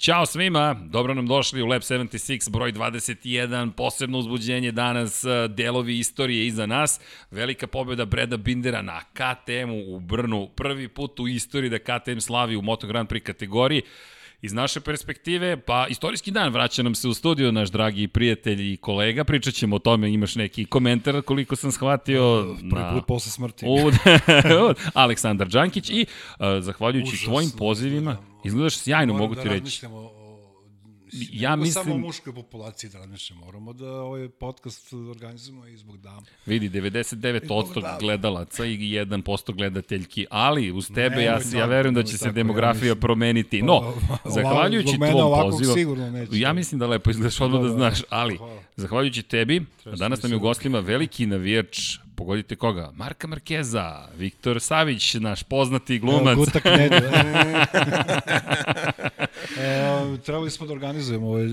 Ćao svima, dobro nam došli u Lab 76, broj 21, posebno uzbuđenje danas, e, delovi istorije iza nas, velika pobjeda Breda Bindera na KTM-u u Brnu, prvi put u istoriji da KTM slavi u Moto Grand Prix kategoriji, Iz naše perspektive, pa istorijski dan vraća nam se u studio naš dragi prijatelj i kolega. Pričat ćemo o tome, imaš neki komentar koliko sam shvatio. Prvi put posle smrti. Aleksandar Đankić i uh, zahvaljujući Užas, tvojim pozivima, da, izgledaš sjajno, mogu ti da reći. O ja mislim... samo o muškoj populaciji da razmišljamo. Moramo da ovaj podcast organizujemo i zbog dama. Vidi, 99% gledalaca i 1% gledateljki, ali uz tebe ne, ja, tako, ja verujem da će se demografija ja promeniti. No, zahvaljujući tvom pozivu, ja mislim da lepo izgledaš odmah da, da, da znaš, ali zahvaljujući tebi, danas nam je u gostima veliki navijač pogodite koga? Marka Markeza, Viktor Savić, naš poznati glumac. Evo, gutak. e, trebali smo da organizujemo ovaj,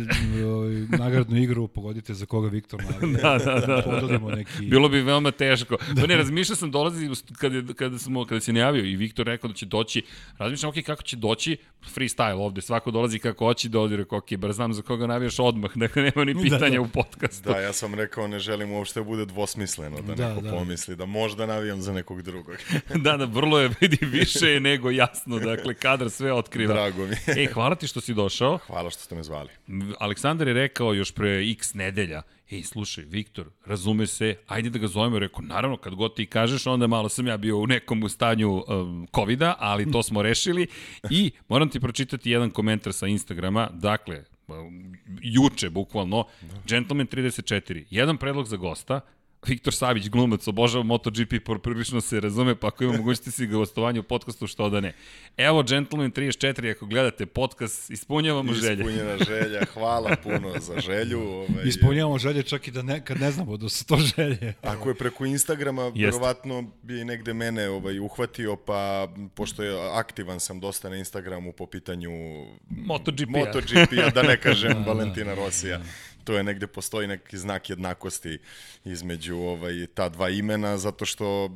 ovaj, nagradnu igru, pogodite za koga Viktor navije. da, da, da. da. neki... Bilo bi veoma teško. Da. Pa ne, razmišljao sam dolazi kada, kada, smo, kada se najavio i Viktor rekao da će doći, razmišljam, ok, kako će doći, freestyle ovde, svako dolazi kako hoće, dođe, rekao, ok, bar znam za koga navijaš odmah, dakle nema ni pitanja da, da. u podcastu. Da, ja sam rekao, ne želim uopšte da bude dvosmisleno, da, da neko da. pomisli da možda navijam za nekog drugog. da, da, vrlo je, vidi, više je nego jasno, dakle, kadar sve otkriva. Drago mi. Ej, hvala ti što si došao. Hvala što ste me zvali. Aleksandar je rekao još pre x nedelja, ej, slušaj, Viktor, razume se, ajde da ga zovemo. Rekao, naravno, kad god ti kažeš, onda malo sam ja bio u nekom stanju um, COVID-a, ali to smo rešili. I moram ti pročitati jedan komentar sa Instagrama. Dakle, um, juče, bukvalno, Gentleman 34, jedan predlog za gosta, Viktor Savić, glumac, obožava MotoGP, prilično se razume, pa ako ima mogućnosti si ga gostovanje u podcastu, što da ne. Evo, Gentleman 34, ako gledate podcast, ispunjavamo želje. Ispunjena želja, hvala puno za želju. Ovaj, Ispunjavamo želje čak i da ne, kad ne znamo da su to želje. Ako je preko Instagrama, Jest. verovatno bi negde mene ovaj, uhvatio, pa pošto je aktivan sam dosta na Instagramu po pitanju MotoGP-a, MotoGP da ne kažem da, Valentina Rosija to je negde postoji neki znak jednakosti između ovaj ta dva imena zato što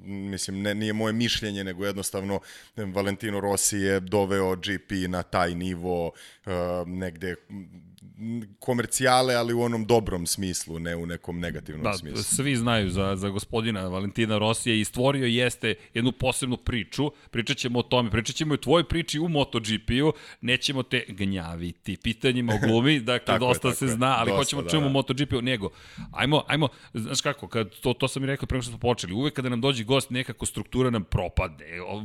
mislim ne nije moje mišljenje nego jednostavno Valentino Rossi je doveo GP na taj nivo uh, negde komercijale, ali u onom dobrom smislu, ne u nekom negativnom da, smislu. Svi znaju za, za gospodina Valentina Rosija i stvorio jeste jednu posebnu priču. Pričat ćemo o tome, pričat ćemo i o tvojoj priči u MotoGP-u, nećemo te gnjaviti pitanjima o glumi, dakle dosta se zna, ali dosta, hoćemo da, čujemo da. MotoGP-u, nego, ajmo, ajmo, znaš kako, kad, to, to sam i rekao pre što smo počeli, uvek kada nam dođe gost, nekako struktura nam propade,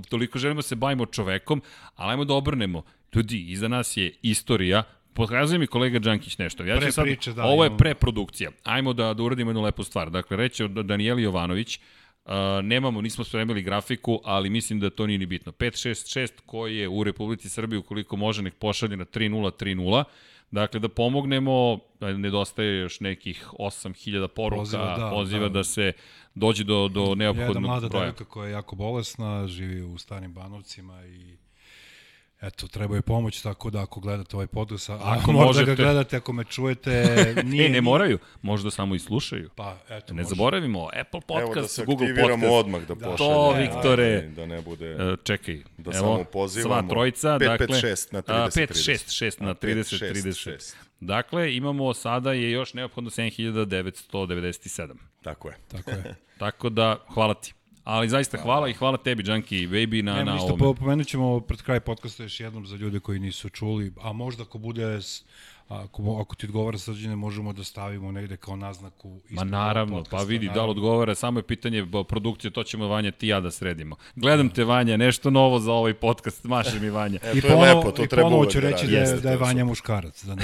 toliko želimo da se bavimo čovekom, ali ajmo da obrnemo, ljudi, iza nas je istorija, Pokazuje mi kolega Đankić nešto. Ja ću sad, priče, da, ovo je preprodukcija. Ajmo da, da uradimo jednu lepu stvar. Dakle, reći Danijeli Jovanović, Uh, nemamo, nismo spremili grafiku, ali mislim da to nije ni bitno. 566 koji je u Republici Srbiji, ukoliko može, nek pošalje na 3030. Dakle, da pomognemo, nedostaje još nekih 8000 poruka, poziva, da, poziva da. da se dođe do, do neophodnog broja. Jedna mlada devojka koja je jako bolesna, živi u starim banovcima i Eto, treba je pomoć, tako da ako gledate ovaj podcast, ako, ako možete da ga gledate, ako me čujete, nije... e, ne moraju, možda samo i slušaju. Pa, eto, ne može. zaboravimo, Apple Podcast, Evo da se Google Podcast. odmah da, da pošalje. To, Viktore. Da ne bude... Uh, čekaj, da evo, samo pozivamo. Sva trojica, 5, dakle... 5, 6 na 30, 5, 6, 6 na 30, 30. Dakle, imamo sada je još neophodno 7997. Tako je. Tako je. Tako da, hvala ti. Ali zaista hvala i hvala tebi, Junkie Baby, na, na ovome. Pomenut ćemo pred kraj podcasta još jednom za ljude koji nisu čuli, a možda ako bude ako, ako ti odgovara srđene, možemo da stavimo negde kao naznaku. Ma naravno, podcasta, pa vidi, naravno. da li odgovara, samo je pitanje produkcije, to ćemo Vanja ti ja da sredimo. Gledam te Vanja, nešto novo za ovaj podcast, maše mi Vanja. E, I to je ponovo, lepo, to i treba ću da reći da, je, da je Vanja muškarac. Da ne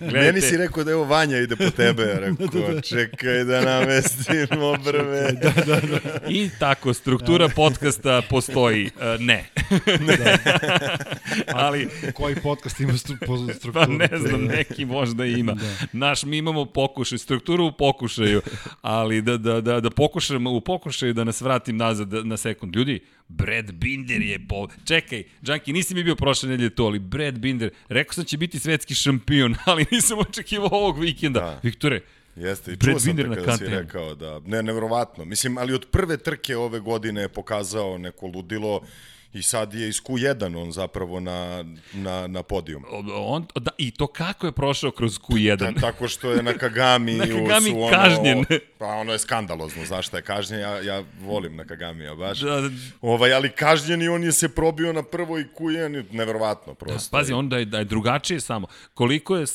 Meni si rekao da evo Vanja ide po tebe, rekao, da, da, da. čekaj da namestimo brve. da, da, da. I tako, struktura da. podcasta postoji. Uh, ne. da. Ali, koji podcast ima stru, po strukturu. Pa ne znam, neki možda ima. da. Naš, mi imamo pokušaj, strukturu u pokušaju, ali da, da, da, da pokušam u pokušaju da nas vratim nazad na sekund. Ljudi, Brad Binder je po... Čekaj, Džanki, nisi mi bio prošle nedelje to, ali Brad Binder, rekao sam da će biti svetski šampion, ali nisam očekivao ovog vikenda. Da. Viktore, Jeste, i čuo sam te kada si rekao da, ne, nevrovatno. Mislim, ali od prve trke ove godine je pokazao neko ludilo I sad je iz Q1 on zapravo na, na, na podijum. On, da, I to kako je prošao kroz Q1? Da, tako što je na Kagami, na Kagami su ono, kažnjen. Pa ono je skandalozno, zašto je kažnjen, ja, ja volim na Kagamija baš. Da, da. Ovaj, ali kažnjen i on je se probio na prvo i Q1, neverovatno prosto. Da, pazi, on da je, da je drugačije samo. Koliko je,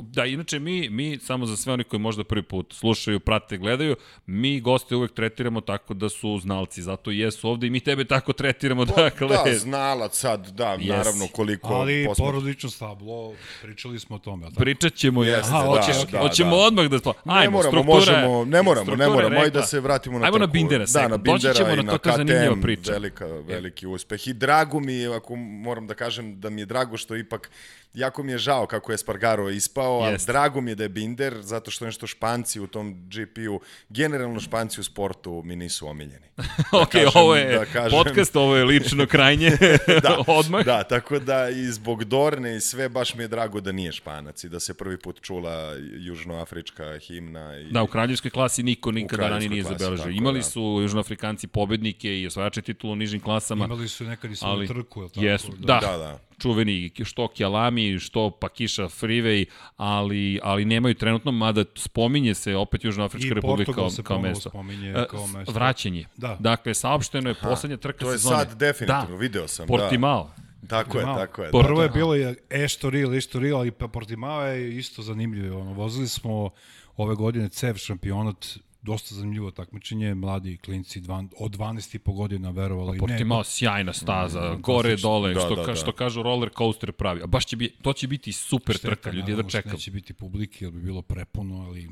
da inače mi, mi samo za sve oni koji možda prvi put slušaju, prate, gledaju, mi goste uvek tretiramo tako da su znalci, zato jesu ovde i mi tebe tako tretiramo, dakle. Da, znalac sad, da, yes. naravno koliko... Ali posmet... porodično stablo, pričali smo o tome. Tako? Pričat ćemo, Jeste, Aha, da, hoćeš, da, hoćemo da. odmah da... Ajmo, ne moramo, možemo, ne moramo, ne moramo, ajde da se vratimo na Ajmo na Bindera, da, na Bindera ćemo i na, na KTM, priča. velika, veliki uspeh. I drago mi je, ako moram da kažem, da mi je drago što ipak jako mi je žao kako je Spargaro ispao, ali drago mi je da je Binder, zato što nešto Španci u tom GP-u, generalno Španci u sportu mi nisu omiljeni. Da ok, kažem, ovo je da kažem, podcast, ovo je lično krajnje, da, odmah. Da, tako da i zbog Dorne i sve, baš mi je drago da nije Španac i da se prvi put čula južnoafrička himna. I... Da, u kraljevskoj klasi niko nikada ranije nije zabeležio. Imali da. su južnoafrikanci pobednike i osvajače titulu u nižim klasama. Imali su nekad i svoju trku, je tako? Jesu, da, da, da čuveni što Kjalami, što Pakiša Freeway, ali, ali nemaju trenutno, mada spominje se opet Južnoafrička republika kao, kao mesto. Spominje e, kao mesto. Vraćanje. Da. Dakle, saopšteno je poslednja trka sezone. To je sad definitivno, da. video sam. Portimao. Da. Tako je, tako je. Prvo da, je bilo je Estoril, Estoril, ali Portimao je isto zanimljivo. Ono, vozili smo ove godine CEV šampionat dosta zanimljivo takmičenje, mladi klinci dva, od 12 i po godina verovali. Pa, imao sjajna staza, mm, gore, dole, da, što, da, ka, da. što kažu roller coaster pravi. A baš će biti, to će biti super Šteta, trka, ljudi da čekam. Neće biti publike, jer bi bilo prepuno, ali...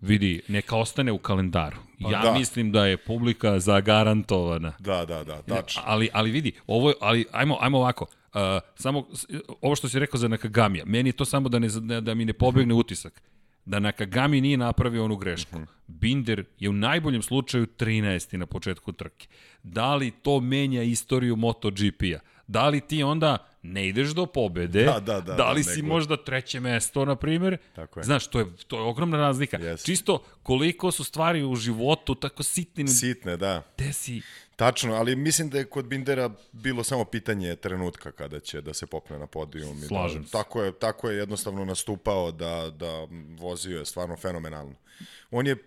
Vidi, neka ostane u kalendaru. Pa, ja da. mislim da je publika zagarantovana. Da, da, da, tačno. Ali, ali vidi, ovo, ali ajmo, ajmo ovako. Uh, samo ovo što si rekao za Nakagamija, meni je to samo da, ne, da mi ne pobegne utisak da Nakagami nije napravio onu grešku. Mm -hmm. Binder je u najboljem slučaju 13. na početku trke. Da li to menja istoriju MotoGP-a? Da li ti onda ne ideš do pobede, da, da, da, da li da, si nego... možda treće mesto, na primjer? Tako je. Znaš, to je, to je ogromna razlika. Yes. Čisto koliko su stvari u životu tako sitne. Sitne, da. Gde si Tačno, ali mislim da je kod Bindera bilo samo pitanje trenutka kada će da se popne na podijum. Da Slažem da, se. Tako je, tako je jednostavno nastupao da, da vozio je stvarno fenomenalno. On je uh,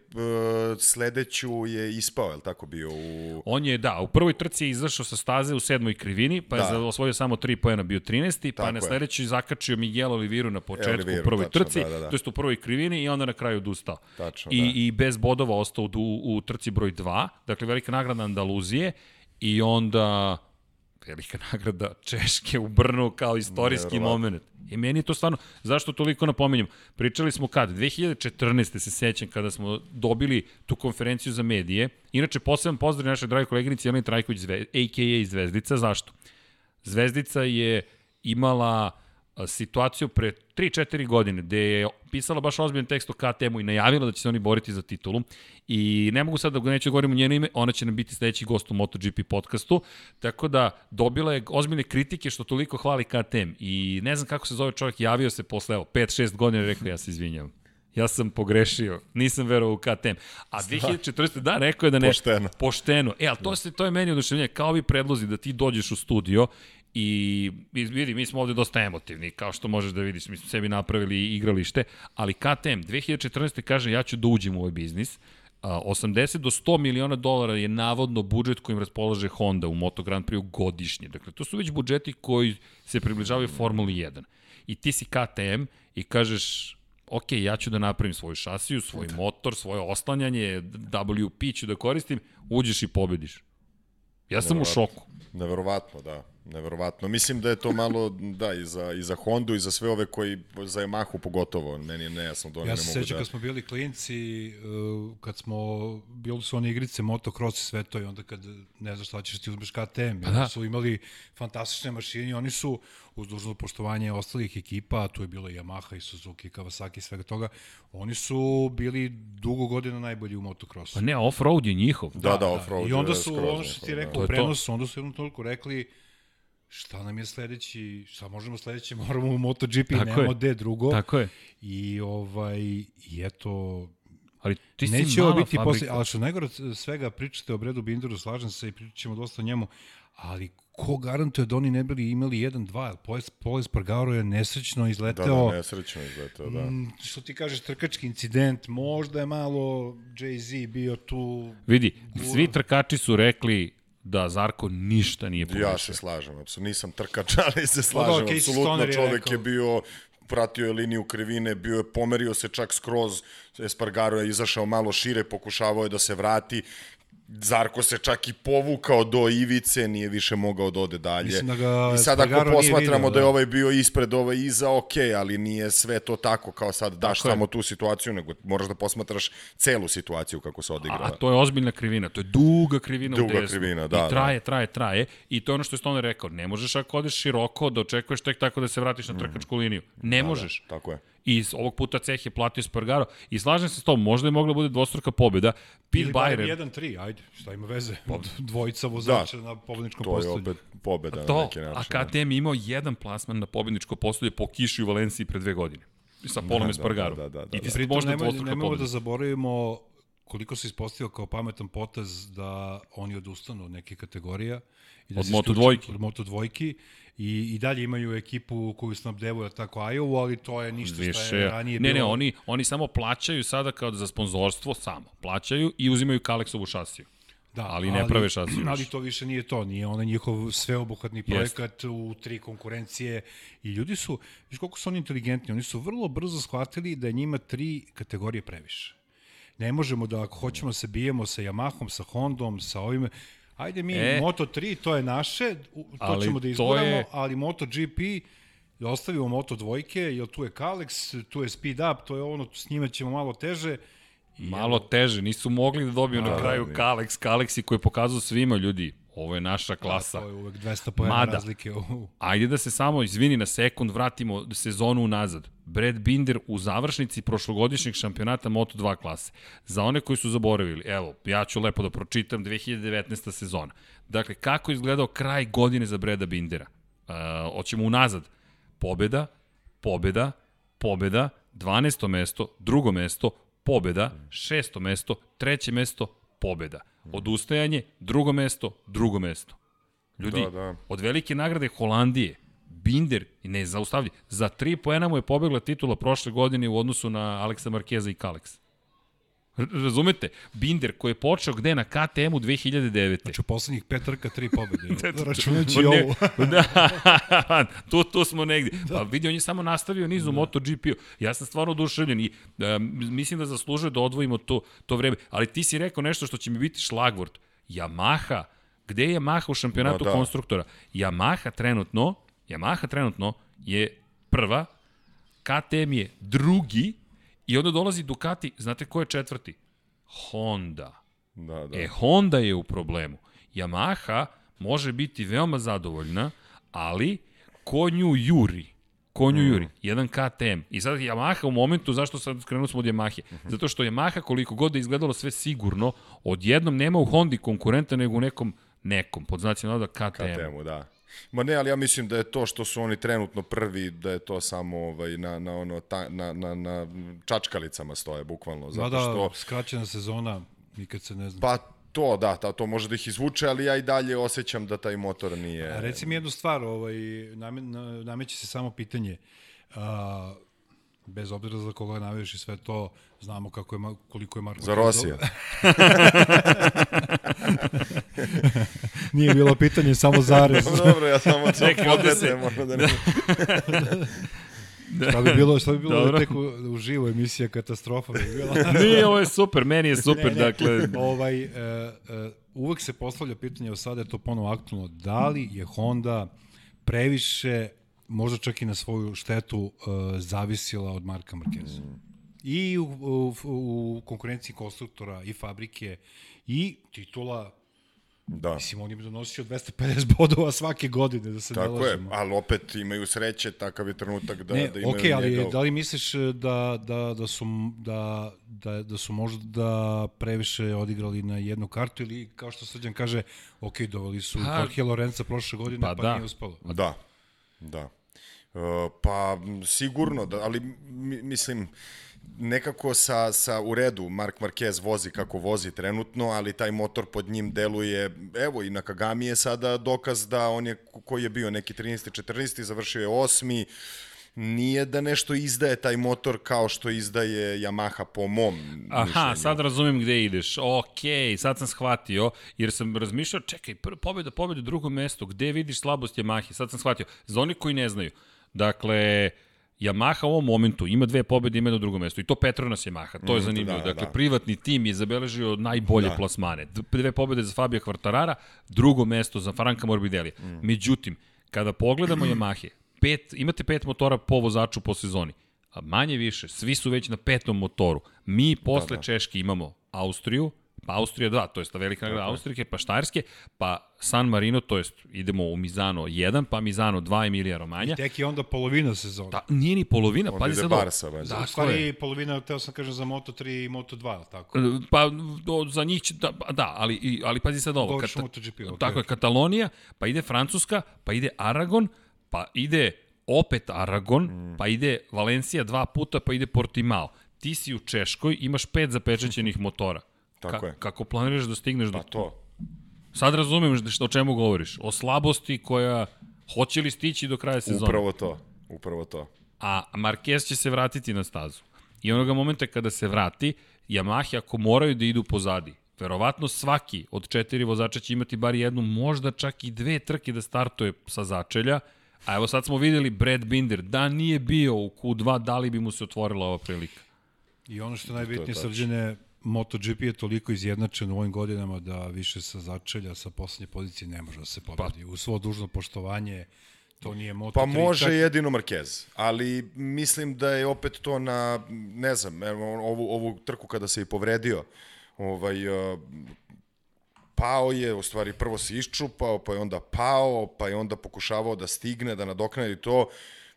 sledeću je ispao, je li tako bio? U... On je, da, u prvoj trci je izašao sa staze u sedmoj krivini, pa da. je osvojio samo 3 pojena, bio 13. pa na sledećoj zakačio Miguel Oliviru na početku Oliviru, u prvoj tačno, trci, da, da, da. to jest u prvoj krivini i onda na kraju odustao. Tačno, I, da. I bez bodova ostao u, u trci broj 2, dakle velika nagrada Andaluzije i onda velika nagrada Češke u Brnu kao istorijski moment. I meni je to stvarno, zašto toliko napominjem? Pričali smo kad? 2014. se sećam kada smo dobili tu konferenciju za medije. Inače, poseban pozdrav našoj dragi koleginici Jeleni Trajković, a.k.a. Zvezdica. Zašto? Zvezdica je imala situaciju pre 3-4 godine gde je pisala baš ozbiljan tekst o KTM-u i najavila da će se oni boriti za titulu i ne mogu sad da neću da govorim u njeno ime, ona će nam biti sledeći gost u MotoGP podcastu, tako da dobila je ozbiljne kritike što toliko hvali KTM i ne znam kako se zove čovjek, javio se posle evo 5-6 godina i rekao ja se izvinjam. Ja sam pogrešio, nisam verovao u KTM. A 2014. da, rekao je da ne... Pošteno. Pošteno. E, ali to, se, to je meni oduševljenje, kao ovi predlozi da ti dođeš u studio I vidi, mi smo ovde dosta emotivni, kao što možeš da vidiš, mi smo sebi napravili igralište, ali KTM 2014. kaže ja ću da uđem u ovaj biznis, 80 do 100 miliona dolara je navodno budžet kojim raspolaže Honda u Moto Grand Prix godišnje. Dakle, to su već budžeti koji se približavaju Formuli 1. I ti si KTM i kažeš, ok, ja ću da napravim svoju šasiju, svoj motor, svoje oslanjanje, WP ću da koristim, uđeš i pobediš. Ja sam u šoku. Neverovatno, da. Neverovatno. Mislim da je to malo, da, i za, i za Hondu i za sve ove koji, za Yamahu pogotovo, meni je nejasno da oni ja ne mogu da... Ja se sećam kad smo bili klinci, uh, kad smo, bili su one igrice motocross i sve to i onda kad ne znaš šta ćeš ti uzmeš KTM, pa da. su imali fantastične mašine oni su uz dužno poštovanje ostalih ekipa, tu je bilo Yamaha i Suzuki, Kawasaki, svega toga, oni su bili dugo godina najbolji u motocrossu. Pa ne, off-road je njihov. Da, da, da off-road I onda su, ono što ti rekao, da. u prenosu, onda su jednom toliko rekli, šta nam je sledeći, šta možemo sledeći, moramo u MotoGP, Tako nemamo gde drugo. Tako je. I, ovaj, i eto, Ali ti Neće si mala biti posle, ali što najgore svega pričate o Bredu Binderu, slažem se i pričat ćemo dosta o njemu, ali ko garantuje da oni ne bili imali 1-2, Poles, Poles Pargaro je nesrećno izleteo. Da, da, nesrećno izleteo, da. Mm, što ti kažeš, trkački incident, možda je malo Jay-Z bio tu... Vidi, svi trkači su rekli da Zarko ništa nije pogrešio. Ja se slažem, apsolutno. Nisam trkač, ali se slažem, da, apsolutno. Čovek je, je bio pratio je liniju krivine, bio je pomerio se čak skroz, Espargaro je izašao malo šire, pokušavao je da se vrati, Zarko se čak i povukao do ivice, nije više mogao da ode dalje. Da ga I sad ako posmatramo vidio, da. da je ovaj bio ispred, ovaj iza, ok, ali nije sve to tako kao sad daš tako samo je. tu situaciju, nego moraš da posmatraš celu situaciju kako se odigrava. A, a to je ozbiljna krivina, to je duga krivina duga u desnu. krivina, da. I traje, da. traje, traje. I to je ono što je Stoner rekao, ne možeš ako odeš široko da očekuješ tek tako da se vratiš na mhm. trkačku liniju. Ne da, možeš. Da, tako je i ovog puta ceh je platio Spargaro i slažem se s tom, možda je mogla da bude dvostruka pobjeda. Pete Byron... 1-3, ajde, šta ima veze? Pa, dvojica vozača da, na pobedničkom postolju. To je opet pobeda to, na neki način. A KTM imao jedan plasman na pobedničko postolje po kiši u Valenciji pre dve godine. Sa Polom da, Espargaro. Da, da, da, da, I ti da. možda nemoj, nemoj da zaboravimo koliko se ispostavio kao pametan potez da oni odustanu od neke kategorija. I da od moto dvojki. Od moto dvojki i, i dalje imaju ekipu koju snabdevuju tako Iowa, ali to je ništa Više. što je ranije ne, bilo. Ne, ne, oni, oni samo plaćaju sada kao za sponzorstvo, samo plaćaju i uzimaju Kalexovu šasiju. Da, ali ne ali, prave šasiju. Ali to više nije to, nije onaj njihov sveobuhvatni projekat Jest. u tri konkurencije i ljudi su, viš koliko su oni inteligentni, oni su vrlo brzo shvatili da je njima tri kategorije previše. Ne možemo da ako hoćemo da se bijemo sa Yamahom, sa Hondom, sa ovim, Ajde mi e, Moto3, to je naše, to ćemo da izguramo, je... ali MotoGP da ostavimo Moto dvojke, jer tu je Kalex, tu je Speed Up, to je ono, s njime ćemo malo teže. I malo teže, nisu mogli da dobiju A, na kraju da, Kalex, Kalexi koji je pokazao svima ljudi, Ovo je naša klasa. To je uvek 200 pojena razlike. U... Ajde da se samo, izvini, na sekund vratimo sezonu unazad. Brad Binder u završnici prošlogodišnjeg šampionata Moto2 klase. Za one koji su zaboravili, evo, ja ću lepo da pročitam 2019. sezona. Dakle, kako je izgledao kraj godine za Breda Bindera? Uh, hoćemo unazad. Pobeda, pobeda, pobeda, 12. mesto, drugo mesto, pobeda, šesto mesto, treće mesto, pobeda. Odustajanje, drugo mesto, drugo mesto. Ljudi, da, da. od velike nagrade Holandije, Binder, ne zaustavlja, za tri poena mu je pobegla titula prošle godine u odnosu na Aleksa Markeza i Kalex. Razumete? Binder koji je počeo gde na KTM-u 2009. Znači u poslednjih pet trka tri pobede. Računajući ovu. da, tu, tu smo negdje. Da. Pa vidi, on je samo nastavio nizu da. MotoGP-u. Ja sam stvarno oduševljen i uh, mislim da zaslužuje da odvojimo to, to vreme. Ali ti si rekao nešto što će mi biti šlagvort. Yamaha, gde je Yamaha u šampionatu da, da. konstruktora? Yamaha trenutno, Yamaha trenutno je prva, KTM je drugi, I onda dolazi Ducati, znate ko je četvrti? Honda. Da, da. E, Honda je u problemu. Yamaha može biti veoma zadovoljna, ali ko nju juri? Ko nju mm. juri? Jedan KTM. I sad Yamaha u momentu, zašto sad skrenuli smo od Yamahe? Mm -hmm. Zato što Yamaha koliko god da izgledalo sve sigurno, odjednom nema u Hondi konkurenta nego u nekom nekom, pod znacima navoda KTM. KTM-u, da. Ma ne, ali ja mislim da je to što su oni trenutno prvi, da je to samo ovaj, na, na, ono, ta, na, na, na čačkalicama stoje, bukvalno. Zato da, što, skraćena sezona, nikad se ne zna. Pa to, da, ta, to može da ih izvuče, ali ja i dalje osjećam da taj motor nije... A reci mi jednu stvar, ovaj, name, nameće se samo pitanje. A, bez obzira za koga navijaš i sve to, znamo kako je, koliko je Marko... Za Rosija. Nije bilo pitanje, samo zarez. Dobro, ja samo to podnetem, ono da ne... Da. Šta bi bilo, šta bi bilo Dobro. da tek u, živo emisija katastrofa bi bila? Nije, ovo je super, meni je super, ne, ne, dakle... Ovaj, uh, uh, uvek se postavlja pitanje, evo sada je to ponovo aktualno, da li je Honda previše možda čak i na svoju štetu uh, zavisila od Marka Markeza. Mm. I u, u, u konkurenciji konstruktora i fabrike i titula Da. Mislim, on im donosio 250 bodova svake godine, da se Tako ne lažemo. je, ali opet imaju sreće, takav je trenutak da, ne, da imaju okay, ali njega... da li misliš da, da, da, su, da, da, da su možda previše odigrali na jednu kartu ili, kao što Srđan kaže, ok, doveli su pa, Jorge Lorenza prošle godine, pa, pa da. nije uspalo. Da, da. Pa sigurno, da, ali mislim, nekako sa, sa u redu Mark Marquez vozi kako vozi trenutno, ali taj motor pod njim deluje, evo i na Kagami je sada dokaz da on je, koji je bio neki 13. 14. završio je 8 nije da nešto izdaje taj motor kao što izdaje Yamaha po mom Aha, mišljenju. sad razumem gde ideš. Ok, sad sam shvatio, jer sam razmišljao, čekaj, prvo pobjeda, pobjeda, drugo mesto, gde vidiš slabost Yamahe? Sad sam shvatio. Za oni koji ne znaju, dakle, Yamaha u ovom momentu ima dve pobede, ima jedno drugo mesto. I to Petronas Yamaha, to je mm, zanimljivo. Da, dakle, da. privatni tim je zabeležio najbolje da. plasmane. Dve pobede za Fabio Quartarara, drugo mesto za Franka Morbidelli. Mm. Međutim, kada pogledamo Yamahe, pet, imate pet motora po vozaču po sezoni. A manje više, svi su već na petom motoru. Mi posle da, da. Češke imamo Austriju, Austrija 2, to je ta velika nagrada Austrije, pa Štajerske, pa San Marino, to jest idemo u Mizano 1, pa Mizano 2 Emilija Romanja. I tek je onda polovina sezona. Da, nije ni polovina, pa sad Barsa, Da, u stvari polovina, teo sam kažem za Moto3 i Moto2, tako? Pa do, za njih će, da, da ali, ali pazi sad ovo. Kata, MotoGP, okay. Tako je, Katalonija, pa ide Francuska, pa ide Aragon, pa ide opet Aragon, mm. pa ide Valencija dva puta, pa ide Portimao. Ti si u Češkoj, imaš pet zapečećenih motora. Tako Ka je. Kako planiraš da stigneš pa do... to. Sad razumem što, o čemu govoriš. O slabosti koja... Hoće li stići do kraja sezona? Upravo to. Upravo to. A Marquez će se vratiti na stazu. I onoga momenta kada se vrati, Yamaha ako moraju da idu pozadi, verovatno svaki od četiri vozača će imati bar jednu, možda čak i dve trke da startuje sa začelja, A evo sad smo videli Brad Binder, da nije bio u Q2, da li bi mu se otvorila ova prilika? I ono što je najbitnije, srđene, MotoGP je toliko izjednačen u ovim godinama da više sa začelja, sa poslednje pozicije ne može da se pobedi. Pa. U svo dužno poštovanje, to nije Moto3. Pa može čak... jedino Marquez, ali mislim da je opet to na, ne znam, ovu, ovu trku kada se i povredio, ovaj, pao je, u stvari prvo se iščupao, pa je onda pao, pa je onda pokušavao da stigne, da nadoknadi to.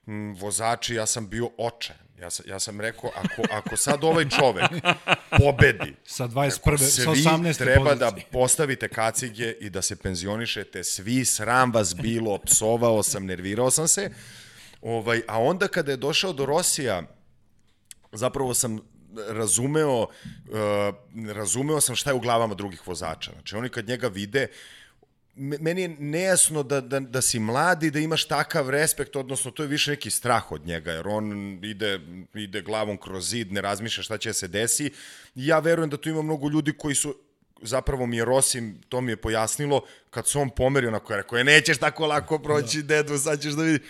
Mm, vozači, ja sam bio očajan. Ja sam, ja sam rekao, ako, ako sad ovaj čovek pobedi, sa 21. sa 18. treba pozicije. da postavite kacige i da se penzionišete, svi, sram vas bilo, psovao sam, nervirao sam se. Ovaj, a onda kada je došao do Rosija, zapravo sam razumeo, uh, razumeo sam šta je u glavama drugih vozača. Znači, oni kad njega vide, meni je nejasno da, da, da si mladi, da imaš takav respekt, odnosno to je više neki strah od njega, jer on ide, ide glavom kroz zid, ne razmišlja šta će se desi. Ja verujem da tu ima mnogo ljudi koji su zapravo mi je Rosim, to mi je pojasnilo, kad se on pomerio, onako je rekao, je, nećeš tako lako proći, da. dedu, sad ćeš da vidi.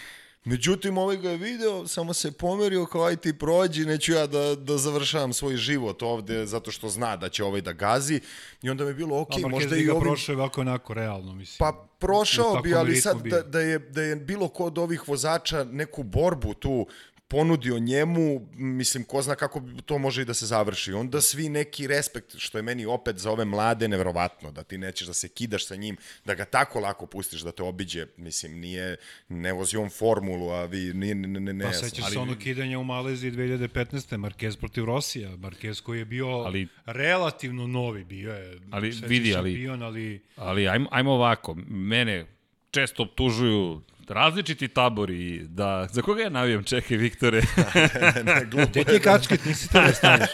Međutim, ovaj ga je video, samo se pomerio kao aj ti prođi, neću ja da, da završavam svoj život ovde zato što zna da će ovaj da gazi. I onda mi je bilo, ok, A, možda i ovim... prošao je ovako onako, realno, mislim. Pa prošao bi, ali sad da, da, je, da je bilo ko od ovih vozača neku borbu tu ponudio njemu, mislim, ko zna kako to može i da se završi. Onda svi neki respekt, što je meni opet za ove mlade nevrovatno, da ti nećeš da se kidaš sa njim, da ga tako lako pustiš da te obiđe, mislim, nije, ne vozi on formulu, a vi, nije, ne, ne, ne. Pa sećaš ali... se ono kidanja u Maleziji 2015. Marquez protiv Rosija, Marquez koji je bio ali, relativno novi, bio je ali, vidi, ali, šampion, ali... Ali ajmo, ajmo ovako, mene često optužuju različiti tabori, da, za koga ja navijam, čekaj, Viktore? ne, ne, glupo. Gde ti je kačket, nisi to da staneš.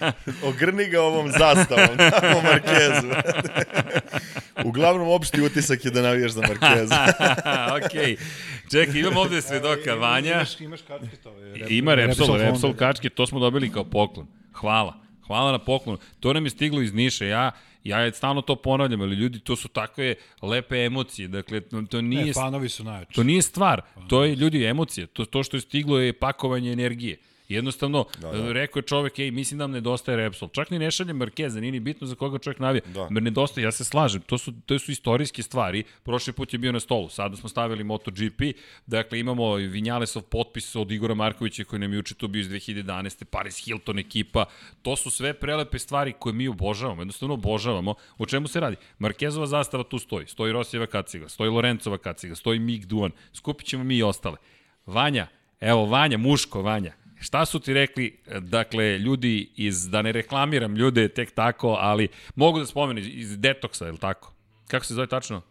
Ogrni ga ovom zastavom, tamo Markezu. Uglavnom, opšti utisak je da navijaš za Markezu. ok. Čekaj, imam ovde svedoka, Vanja. Imaš, imaš kačket ove. Ima Repsol, Repsol kačket, to smo dobili kao poklon. Hvala. Hvala na poklonu. To nam je stiglo iz Niša. Ja, Ja stalno to ponavljam, ali ljudi, to su takve lepe emocije. Dakle, to nije... Ne, fanovi su najveći. To nije stvar. To je, ljudi, emocije. To, to što je stiglo je pakovanje energije. Jednostavno, da, da. rekao je čovek, ej, mislim da nam nedostaje Repsol. Čak ni ne šalje Markeza, nije ni bitno za koga čovjek navija. Da. Nedostaje, ja se slažem, to su, to su istorijske stvari. Prošli put je bio na stolu, sada smo stavili MotoGP, dakle imamo Vinjalesov potpis od Igora Markovića koji nam je uče tu bio iz 2011. Paris Hilton ekipa. To su sve prelepe stvari koje mi obožavamo, jednostavno obožavamo. O čemu se radi? Markezova zastava tu stoji, stoji Rosijeva kaciga, stoji Lorencova kaciga, stoji Mig Duan, skupit ćemo mi i ostale. Vanja, evo Vanja, muško Vanja, Šta su ti rekli, dakle, ljudi iz, da ne reklamiram ljude tek tako, ali mogu da spomenu iz Detoxa, je li tako? Kako se zove tačno?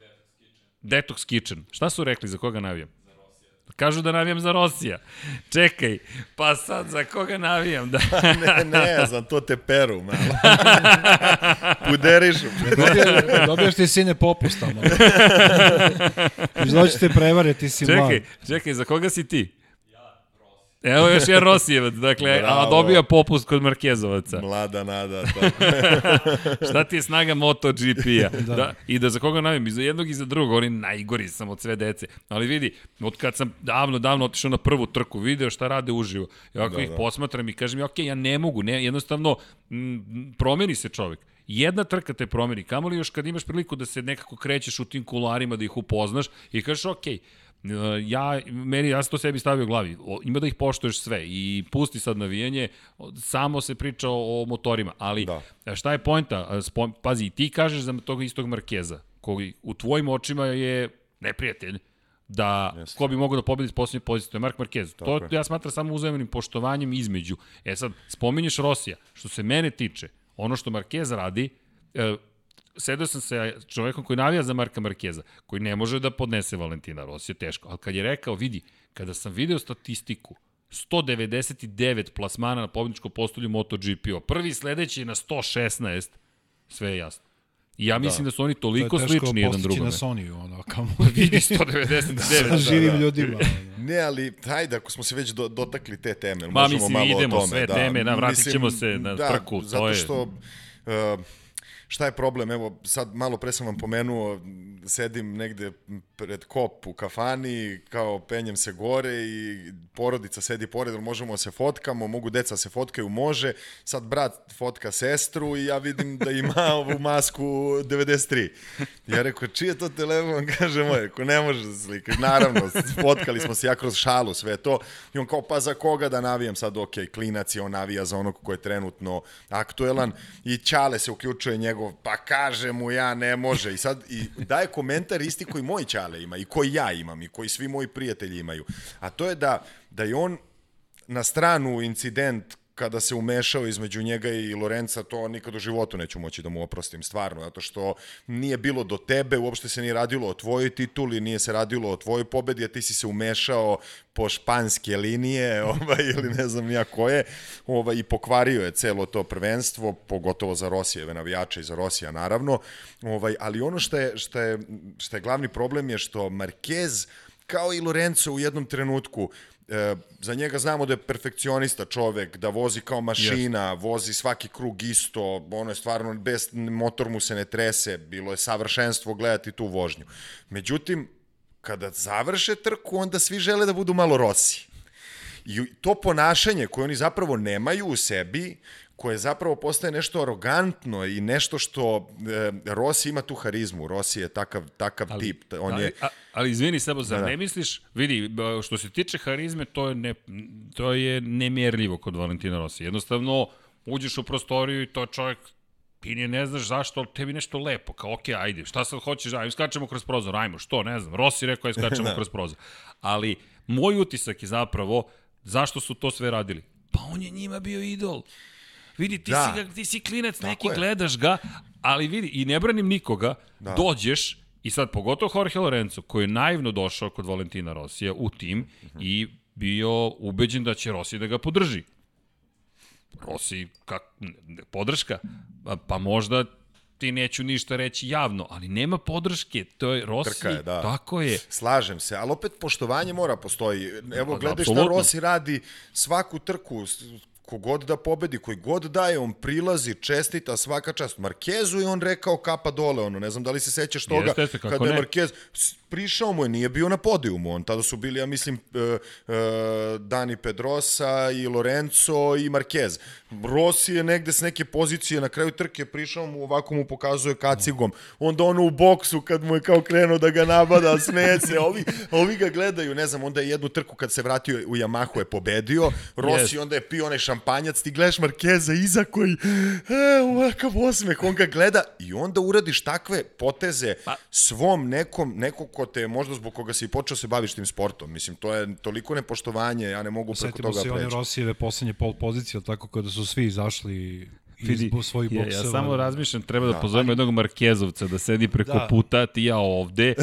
Detox Kitchen. Šta su rekli, za koga navijam? Kažu da navijam za Rosija. Čekaj, pa sad za koga navijam? Da... ne, ne, za to te peru, malo. Puderišu. Dobiješ, dobiješ ti sine popust tamo. Izdoći te prevare, ti si čekaj, mlad. Čekaj, za koga si ti? Evo još jedan Rosijevac, dakle, Bravo. a dobija popust kod Markezovaca. Mlada nada. Tako. Šta ti je snaga MotoGP-a? da. da. I da za koga navijam, i za jednog i za drugog, oni najgori sam od sve dece. Ali vidi, od kad sam davno, davno otišao na prvu trku, video šta rade uživo. I ako Da, ih da. posmatram i kažem, ok, ja ne mogu, ne, jednostavno, m, promeni se čovek. Jedna trka te promeni, kamoli još kad imaš priliku da se nekako krećeš u tim kularima, da ih upoznaš i kažeš, ok, ja, meni, ja sam to sebi stavio u glavi, o, ima da ih poštuješ sve i pusti sad navijanje, samo se priča o, o motorima, ali Da. da. šta je pojnta? Spom, pazi, ti kažeš za tog istog Markeza, koji u tvojim očima je neprijatelj, da Jeste. ko bi mogao da pobedi s posljednje pozicije, to je Mark Marquez. To je. ja smatram samo uzajemnim poštovanjem između. E sad, spominješ Rosija, što se mene tiče, ono što Marquez radi, e, sedeo sam sa čovekom koji navija za Marka Markeza, koji ne može da podnese Valentina Rosija, teško, ali kad je rekao, vidi, kada sam video statistiku, 199 plasmana na pobedničko postolju MotoGP-o, prvi sledeći je na 116, sve je jasno. I ja mislim da, su oni toliko to je teško slični jedan postići drugome. na Sony, ono, kamo Vidi sa 199. živim da. ljudima. ono. Ne, ali hajde, ako smo se već do, dotakli te teme, Ma, možemo mislim, malo idemo o tome. sve da. teme, da, vratit Mislim, ćemo se na da, trku, to zato je- što... Uh, šta je problem? Evo, sad malo pre sam vam pomenuo, sedim negde pred kop u kafani, kao penjem se gore i porodica sedi pored, možemo da se fotkamo, mogu deca se fotkaju, može. Sad brat fotka sestru i ja vidim da ima ovu masku 93. Ja rekao, čiji je to telefon? Kaže moj, ko ne može da se slikaš. Naravno, fotkali smo se ja kroz šalu, sve to. I on kao, pa za koga da navijam sad? Ok, klinac je, on navija za onog ko je trenutno aktuelan. I Ćale se uključuje njegov, pa kaže mu ja, ne može. I sad i daje komentar isti koji moj Ćale ima i koji ja imam i koji svi moji prijatelji imaju. A to je da, da je on na stranu incident kada se umešao između njega i Lorenca, to nikad u životu neću moći da mu oprostim, stvarno, zato što nije bilo do tebe, uopšte se nije radilo o tvojoj tituli, nije se radilo o tvojoj pobedi, a ti si se umešao po španske linije, ovaj, ili ne znam ja koje, ovaj, i pokvario je celo to prvenstvo, pogotovo za Rosijeve navijače i za Rosija, naravno, ovaj, ali ono što je, što je, što je glavni problem je što Marquez, kao i Lorenzo u jednom trenutku, E, za njega znamo da je perfekcionista čovek, da vozi kao mašina, yes. vozi svaki krug isto, ono je stvarno, bez motor mu se ne trese, bilo je savršenstvo gledati tu vožnju. Međutim, kada završe trku, onda svi žele da budu malo Rossi. I to ponašanje koje oni zapravo nemaju u sebi, koje zapravo postaje nešto arogantno i nešto što e, Rossi ima tu harizmu. Rossi je takav, takav ali, tip. On ali, je, a, ali izvini Sebo, zar Da, da. ne misliš, vidi, što se tiče harizme, to je, ne, to je nemjerljivo kod Valentina Rossi. Jednostavno, uđeš u prostoriju i to čovjek ti nije ne znaš zašto, ali tebi nešto lepo, kao ok, ajde, šta sad hoćeš, ajde, skačemo kroz prozor, ajmo, što, ne znam, Rossi rekao je skačemo Da. kroz prozor. Ali, moj utisak je zapravo, zašto su to sve radili? Pa on je njima bio idol. Vidi, ti, Da. si, ti si klinac, Tako neki je. gledaš ga, ali vidi, i ne branim nikoga, da. dođeš, i sad pogotovo Jorge Lorenzo, koji je naivno došao kod Valentina Rosija u tim uh -huh. i bio ubeđen da će Rossi da ga podrži. Rossi, kak, podrška, pa, pa možda ti neću ništa reći javno, ali nema podrške, to je Rossi, Trka je, da. tako je. Slažem se, ali opet poštovanje mora postoji. Evo, Pa, gledaj šta. Rossi radi svaku trku, kogod da pobedi, koji god daje, on prilazi, čestita, svaka čast Markezu i on rekao kapa dole, ono, ne znam da li se sećaš toga, Jeste, jeste, kada je. Markez, prišao mu je, nije bio na podijumu, on tada su bili, ja mislim, e, e, Dani Pedrosa i Lorenzo i Marquez. Rossi je negde s neke pozicije na kraju trke prišao mu, ovako mu pokazuje kacigom, onda ono u boksu kad mu je kao krenuo da ga nabada, smeje se, ovi, ovi ga gledaju, ne znam, onda je jednu trku kad se vratio u Yamahu je pobedio, Rossi Yes. onda je pio onaj šampanjac, ti gledaš Markeza iza koji, e, ovakav osmeh, on ga gleda i onda uradiš takve poteze Pa- svom nekom, neko ko te možda zbog koga si i počeo se baviš tim sportom. Mislim, to je toliko nepoštovanje, ja ne mogu preko Setimo toga se i one preći. Rosijeve poslednje pol pozicije, tako kada su svi izašli iz svojih ja, bokseva. Ja samo razmišljam, treba da, da pozovemo jednog Markezovca da sedi preko da. puta, ti ja ovde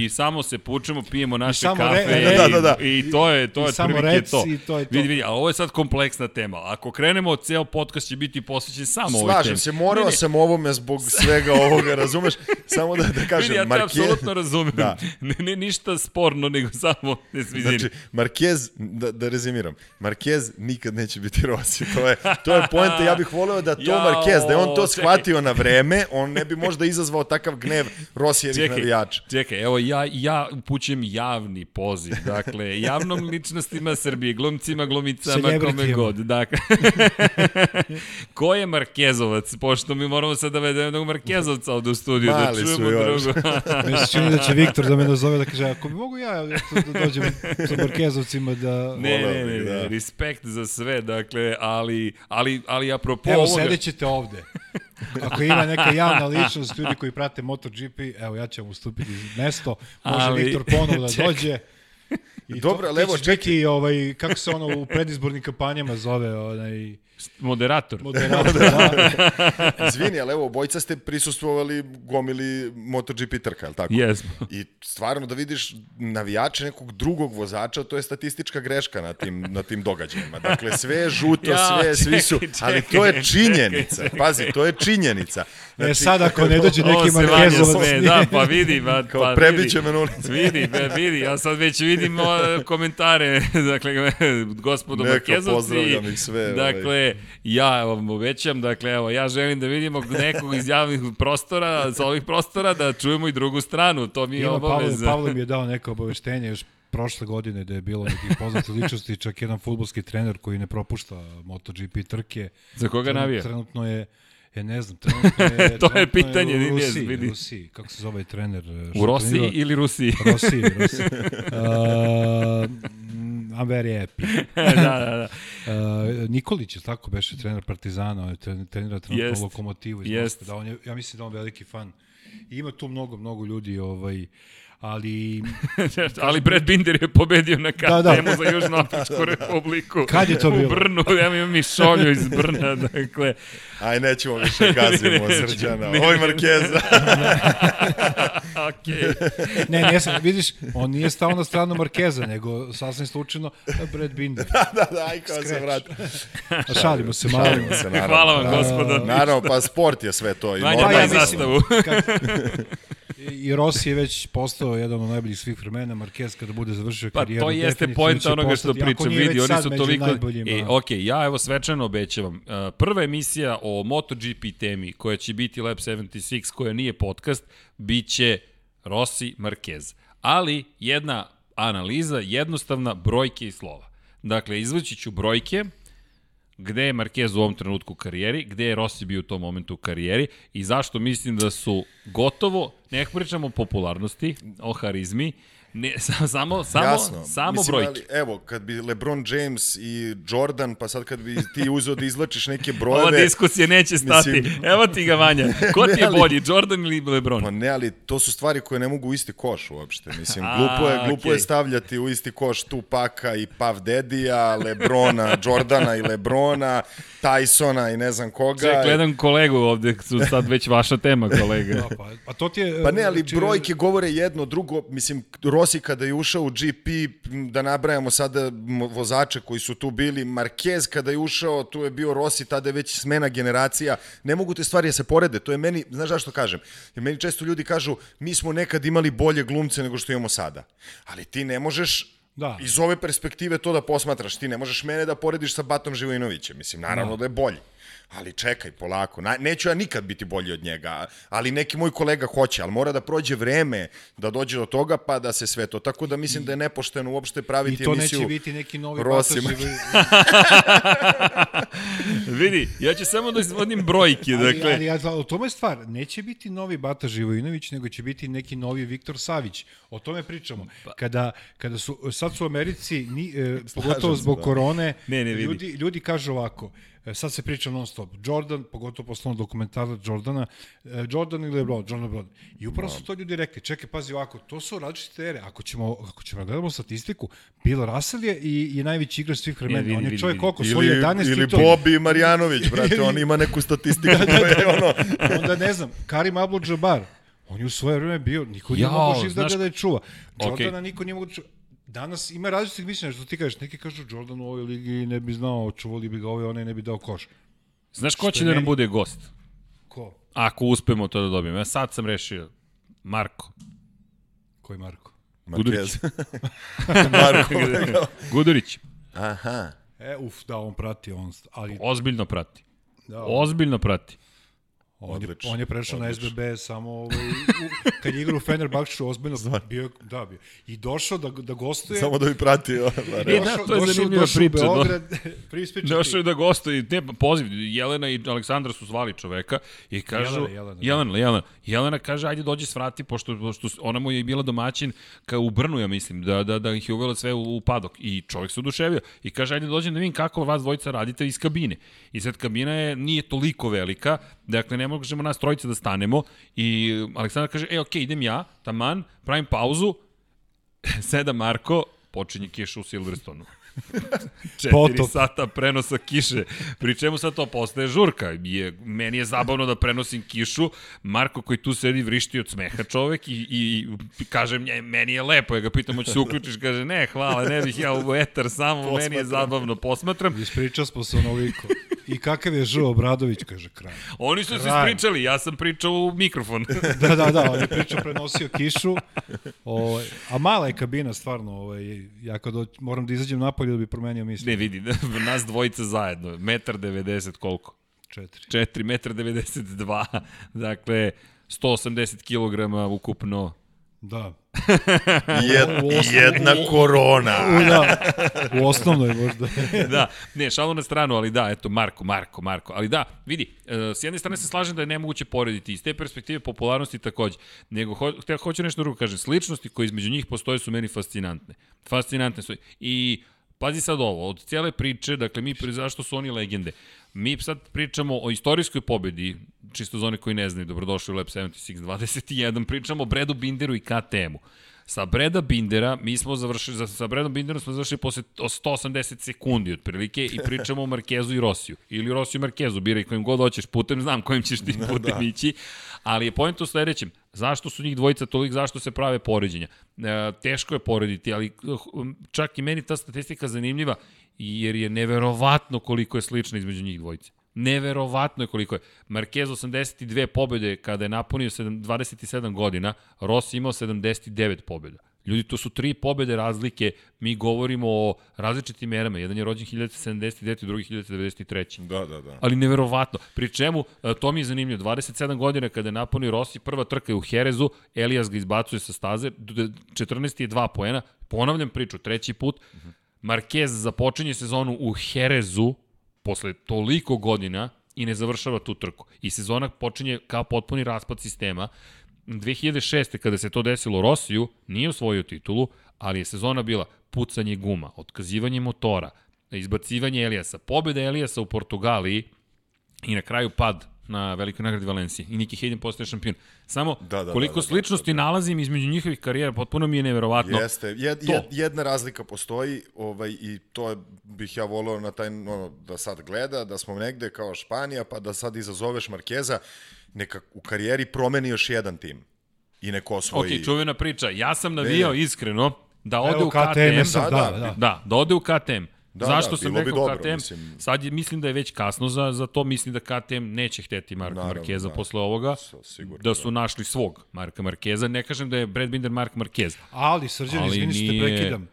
i samo se pučemo, pijemo naše kafe re, i, da, da, da. i to je to je otprilike to. I to je to. Vidi, vidi, a ovo je sad kompleksna tema. Ako krenemo, ceo podcast će biti posvećen samo ovoj temi. Slažem se, morao ne, ne. sam ovome zbog svega ovoga, razumeš? Samo da, da kažem, vidi, ja Marquez... apsolutno razumem. Da. Ne, ne, ništa sporno, nego samo ne svizini. Znači, Marquez, da, da rezimiram, Marquez nikad neće biti Rossi. To je, to je poenta, ja bih voleo da to ja, Marquez, da je on to shvatio na vreme, on ne bi možda izazvao takav gnev Rosijevih čekaj, navijača. Čekaj, evo ja, ja upućujem javni poziv, dakle, javnom ličnostima Srbije, glumcima, glumicama, kome god. Dakle, ko je Markezovac? Pošto mi moramo sad da vedemo jednog Markezovca ovde u studiju, da Mali da čujemo drugo. Mi se čini da će Viktor da me nazove da kaže, ako bi mogu ja da dođem sa Markezovcima da... Ne, ne, ne, ne, da. respekt za sve, dakle, ali, ali, ali apropo Evo, ovoga... sedećete ovde. Ako ima neka javna ličnost, ljudi koji prate MotoGP, evo ja ću vam ustupiti mesto, može ali, Viktor ponovo da ček. dođe. I Dobro, to, levo, čekaj. ovaj, kako se ono u predizbornim kampanjama zove, onaj... Moderator. Moderator, da. Izvini, ali evo, obojca ste prisustvovali gomili MotoGP trka, je li tako? Jesmo. I stvarno da vidiš navijače nekog drugog vozača, to je statistička greška na tim, na tim događajima. Dakle, sve je žuto, ja, sve, svi su, čekaj, ali to je činjenica. Čekaj, Pazi, to je činjenica. Znači, e sad ako ne dođe neki Markezovac. Da, pa vidi, pa, Kao pa prebiće me ulici. Vidi, vidi, ja sad već vidim komentare, dakle, gospodo Markezovci. pozdravljam ih sve. Dakle, ovaj ja vam obećam, dakle, evo, ja želim da vidimo nekog iz javnih prostora, sa ovih prostora, da čujemo i drugu stranu, to mi je obaveza. Pavle, Pavle mi je dao neko obaveštenje još prošle godine da je bilo nekih poznatih ličnosti, čak jedan futbolski trener koji ne propušta MotoGP trke. Za koga navija? Trenutno je Ja ne znam, trenutno je... to je pitanje, je u Rusiji, vidi. Rusiji, kako se zove trener? U Rosiji trenira? ili Rusiji? Rusiji, Rusiji. Uh, I'm very happy. da, da, da. Uh, Nikolić je tako beše trener Partizana, on je trenira trenutno lokomotivu iz Moskve. Da, on je, ja mislim da on veliki fan. I ima tu mnogo, mnogo ljudi ovaj, ali... ali Brad Binder je pobedio na KTM-u da, da. za Južnoafričku republiku. Kad je to bilo? U Brnu, ja imam mi šolju iz Brna, dakle... Aj, nećemo više gazimo Srđana. Ne, Ovo Markeza. okay. ne, ne, sam, vidiš, on nije stao na stranu Markeza, nego sasvim slučajno Brad Binder. da, da, da, aj kao se vrati. Šalimo se, malimo se, naravno. Hvala vam, gospodo. Naravno, pa sport je sve to. I Manja, ja zastavu. Kad, I Rossi je već postao jedan od najboljih svih vremena, Marquez kada bude završio pa, karijeru. Pa to jeste pojenta onoga što pričam, vidi, oni su toliko... E, ok, ja evo svečano obećavam. Uh, prva emisija o MotoGP temi, koja će biti Lab 76, koja nije podcast, bit će Rossi Marquez. Ali jedna analiza, jednostavna brojke i slova. Dakle, izvući ću brojke, gde je Marquez u ovom trenutku u karijeri, gde je Rossi bio u tom momentu u karijeri i zašto mislim da su gotovo, ne pričamo o popularnosti, o harizmi, Ne, samo, samo, Jasno. samo Mislim, brojke. Ali, evo, kad bi LeBron James i Jordan, pa sad kad bi ti uzeo da izlačiš neke brojeve... Ova diskusija neće stati. Mislim, Evo ti ga, Vanja. Ko ti je bolji, Jordan ili LeBron? Pa ne, ali to su stvari koje ne mogu u isti koš uopšte. Mislim, glupo je, glupo okay. je stavljati u isti koš Tupaka i Pav Dedija, Lebrona, Jordana i Lebrona, Tysona i ne znam koga. Ček, gledam kolegu ovde, su sad već vaša tema, kolega. Da, pa, pa to ti je... Pa ne, ali či... brojke govore jedno, drugo, mislim, Rossi kada je ušao u GP, da nabrajamo sada vozače koji su tu bili, Marquez kada je ušao, tu je bio Rossi, tada je već smena generacija, ne mogu te stvari da se porede, to je meni, znaš zašto kažem, jer meni često ljudi kažu, mi smo nekad imali bolje glumce nego što imamo sada, ali ti ne možeš Da. Iz ove perspektive to da posmatraš, ti ne možeš mene da porediš sa Batom Živojinovićem, mislim, naravno da, da je bolji ali čekaj, polako, Na, neću ja nikad biti bolji od njega, ali neki moj kolega hoće, ali mora da prođe vreme da dođe do toga, pa da se sve to, tako da mislim I, da je nepošteno uopšte praviti emisiju I to neće biti neki novi Rosima. Vidi, ja ću samo da izvodim brojke, ali, dakle. Ali, ali, ali o tome je stvar, neće biti novi Bata Živojinović, nego će biti neki novi Viktor Savić. O tome pričamo. Pa- kada, kada su, sad su u Americi, ni, e, pogotovo zbog da. korone, ne, ne, ljudi, ljudi kažu ovako, E, sad se priča non stop. Jordan, pogotovo posle onog dokumentara Jordana, e, Jordan ili LeBron, Jordan LeBron. I upravo su to ljudi rekli, čekaj, pazi ovako, to su različite ere. Ako ćemo, ako ćemo da gledamo statistiku, Bill Russell je i, i najveći igrač svih vremena. On je čovjek koliko, svoj Ili, 11 ili titula. Bobby Marjanović, brate, on ima neku statistiku koja je ono... Onda ne znam, Karim Abdul-Jabbar, on je u svoje vreme bio, niko nije Jao, mogao živ da ga da je čuva. Jordana niko nije mogao da čuva. Danas ima različitih mišljenja, što ti kažeš, neki kažu Jordan u ovoj ligi ne bi znao, čuvali bi ga ovaj, onaj ne bi dao koš. Znaš ko će da nam meni- bude gost? Ko? Ako uspemo to da dobijemo. Ja sad sam rešio. Marko. Koji Marko? Marquez. Marko. Gudurić. Aha. E, uf, da, on prati, on, ali Ozbiljno prati. da, Ozbiljno prati. On, je, Odlično, on je prešao na odlično. SBB samo ovaj, u, kad je igrao u Fenerbahču, ozbiljno bio, je- da, bio. I došao da, da gostuje. Samo da bi pratio. E, da, to je zanimljiva priča, Došao da. Beograd, prispičati. Došao je da gostuje, ne, poziv, Jelena i Aleksandra su zvali čoveka i kažu, Jelena, Jelena, da. Jelena, Jelena, Jelena kaže, ajde dođi svrati, pošto, pošto ona mu je bila domaćin kao u Brnu, ja mislim, da, da, da ih je uvela sve u, u padok. I čovjek se oduševio i kaže, ajde dođem da vidim kako vas dvojica radite iz kabine. I sad kabina je, nije toliko velika, dakle ne možemo nas trojica da stanemo i Aleksandar kaže, e, okej, idem ja, taman, pravim pauzu, seda Marko, počinje kiša u Silverstonu. Četiri Potop. sata prenosa kiše, pri čemu sad to postaje žurka. Je, meni je zabavno da prenosim kišu, Marko koji tu sedi vrišti od smeha čovek i, i, i kažem, nje, meni je lepo, ja ga pitam, hoće se uključiš, kaže, ne, hvala, ne bih ja u etar, samo meni je zabavno, posmatram. Ispričao smo se onoliko. I kakav je Žo Obradović, kaže kraj. Oni su se ispričali, ja sam pričao u mikrofon. Da, da, da, on je pričao, prenosio kišu. Ovaj, a mala je kabina, stvarno. Ovaj, ja kad doć- moram da izađem napolje da bi promenio misli. ne vidi, nas dvojica zajedno, metar 90 koliko? Četiri. 4 metra 92, dakle 180 kg ukupno. Da. Jed, jedna korona. U, da. U osnovnoj možda. da, ne, šalu na stranu, ali da, eto, Marko, Marko, Marko. Ali da, vidi, e, s jedne strane se slažem da je nemoguće porediti, iz te perspektive popularnosti takođe, nego ho, htio, hoću nešto drugo kažem, sličnosti koje između njih postoje su meni fascinantne. Fascinantne su. I pazi sad ovo, od cijele priče, dakle, mi, zašto su oni legende? Mi sad pričamo o istorijskoj pobedi, čisto za one koji ne znaju, dobrodošli u Lab 76 21, pričamo o Bredu Binderu i KTM-u. Sa Breda Bindera, mi smo završili, za- sa Bredom Binderom smo završili posle o 180 sekundi otprilike i pričamo o Markezu i Rosiju. Ili Rosiju i Markezu, biraj kojim god hoćeš putem, znam kojim ćeš ti putem da. ići. Ali je point u sledećem, zašto su njih dvojica toliko, zašto se prave poređenja? E, teško je porediti, ali uh, čak i meni ta statistika zanimljiva, jer je neverovatno koliko je slična između njih dvojice. Neverovatno je koliko je. Marquez 82 pobjede kada je napunio 7, 27 godina, Rossi imao 79 pobjeda. Ljudi, to su tri pobjede razlike, mi govorimo o različitim merama. Jedan je rođen 1979, drugi 1993. Da, da, da. Ali neverovatno. Pri čemu, e, to mi je zanimljivo, 27 godina kada je napunio Rossi, prva trka je u Herezu, Elijas ga izbacuje sa staze, d- 14 je 2 poena, ponavljam priču, treći put, Marquez započinje sezonu u Herezu, posle toliko godina, i ne završava tu trku. I sezona počinje kao potpuni raspad sistema. 2006. kada se to desilo Rosiju, nije osvojio titulu, ali je sezona bila pucanje guma, otkazivanje motora, izbacivanje Elijasa, pobjeda Elijasa u Portugaliji i na kraju pad na velikoj nagradi Valencije. I Niki Hayden postaje šampion. Samo Da, da, koliko da, da, da, sličnosti nalazim između njihovih karijera, potpuno mi je neverovatno. Jeste, jed, jed, jedna razlika postoji ovaj, i to je, bih ja voleo na taj, no, da sad gleda, da smo negde kao Španija, pa da sad izazoveš Markeza, neka u karijeri promeni još jedan tim i neko osvoji. Ok, čuvena priča. Ja sam navijao iskreno da ode Evo u KTM KTM. Da, da, da. da. Da, da ode u KTM. Da, Zašto da, sam rekao dobro, KTM? mislim. Sad je, mislim da je već kasno za, za to. Mislim da KTM neće hteti Marka Naravno, Markeza da. posle ovoga. S- sigurno, da su našli svog Marka Markeza. Ne kažem da je Brad Binder Mark Markez. Ali, Srđan, izvini što te nije- prekidam.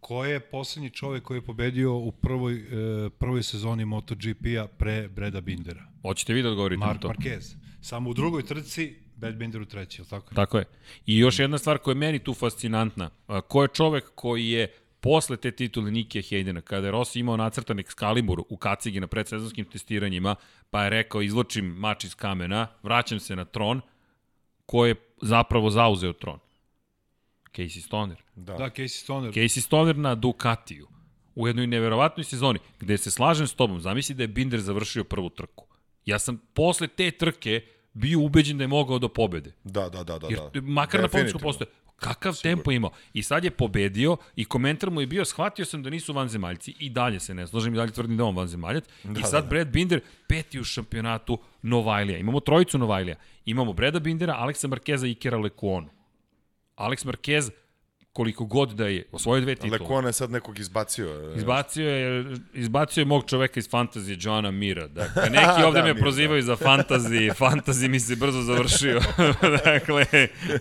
Ko je poslednji čovek koji je pobedio u prvoj, e, prvoj sezoni MotoGP-a pre Breda Bindera? Hoćete vi da odgovorite na Mark to? Marquez. Samo u drugoj trci, Brad Binder u treći, je li tako? Tako je. I još jedna stvar koja je meni tu fascinantna. Ko je čovek koji je posle te titule Nikija Hejdena, kada je Rossi imao nacrtan Excalibur u kacigi na predsezonskim testiranjima, pa je rekao izločim mač iz kamena, vraćam se na tron, ko je zapravo zauzeo tron? Casey Stoner. Da. Da, Casey Stoner. Casey Stoner na Ducatiju. u jednoj neverovatnoj sezoni, gde se slažem s tobom, zamisli da je Binder završio prvu trku. Ja sam posle te trke bio ubeđen da je mogao do pobede. Da, da, da. da Jer da. makar na pobjedičkom postoje. Kakav Sigur. tempo imao. I sad je pobedio i komentar mu je bio, shvatio sam da nisu vanzemaljci i dalje se ne slažem i dalje tvrdim da on vanzemaljac. Da, I sad da. Brad Binder peti u šampionatu Novajlija. Imamo trojicu Novajlija. Imamo Breda Bindera, Aleksa Markeza i Ikera Lekuonu. Alex Marquez koliko god da je osvojio dve titule. Lekona je sad nekog izbacio. Izbacio je, izbacio je mog čoveka iz fantazije, Johna Mira. Dakle, neki ovde da, me prozivaju da. za fantaziji, fantaziji mi se brzo završio. dakle,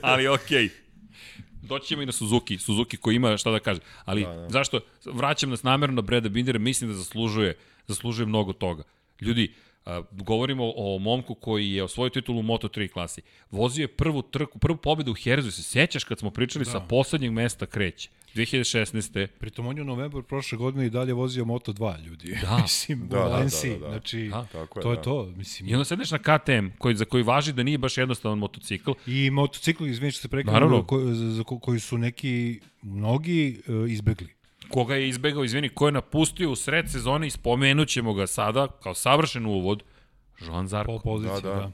ali okej. Okay. Doći ćemo i na Suzuki, Suzuki koji ima šta da kaže. Ali da, da. zašto? Vraćam nas namerno na Breda Bindera, mislim da zaslužuje, zaslužuje mnogo toga. Ljudi, A, govorimo o momku koji je osvojio titulu u Moto3 klasi. Vozio je prvu trku, prvu pobedu u Herzu. Se sećaš kad smo pričali da. sa poslednjeg mesta kreće? 2016. Pritom on je u novembru prošle godine i dalje vozio Moto2 ljudi. Da. mislim, da, da, da, da, da. Znači, da. Tako je, to je da. to. Mislim. I onda sedneš na KTM, koji, za koji važi da nije baš jednostavan motocikl. I motocikl, izvinite se prekladno, koji, za, koji su neki, mnogi uh, izbegli koga je izbegao, izvini, ko je napustio u sred sezone i spomenut ćemo ga sada kao savršen uvod, Joan Zarko. Pol pozicije, da. da.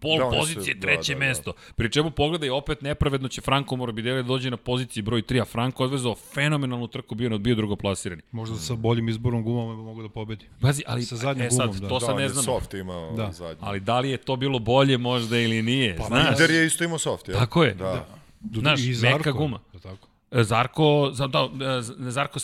Pol da, pozicije, se, treće da, da, mesto. Da. Pri čemu pogledaj, opet nepravedno će Franco Morbidelli da dođe na poziciji broj 3, a Franco odvezao fenomenalnu trku, bio na bio drugoplasirani. Možda sa boljim izborom gumama mogu da pobedi. Bazi, ali sa zadnjim e, sad, gumom, da. to sad da, ne znam. soft imao da. zadnji. Ali da li je to bilo bolje možda ili nije, pa, znaš? Binder je isto imao soft, ja? Tako je. Da. da. Znaš, meka guma. Da, tako. Zarko, da, Zarko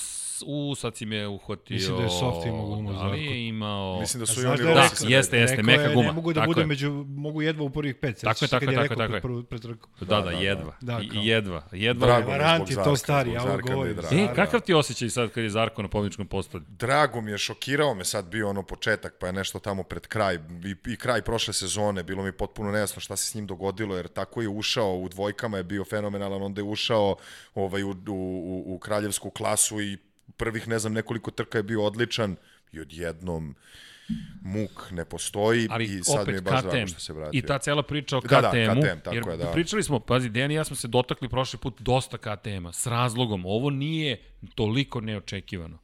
u, sad si me uhvatio. Mislim da je soft imao gumu. Da li je imao... Mislim da su i oni da, da, jeste, jeste, meka guma. Ne mogu da bude među, mogu jedva u prvih pet. Tako je, tako je, tako je. Tako je. Pred, da, da, da, jedva. Da, I, jedva. jedva. Drago Varanti, to stari, ja ovo govorim. E, kakav ti osjećaj sad kad je Zarko na pobjedičkom postolju? Drago mi je, šokirao me sad bio ono početak, pa je nešto tamo pred kraj, i, i kraj prošle sezone, bilo mi potpuno nejasno šta se s njim dogodilo, jer tako je ušao, u dvojkama je bio fenomenalan, onda je ušao ovaj, u, u, u, u kraljevsku klasu i prvih, ne znam, nekoliko trka je bio odličan i odjednom muk ne postoji Ali i sad mi je baš KTM, drago što se vratio. I ta cela priča o KTM-u, da, da, KTM, tako jer je, da. pričali smo, pazi, Dejan i ja smo se dotakli prošli put dosta KTM-a, s razlogom, ovo nije toliko neočekivano.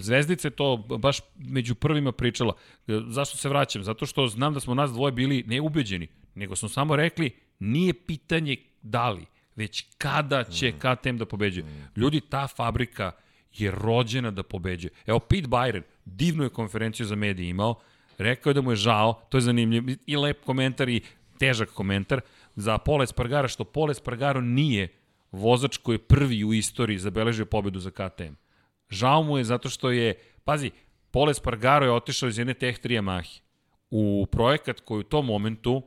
Zvezdica je to baš među prvima pričala. Zašto se vraćam? Zato što znam da smo nas dvoje bili neubeđeni, nego smo samo rekli, nije pitanje da li, već kada će mm. KTM da pobeđuje. Mm. Ljudi, ta fabrika je rođena da pobeđuje. Evo, Pete Byron, divnu je konferenciju za medije imao, rekao je da mu je žao, to je zanimljivo, i lep komentar i težak komentar, za Pola Espargara, što Pola Espargaro nije vozač koji je prvi u istoriji zabeležio pobedu za KTM. Žao mu je zato što je, pazi, Pola Espargaro je otišao iz jedne Tech 3 Yamahe u projekat koji u tom momentu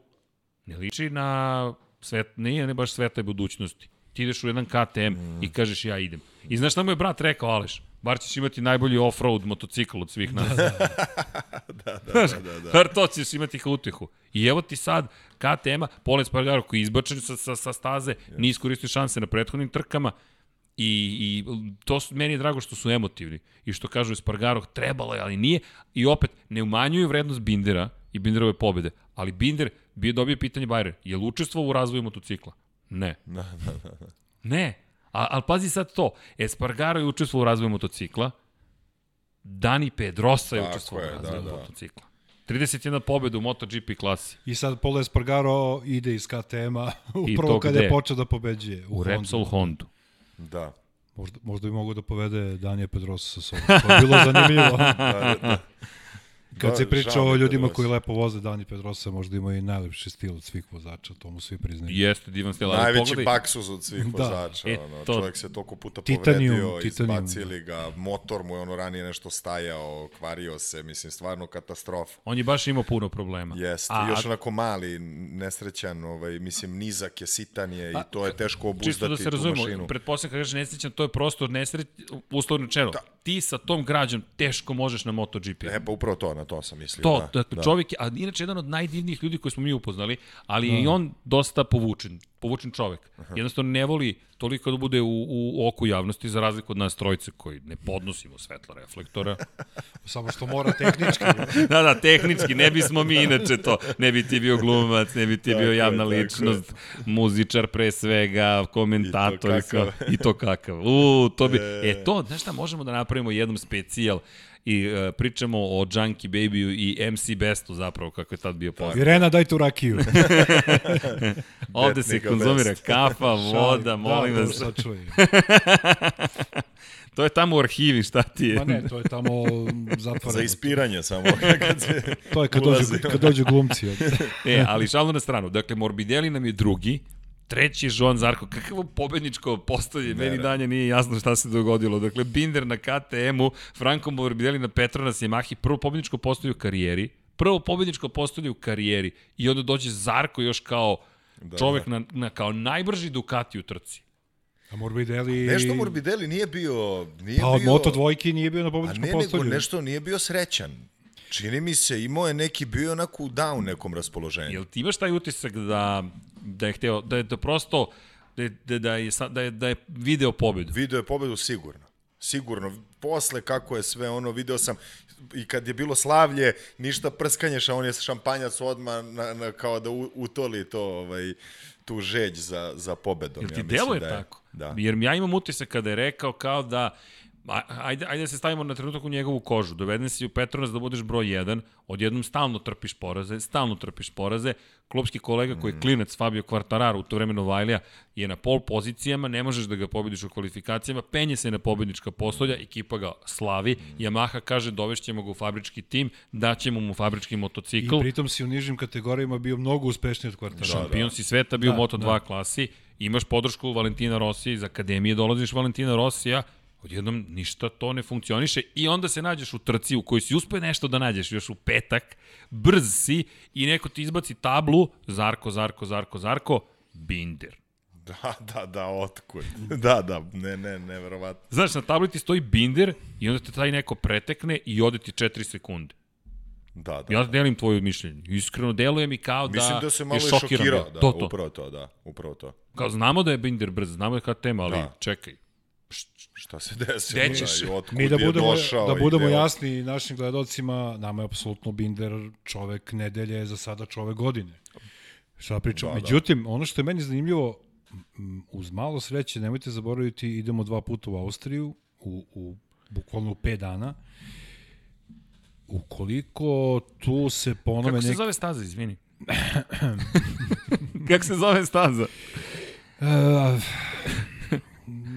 ne liči na svet, nije ne baš sveta budućnosti. Ti ideš u jedan KTM mm. i kažeš ja idem. I znaš šta mu je brat rekao, Aleš? Bar ćeš imati najbolji off-road motocikl od svih nas. da, da, da, da, da. Bar to ćeš imati kao utehu. I evo ti sad KTM-a, Polen Spargaro koji je izbačen sa, sa, sa staze, yes. nije iskoristio šanse na prethodnim trkama, I, i to su, meni je drago što su emotivni i što kažu Spargaro trebalo je, ali nije. I opet, ne umanjuju vrednost Bindera i Binderove pobede, ali Binder bi dobio pitanje Bayer, je li učestvovao u razvoju motocikla? Ne. Da, da, da. da. Ne. A, ali pazi sad to, Espargaro je učestvovao u razvoju motocikla, Dani Pedrosa je učestvovao u razvoju da, da. motocikla. 31 pobjeda u MotoGP klasi. I sad Polo Espargaro ide iz KTM-a upravo kada je počeo da pobeđuje. U, u Repsol Hondu. Da. Možda, možda bi mogo da povede Danije Pedrosa sa sobom. To je bilo zanimljivo. da, da, da. Kad da, se priča o ljudima koji lepo voze, Dani Pedrosa možda ima i najlepši stil od svih vozača, to mu svi priznaju. Jeste, divan stil. Najveći pogledaj... baksuz od svih da. vozača. E, ono, to... Čovjek se toliko puta titanium, povredio, titanium. izbacili ga, motor mu je ono ranije nešto stajao, kvario se, mislim, stvarno katastrofa. On je baš imao puno problema. Jeste, a, još onako mali, nesrećan, ovaj, mislim, nizak je, sitan je i to je teško obuzdati čisto da se razumemo, Pretpostavljam kada kažeš nesrećan, to je prosto nesreć, uslovno čelo. Da. Ti sa tom građom teško možeš na MotoGP. E, pa upravo to, na to sam mislio. To, da, da. čovjek je, a inače jedan od najdivnijih ljudi koji smo mi upoznali, ali da. i on dosta povučen. Povučen čovek. Aha. Jednostavno ne voli toliko da bude u, u oku javnosti za razliku od nas trojice koji ne podnosimo svetla reflektora. Samo što mora tehnički. da, da, tehnički, ne bismo mi inače to. Ne bi ti bio glumac, ne bi ti bio javna ličnost, muzičar pre svega, komentator i, to i to kakav. U, to bi, e, e to, znaš šta, možemo da napravimo jednom specijal i uh, pričamo o Junkie Babyu i MC Bestu zapravo, kako je tad bio poznat. Irena, daj tu rakiju. Ovde se konzumira best. kafa, voda, da, molim da, vas. Da, to je tamo u arhivi, šta ti je? Ma ne, to je tamo zatvoreno. Za ispiranje samo. kad se to je kad dođu, kad dođu glumci. e, ali šalno na stranu. Dakle, Morbidelli nam je drugi, Treći je Joan Zarko. Kakvo pobedničko postavlje. Meni danje nije jasno šta se dogodilo. Dakle, Binder na KTM-u, Franko Morbidelli na Petronas Yamahi. Prvo pobedničko postavlje u karijeri. Prvo pobedničko postavlje u karijeri. I onda dođe Zarko još kao da, čovek da. Na, na, kao najbrži Ducati u trci. A Morbidelli... Nešto Morbidelli nije bio... Nije pa od bio... Moto dvojke nije bio na pobedničkom postavlju. A ne, nego nešto nije bio srećan. Čini mi se, imao je neki, bio onako u down nekom raspoloženju. Jel ti imaš taj utisak da da je hteo, da je da prosto, da je, da, da je, da je, da je video pobedu. Video je pobedu sigurno. Sigurno. Posle kako je sve ono, video sam i kad je bilo slavlje, ništa prskanje, a on je šampanjac odmah na, na, kao da utoli to, ovaj, tu žeđ za, za pobedom. Jel ti ja deluje da je, tako? Da. Jer ja imam utisak kada je rekao kao da ajde, ajde da se stavimo na trenutak u njegovu kožu. Doveden si u Petronas da budeš broj 1, odjednom stalno trpiš poraze, stalno trpiš poraze. Klubski kolega koji je mm. klinac Fabio Quartararo, u to vremenu Vajlija, je na pol pozicijama, ne možeš da ga pobediš u kvalifikacijama, penje se na pobednička postolja, ekipa ga slavi, mm. Yamaha kaže dovešćemo ga u fabrički tim, daćemo mu fabrički motocikl. I pritom si u nižim kategorijama bio mnogo uspešniji od Quartararo. Šampion si sveta bio da, u Moto2 da. klasi, imaš podršku Valentina Rosija iz Akademije, dolaziš Valentina Rosija, odjednom ništa to ne funkcioniše i onda se nađeš u trci u kojoj si uspio nešto da nađeš još u petak, brz si i neko ti izbaci tablu, Zarko, Zarko, Zarko, Zarko, Binder. Da, da, da, otkud. Da, da, ne, ne, neverovatno. Znaš, na tabli ti stoji Binder i onda te taj neko pretekne i ode ti 4 sekunde. Da, da. Ja da. delim tvoje mišljenje. Iskreno deluje mi kao da Mislim da se malo je šokirao. Da, to, to. Upravo to, da. Upravo to. Kao znamo da je Binder brz, znamo da je tema, ali da. čekaj šta se desilo, Gde ćeš? Da, Mi da budemo, da budemo jasni našim gledalcima, nama je apsolutno Binder čovek nedelje, za sada čovek godine. Šta pričamo? Da, da. Međutim, da. ono što je meni zanimljivo, uz malo sreće, nemojte zaboraviti, idemo dva puta u Austriju, u, u bukvalno u 5 dana. Ukoliko tu se ponove... Kako se nek... zove staza, izvini? Kako se zove staza? Uh,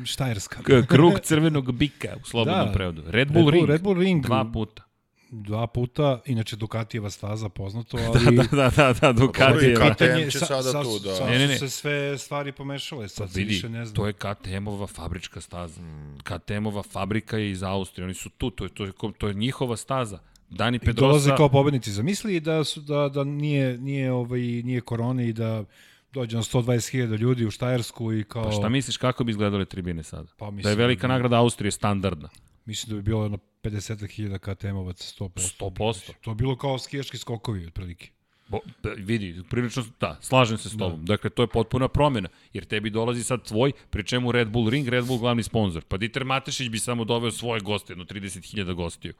Štajerska. Krug crvenog bika u slobodnom da, prevodu. Red Bull, Red Bull Ring. Red Bull Ring. Dva puta. Dva puta, inače Ducatijeva staza poznato, ali... da, da, da, da, Ducatijeva. KTM će sada sa, tu, da. Sa, ne, ne, ne. se sve stvari pomešale, sad pa, vidi, više ne znam. To je KTM-ova fabrička staza. KTM-ova fabrika je iz Austrije, oni su tu, to je, to je, to je njihova staza. Dani Pedrosa... I dolaze kao pobednici. Zamisli da, su, da, da nije, nije, ovaj, nije korona i da dođe na 120.000 ljudi u Štajersku i kao... Pa šta misliš kako bi izgledale tribine sada? Pa mislim, da je velika da nagrada Austrije standardna. Mislim da bi bilo na 50.000 KTM-ovaca 100%. 100%. To je bilo kao skijaški skokovi otprilike. Bo, da, vidi, prilično, da, slažem se s da. tobom. Da. Dakle, to je potpuna promjena, jer tebi dolazi sad tvoj, pri čemu Red Bull Ring, Red Bull glavni sponsor. Pa Dieter Matešić bi samo doveo svoje goste, jedno 30.000 gostiju.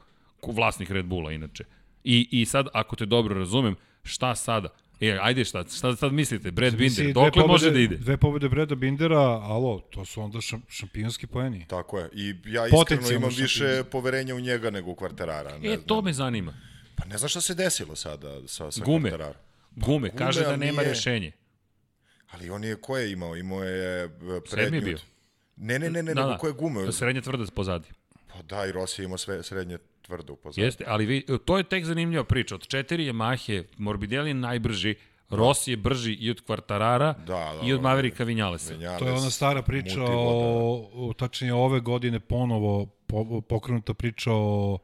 Vlasnih Red Bulla, inače. I, I sad, ako te dobro razumem, šta sada? E, ajde šta, šta sad mislite, Brad Binder, dokle pobede, može da ide? Dve pobede Brada Bindera, alo, to su onda šam, šampionski poeni. Tako je, i ja iskreno imam više poverenja u njega nego u kvarterara. Ne e, znam. to me zanima. Pa ne znam šta se desilo sada sa, sa Gume. kvarterara. Pa, gume, gume, kaže da nema nije... rešenje. Ali on je, ko je imao? Imao je e, prednju. Sedmi je bio. Ne, ne, ne, ne, da, nego da. ko je gume? Srednje tvrde pozadi. Pa da, i Rossi imao sve srednje tvrdo u pozadnju. Jeste, ali vi, to je tek zanimljiva priča. Od četiri je Mahe, Morbidelli je najbrži, Rossi je brži i od Kvartarara da, da, i od da, Maverika Vinjalesa. Vinjales, to je ona stara priča o, o, tačnije ove godine ponovo po, pokrenuta priča o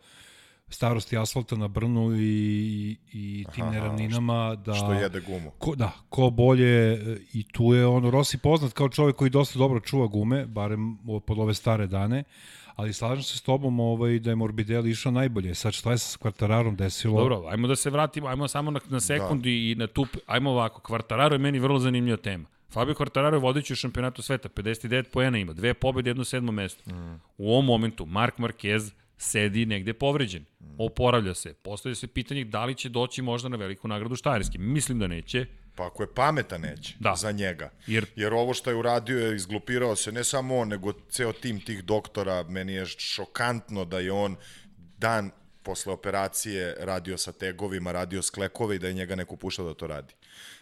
starosti asfalta na Brnu i, i tim Aha, neravninama da što jede gumu. Ko, da, ko bolje i tu je ono Rossi poznat kao čovjek koji dosta dobro čuva gume, barem pod ove stare dane ali slažem se s tobom ovaj, da je Morbidelli išao najbolje. Sad šta je sa Kvartararom desilo? Dobro, ajmo da se vratimo, ajmo samo na, na sekund da. i na tu, ajmo ovako, Kvartararo je meni vrlo zanimljiva tema. Fabio Quartararo je vodeći u šampionatu sveta, 59 poena ima, dve pobjede, jedno sedmo mesto. Mm. U ovom momentu Mark Marquez sedi negde povređen. Oporavlja se. Postavlja se pitanje da li će doći možda na veliku nagradu Štajerski. Mislim da neće. Pa ako je pametan neće da. za njega. Jer... Jer ovo što je uradio je izglupirao se ne samo on, nego ceo tim tih doktora. Meni je šokantno da je on dan posle operacije radio sa tegovima, radio sklekove i da je njega neko puštao da to radi.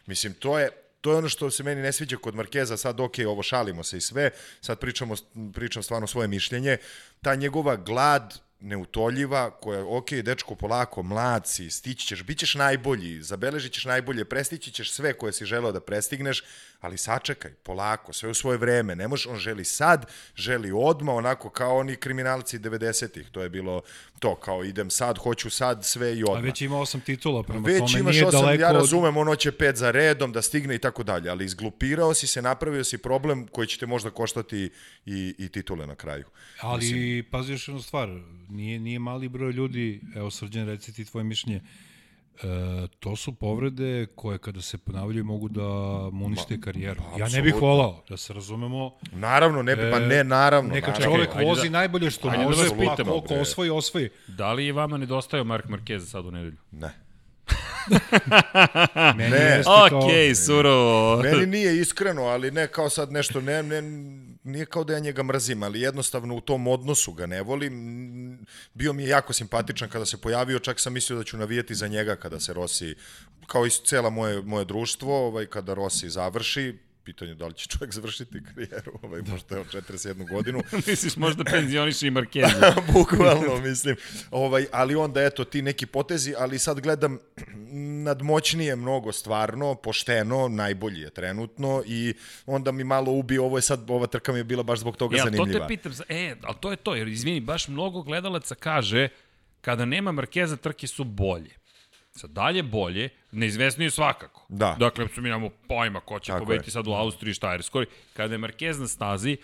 Mislim, to je, to je ono što se meni ne sviđa kod Markeza, sad ok, ovo šalimo se i sve, sad pričamo, pričam stvarno svoje mišljenje, ta njegova glad neutoljiva, koja, ok, dečko, polako, mlad si, stići ćeš, bit ćeš najbolji, zabeležit ćeš najbolje, prestići ćeš sve koje si želeo da prestigneš, ali sačekaj, polako, sve u svoje vreme, ne može, on želi sad, želi odma, onako kao oni kriminalci 90-ih, to je bilo to, kao idem sad, hoću sad, sve i odma. A već ima osam titula, prema već tome imaš nije osam, daleko... Ja razumem, ono će pet za redom, da stigne i tako dalje, ali izglupirao si se, napravio si problem koji će te možda koštati i, i titule na kraju. Ali, Mislim... pazi još jednu stvar, nije, nije mali broj ljudi, evo srđan, reci ti tvoje mišljenje, E, to su povrede koje kada se ponavljaju mogu da munište Ma, karijeru. Pa, ja ne bih volao, da se razumemo. Naravno, ne, e, pa ne, naravno. Neka naravno. čovek ajde, vozi da, najbolje što ajde može, da pa koliko osvoji, osvoji. Da li je vama nedostajao Mark Marquez sad u nedelju? Ne. meni ne. Ok, kao... surovo. Meni nije iskreno, ali ne kao sad nešto, ne, ne, nije kao da ja njega mrzim, ali jednostavno u tom odnosu ga ne volim. Bio mi je jako simpatičan kada se pojavio, čak sam mislio da ću navijeti za njega kada se Rossi, kao i cela moje, moje društvo, ovaj, kada Rossi završi, pitanje da li će čovjek završiti karijeru, ovaj, možda je od 41 godinu. Misliš možda penzioniši i Markeza. Bukvalno, mislim. Ovaj, ali onda, eto, ti neki potezi, ali sad gledam nadmoćnije mnogo stvarno, pošteno, najbolji je trenutno i onda mi malo ubi, ovo je sad, ova trka mi je bila baš zbog toga ja, zanimljiva. Ja, to te pitam, e, ali to je to, jer izvini, baš mnogo gledalaca kaže kada nema Markeza, trke su bolje. Sad dalje bolje, neizvesnije svakako. Da. Dakle, su mi namo pojma ko će Tako pobediti je. sad u Austriji Štajerskoj. Kada je Marquez na stazi,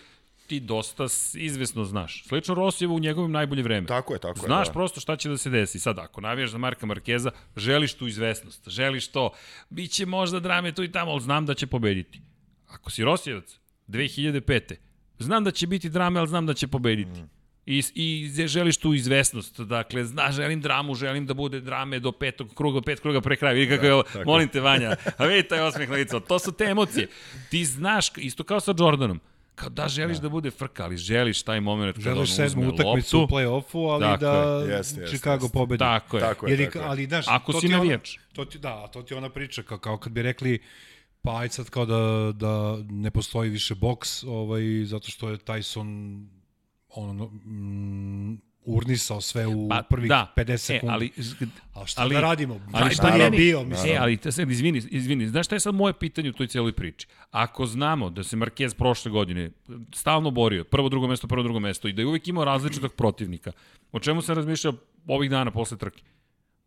ti dosta izvesno znaš. Slično Rosijevo u njegovim najbolje vreme. Tako je, tako znaš je. Znaš da. prosto šta će da se desi. Sad, ako navijaš za Marka Markeza, želiš tu izvesnost, želiš to. Biće možda drame tu i tamo, ali znam da će pobediti. Ako si Rosijevac, 2005. Znam da će biti drame, ali znam da će pobediti. Mm i, i želiš tu izvesnost. Dakle, zna, želim dramu, želim da bude drame do petog kruga, pet kruga pre kraja. Vidi kako da, je ovo, molim te Vanja, a vidi taj osmeh na licu. To su te emocije. Ti znaš, isto kao sa Jordanom, kao da želiš da, da bude frka, ali želiš taj moment kada želiš on uzme utakmicu u play-offu, ali tako da jest, jest, Chicago pobedi. Tako je. Tako je, Jer, tako ali, znaš, Ako to si navijač. To ti, da, to ti ona priča, kao, kao kad bi rekli, pa aj sad kao da, da ne postoji više boks, ovaj, zato što je Tyson ono, mm, urnisao sve u pa, prvih da. 50 e, sekundi. E, ali, A šta ali, da radimo? Ali šta je bio, mislim. E, ali, sad, izvini, izvini, znaš šta je sad moje pitanje u toj cijeloj priči? Ako znamo da se Marquez prošle godine stalno borio, prvo, drugo mesto, prvo, drugo mesto, i da je uvijek imao različitog protivnika, o čemu sam razmišljao ovih dana posle trke?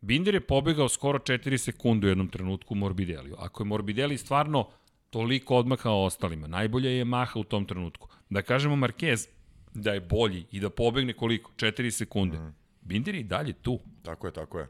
Binder je pobegao skoro 4 sekunde u jednom trenutku Morbideliju. Ako je Morbidelli stvarno toliko odmakao ostalima, najbolja je Maha u tom trenutku. Da kažemo Marquez, da je bolji i da pobegne koliko? 4 sekunde. Mm. Binder je i dalje tu. Tako je, tako je.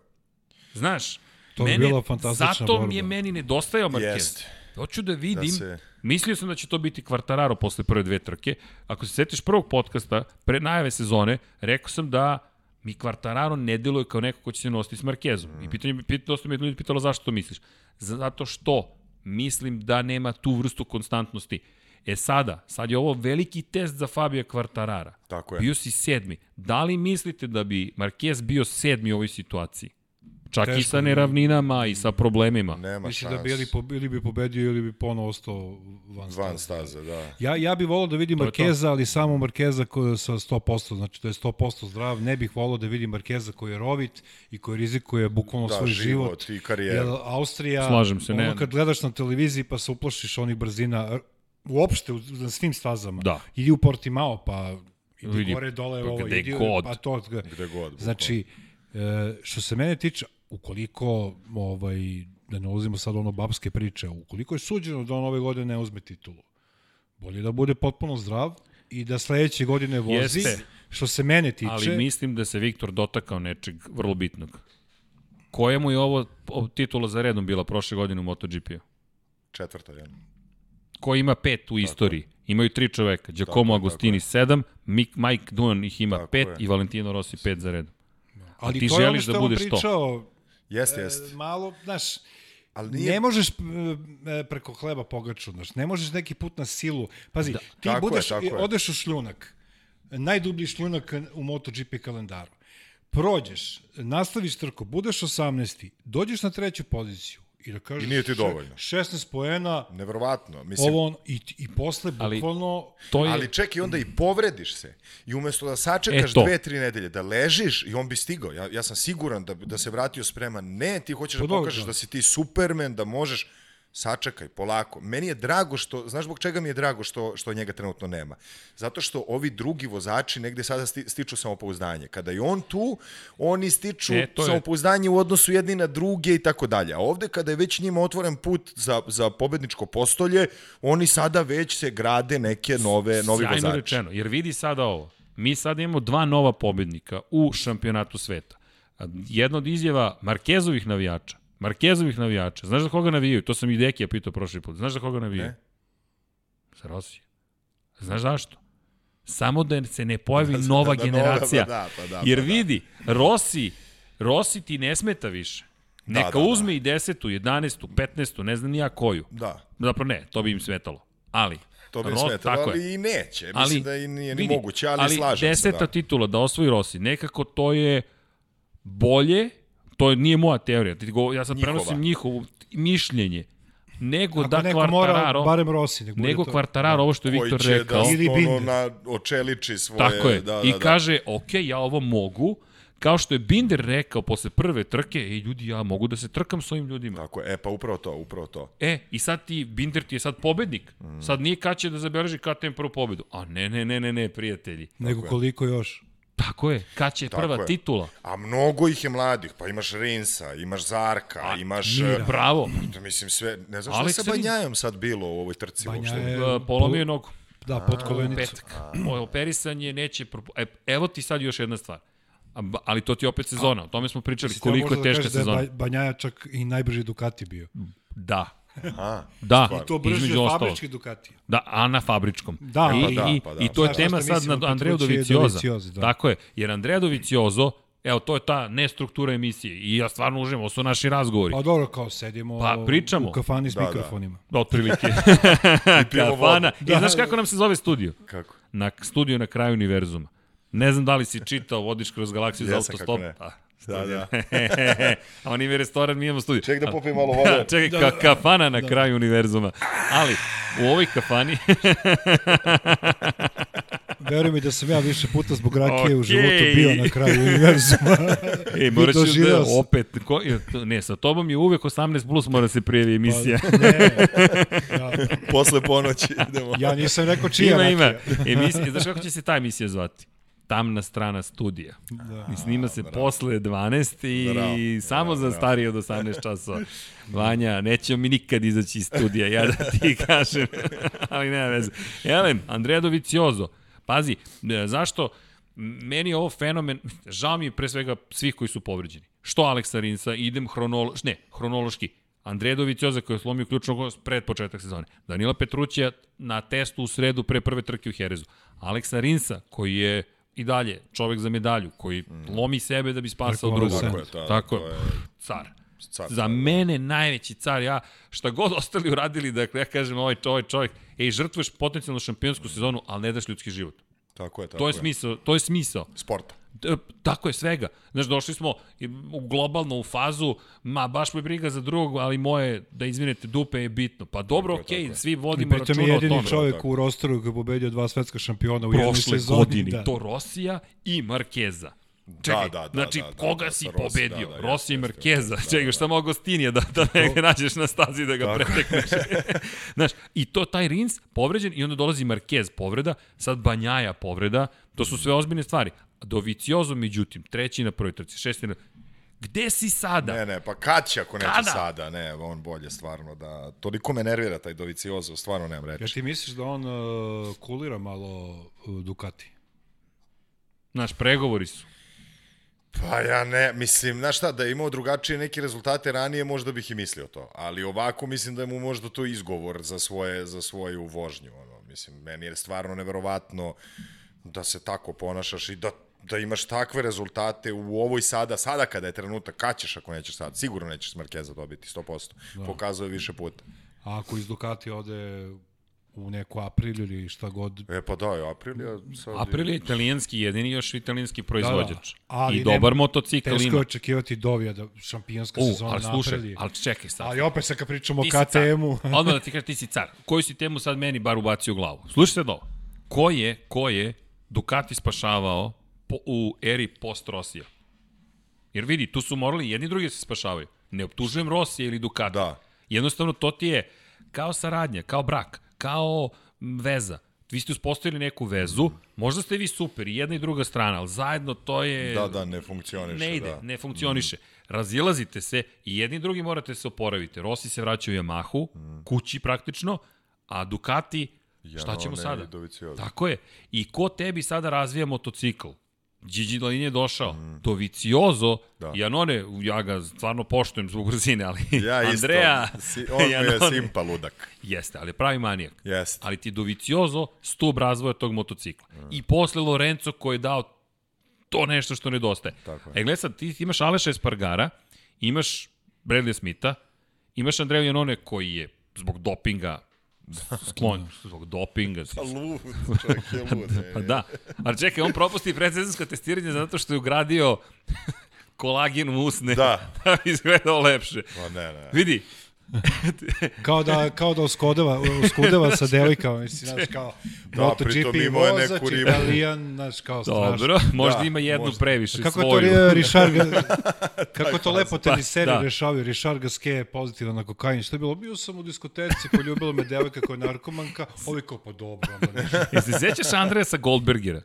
Znaš, to mene, je bila fantastična zato borba. mi je meni nedostajao Marquez. Jest. Hoću da vidim, da se... mislio sam da će to biti Kvartararo posle prve dve trke. Ako se setiš prvog podcasta, pre najave sezone, rekao sam da mi Kvartararo ne deluje kao neko ko će se nositi s Markezom. Mm. I pitanje, pitanje, dosta mi je ljudi pitalo zašto to misliš. Zato što mislim da nema tu vrstu konstantnosti. E sada, sad je ovo veliki test za Fabio Quartarara. Tako je. Bio si sedmi. Da li mislite da bi Marquez bio sedmi u ovoj situaciji? Čak Teško, i sa neravninama i sa problemima. Nema Mislim da bi ili, po, ili bi pobedio ili bi ponovo ostao van staze. Van staze, da. Ja, ja bih volao da vidim Markeza, ali samo Markeza koji je sa 100%, znači to je 100% zdrav. Ne bih volao da vidim Markeza koji je rovit i koji rizikuje bukvalno da, svoj život. život i karijeru. Jer Austrija, Slažem se, ono ne. kad gledaš na televiziji pa se uplašiš onih brzina, uopšte na svim stazama. Da. Idi u Portimao, pa idi Vidi, gore, dole, ovo, gde idi, god. pa to. Gde god. Znači, e, što se mene tiče, ukoliko, ovaj, da ne ulazimo sad ono babske priče, ukoliko je suđeno da on ove godine ne uzme titulu, bolje da bude potpuno zdrav i da sledeće godine vozi, Jeste. što se mene tiče. Ali mislim da se Viktor dotakao nečeg vrlo bitnog. Koja mu je ovo titula za redom bila prošle godine u MotoGP-u? Četvrta, jedno. Ko ima pet u istoriji. Imaju tri čoveka. Giacomo je, Agostini sedam, Mike, Mike Duan ih ima Tako pet je. i Valentino Rossi pet za redom. Ali ti to je ono želiš što da budeš to. pričao, Jeste, e, jeste. malo, znaš, Ali nije... Ne možeš e, e, preko hleba pogaču, znaš, ne možeš neki put na silu. Pazi, da, ti Tako budeš, tako je. odeš u šljunak, najdublji šljunak u MotoGP kalendaru. Prođeš, nastaviš trku, budeš 18. Dođeš na treću poziciju i da kažeš... I nije ti dovoljno. 16 poena, Neverovatno. Mislim, ovo on, i, i posle Ali- bukvalno... To je, Ali čekaj, onda i povrediš se. I umesto da sačekaš E, to. dve, tri nedelje, da ležiš i on bi stigao. Ja, ja sam siguran da, da se vratio spreman. Ne, ti hoćeš Pa da dobro, pokažeš da. da si ti supermen, da možeš sačekaj, polako. Meni je drago što, znaš zbog čega mi je drago što, što njega trenutno nema? Zato što ovi drugi vozači negde sada sti, stiču samopouzdanje. Kada je on tu, oni stiču E, to je- samopouzdanje u odnosu jedni na druge i tako dalje. A ovde kada je već njima otvoren put za, za pobedničko postolje, oni sada već se grade neke nove, novi sjajno vozači. rečeno, jer vidi sada ovo. Mi sada imamo dva nova pobednika u šampionatu sveta. Jedna od izjava Markezovih navijača. Markezovih navijača. Znaš za koga navijaju? To sam i Dekija pitao prošli put. Znaš za koga navijaju? Ne. Za Rosija. Znaš zašto? Samo da se ne pojavi Da, nova da, da, generacija. da, pa da, Jer pa da. vidi, Rossi, Rossi ti ne smeta više. Neka da, da. uzme i desetu, 11. 15. ne znam ni ja koju. Da, Zapravo ne, to bi im smetalo. Ali, to bi Ro- smetalo, tako je. ali i neće. Mislim ali, da i nije ni vidi, moguće, ali, ali slažem deseta se. Da. titula da osvoji Rossi, nekako to je bolje, to nije moja teorija, ti go, ja sad Njihova. prenosim njihovo mišljenje, nego Ako da neko mora, Kvartararo, barem Rossi. Nek nego to. Kvartararo, ovo što je Koji Viktor će rekao, da Ili ono, Binder. na, očeliči svoje... tako je, Da, i da, kaže, ok, ja ovo mogu, kao što je Binder rekao posle prve trke, ej ljudi, ja mogu da se trkam s ovim ljudima. Da. Tako je, e pa upravo to, upravo to. E, i sad ti, Binder ti je sad pobednik. Sad nije kad će da zabeleži KTM prvu pobedu. A ne, ne, ne, ne, ne, prijatelji. Nego koliko još. Tako je, kad će Tako prva je. titula. A mnogo ih je mladih, pa imaš Rinsa, imaš Zarka, imaš... Mira. Bravo. e, Mislim sve, ne znam šta je Alex sa Rins. Banjajom sad bilo u ovoj trci Banja uopšte. je- Uh, polomio je nogu. Da, pod kolenicu. Petak. Operisan je, neće... E, evo ti sad još jedna stvar. A, ali to ti je opet sezona. O tome smo pričali. Koliko je da teška da je sezona. Ba- Banjaja čak i najbrži Ducati bio. Da. A, Da, To brže između od ostalog. fabrički Ducati. Da, a na fabričkom. Da, I, pa da, i, pa da. I to je Znaš tema sad na Andreju i Dovicioza. Dovizioso, da. Tako je, jer Andreja Doviciozo, evo, to je ta nestruktura emisije. I ja stvarno uživam, ovo su naši razgovori. Pa dobro, kao sedimo Pa, pričamo. u kafani s Da, da. mikrofonima. Otprilike. pijemo Kafana. vodu. I znaš kako nam se zove studio? kako? Na studio na kraju univerzuma. Ne znam da li si čitao, vodiš kroz galaksiju za Jesam, kako autostop. ne. Pa, Da, da. A on ima restoran, mi imamo studio. Ček da popijem malo vode. Čekaj, ka, kafana na kraju univerzuma. Ali, u ovoj kafani, Veruj mi da sam ja više puta zbog rakije Okej. u životu bio na kraju univerzuma. ćeš doživeo da, sam. opet, ko, ne, sa tobom je uvek 18 plus mora se prijavi emisija. Pa, ne, ja, Posle ponoći idemo. ja nisam rekao čija ima, rakija. ima. Emisija, znaš kako će se ta emisija zvati? Tamna strana studija. Da. I snima se posle 12 i Bravo, samo za starije od 18 časova. Vanja, nećemo mi nikad izaći iz studija, ja da ti kažem. Ali nema veze. Elem, Andrea Doviciozo. Pazi, e, zašto? Meni je ovo fenomen, žao mi je pre svega svih koji su povređeni. Što Aleksa Rinsa, idem hronološki, ne, hronološki. Andreja Dovicioza koji je slomio ključnog gol pred početak sezone. Danila Petrućija na testu u sredu pre prve trke u Herezu. Aleksa Rinsa koji je i dalje čovek za medalju, koji lomi sebe da bi spasao drugog. Tako je, to- Tako je. je- Car. Car, Za da, mene najveći car, ja šta god ostali uradili, dakle ja kažem ovaj, ovaj čovjek, ej, žrtvuješ potencijalno šampionsku sezonu, ali ne daš ljudski život. Tako je, tako To je smisao, to je smisao. Sporta. E, Tako je svega. Znaš, došli smo u globalno u fazu, ma baš me briga za drugog, ali moje, da izvinete, dupe je bitno. Pa dobro, Tako je, okej, tako je. svi vodimo pritom je računa o jedini tome. čovjek tako. u rosteru koji je pobedio dva svetska šampiona u jednoj Prošle sezoni. godine, da. to Rosija i Markeza. Čekaj, da, da, znači, da, da, koga da, si Rossi, pobedio? da, da, Rossi i Markeza. da, Čekaj, da, šta mogu Gostinija da, da ne nađeš na stazi da ga Tako. pretekneš. Znaš, i to taj Rins povređen i onda dolazi Marquez povreda, sad Banjaja povreda, to su sve ozbiljne stvari. Doviciozo, međutim, treći na prvoj trci, šesti na... Gde si sada? Ne, ne, pa kad će ako neće Kada? sada, ne, on bolje stvarno da, toliko me nervira taj Doviciozo, stvarno nemam Ja reći. ti misliš da on uh, kulira malo uh, Ducati? Znaš, pregovori su. Pa ja ne, mislim, znaš šta, da je imao drugačije neke rezultate ranije, možda bih i mislio to. Ali ovako mislim da je mu možda to izgovor za, svoje, za svoju vožnju. Ono. Mislim, meni je stvarno neverovatno da se tako ponašaš i da da imaš takve rezultate u ovoj sada, sada kada je trenutak, kad ćeš ako nećeš sad, sigurno nećeš Markeza dobiti, 100%. Da. Pokazuje više puta. A ako iz Ducati ode u neku Apriliju ili šta god. E pa da, je Aprilija sad... Aprilija je italijanski, jedini još italijanski proizvođač. Da, da. Ali I dobar motocikl ima. Teško je očekivati Dovija da šampionska sezona ali slušaj, Apriliji. Ali čekaj sad. Ali opet sad kad pričamo o KTM-u... Odmah da ti kažem, ti si car. Koju si temu sad meni bar ubacio u glavu? Slušaj sad ovo. Ko je, ko je Ducati spašavao po, u eri post Rosija? Jer vidi, tu su morali jedni drugi da se spašavaju. Ne optužujem Rosija ili Ducati. Da. Jednostavno, to ti je kao saradnja, kao brak kao veza. Vi ste uspostavili neku vezu, možda ste vi super i jedna i druga strana, ali zajedno to je... Da, da, ne funkcioniše. Ne ide, da. ne funkcioniše. Mm. Razilazite se i jedni i drugi morate se oporaviti. Rossi se vraća u Yamahu, mm. kući praktično, a Ducati, ja, šta ćemo sada? Tako je. I ko tebi sada razvija motocikl? Gigi Dalin je došao. Mm. Viciozo, da. Janone, ja ga stvarno poštujem zbog brzine, ali ja Andrea... Si, on Janone, je simpa ludak. Jeste, ali pravi manijak. Jeste. Ali ti Viciozo stub razvoja tog motocikla. Mm. I posle Lorenzo koji je dao to nešto što nedostaje. Tako je. E, gled sad, ti imaš Aleša Espargara, imaš Bradley Smitha, imaš Andrea Janone koji je zbog dopinga sklon zbog dopinga. Pa lud, čovjek je lud. pa da, ali čekaj, on propusti predsezonsko testiranje zato što je ugradio kolagen u usne da. da bi izgledao lepše. Pa ne, ne. Vidi, kao da kao da uskudeva uskudeva sa devojkama mislim znaš kao da, MotoGP vozač Italijan znaš kao strašno dobro možda da, ima jednu možda. previše kako svoju. to Richard kako to lepo te pa, seri da. rešavaju Richard Gasquet je pozitivan na kokain. Što je bilo? Bio sam u diskoteci poljubila me devojka koja je narkomanka ovi kao pa dobro Jesi se sećaš Andreasa Goldbergera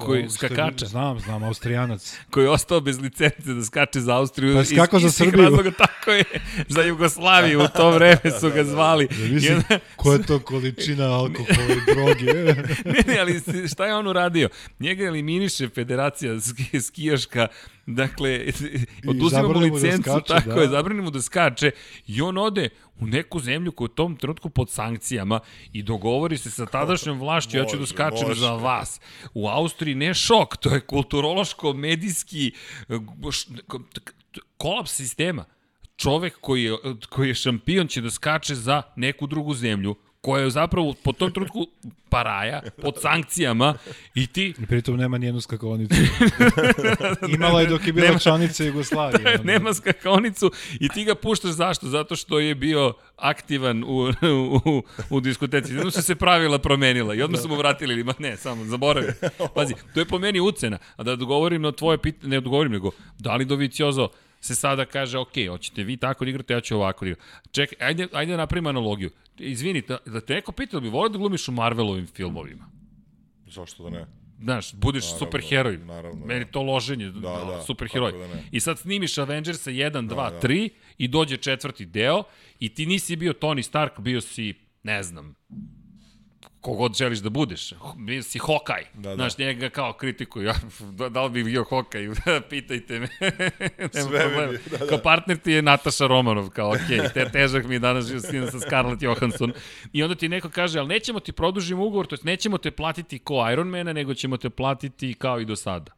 koji o, skakača. Znam, znam, Austrijanac. koji je ostao bez licence da skače za Austriju. Pa skako za Srbiju. Razloga, tako je, za Jugoslaviju u to vreme su ga zvali. Da, mislim, onda... koja je to količina alkohola i droge? ne, ne, ali šta je on uradio? Njega eliminiše federacija skijaška Dakle, oduzima mu da licencu, da skače, tako da. je, zabrani mu da skače i on ode u neku zemlju koja je u tom trenutku pod sankcijama i dogovori se sa tadašnjom vlašću, ja ću da skačem može. za vas. U Austriji ne šok, to je kulturološko-medijski kolaps sistema. Čovek koji je, koji je šampion će da skače za neku drugu zemlju koja je zapravo po tom trenutku paraja, pod sankcijama i ti... I pritom nema nijednu skakonicu. Imala je dok je bila nema, članica Jugoslavije. Da, nema skakonicu i ti ga puštaš zašto? Zato što je bio aktivan u, u, u diskoteci. Jedno su se pravila promenila i odmah su mu vratili ili ma ne, samo zaboravim. Pazi, to je po meni ucena. A da odgovorim na tvoje pitanje, ne odgovorim nego, da li Doviciozo se sada kaže, ok, hoćete vi tako da igrate, ja ću ovako da igram. Čekaj, ajde, ajde da napravimo analogiju. Izvini, da, da te neko pita da bi volio da glumiš u Marvelovim filmovima. Zašto da ne? Znaš, budeš naravno, superheroj. Naravno, Meni to loženje, da, da, da superheroj. Da I sad snimiš Avengersa 1, 2, da, 3 da. i dođe četvrti deo i ti nisi bio Tony Stark, bio si, ne znam, kogod želiš da budeš. Bio si Hokaj. Da, da. Znaš, njega kao kritikuju. Ja, da, da li bi bio Hokaj? Pitajte me. Sve bi da, da. Kao partner ti je Nataša Romanov. Kao, okej, okay, te, težak mi je danas sina sa Scarlett Johansson. I onda ti neko kaže, ali nećemo ti produžimo ugovor, to jest nećemo te platiti ko Ironmana, nego ćemo te platiti kao i do sada.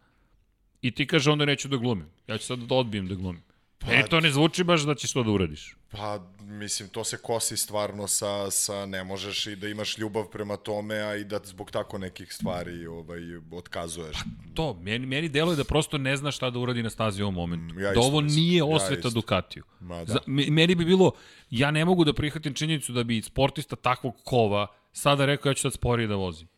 I ti kaže, onda neću da glumim. Ja ću sad da odbijem da glumim. Pa, Meni to ne zvuči baš da ćeš to da uradiš. Pa, mislim, to se kosi stvarno sa, sa ne možeš i da imaš ljubav prema tome, a i da zbog tako nekih stvari ovaj, otkazuješ. Pa, to, meni, meni deluje da prosto ne zna šta da uradi na stazi u ovom momentu. Ja da ovo nije osveta ja Ducatiju. Ma, da. Za, meni bi bilo, ja ne mogu da prihvatim činjenicu da bi sportista takvog kova sada rekao ja ću sad sporije da vozim.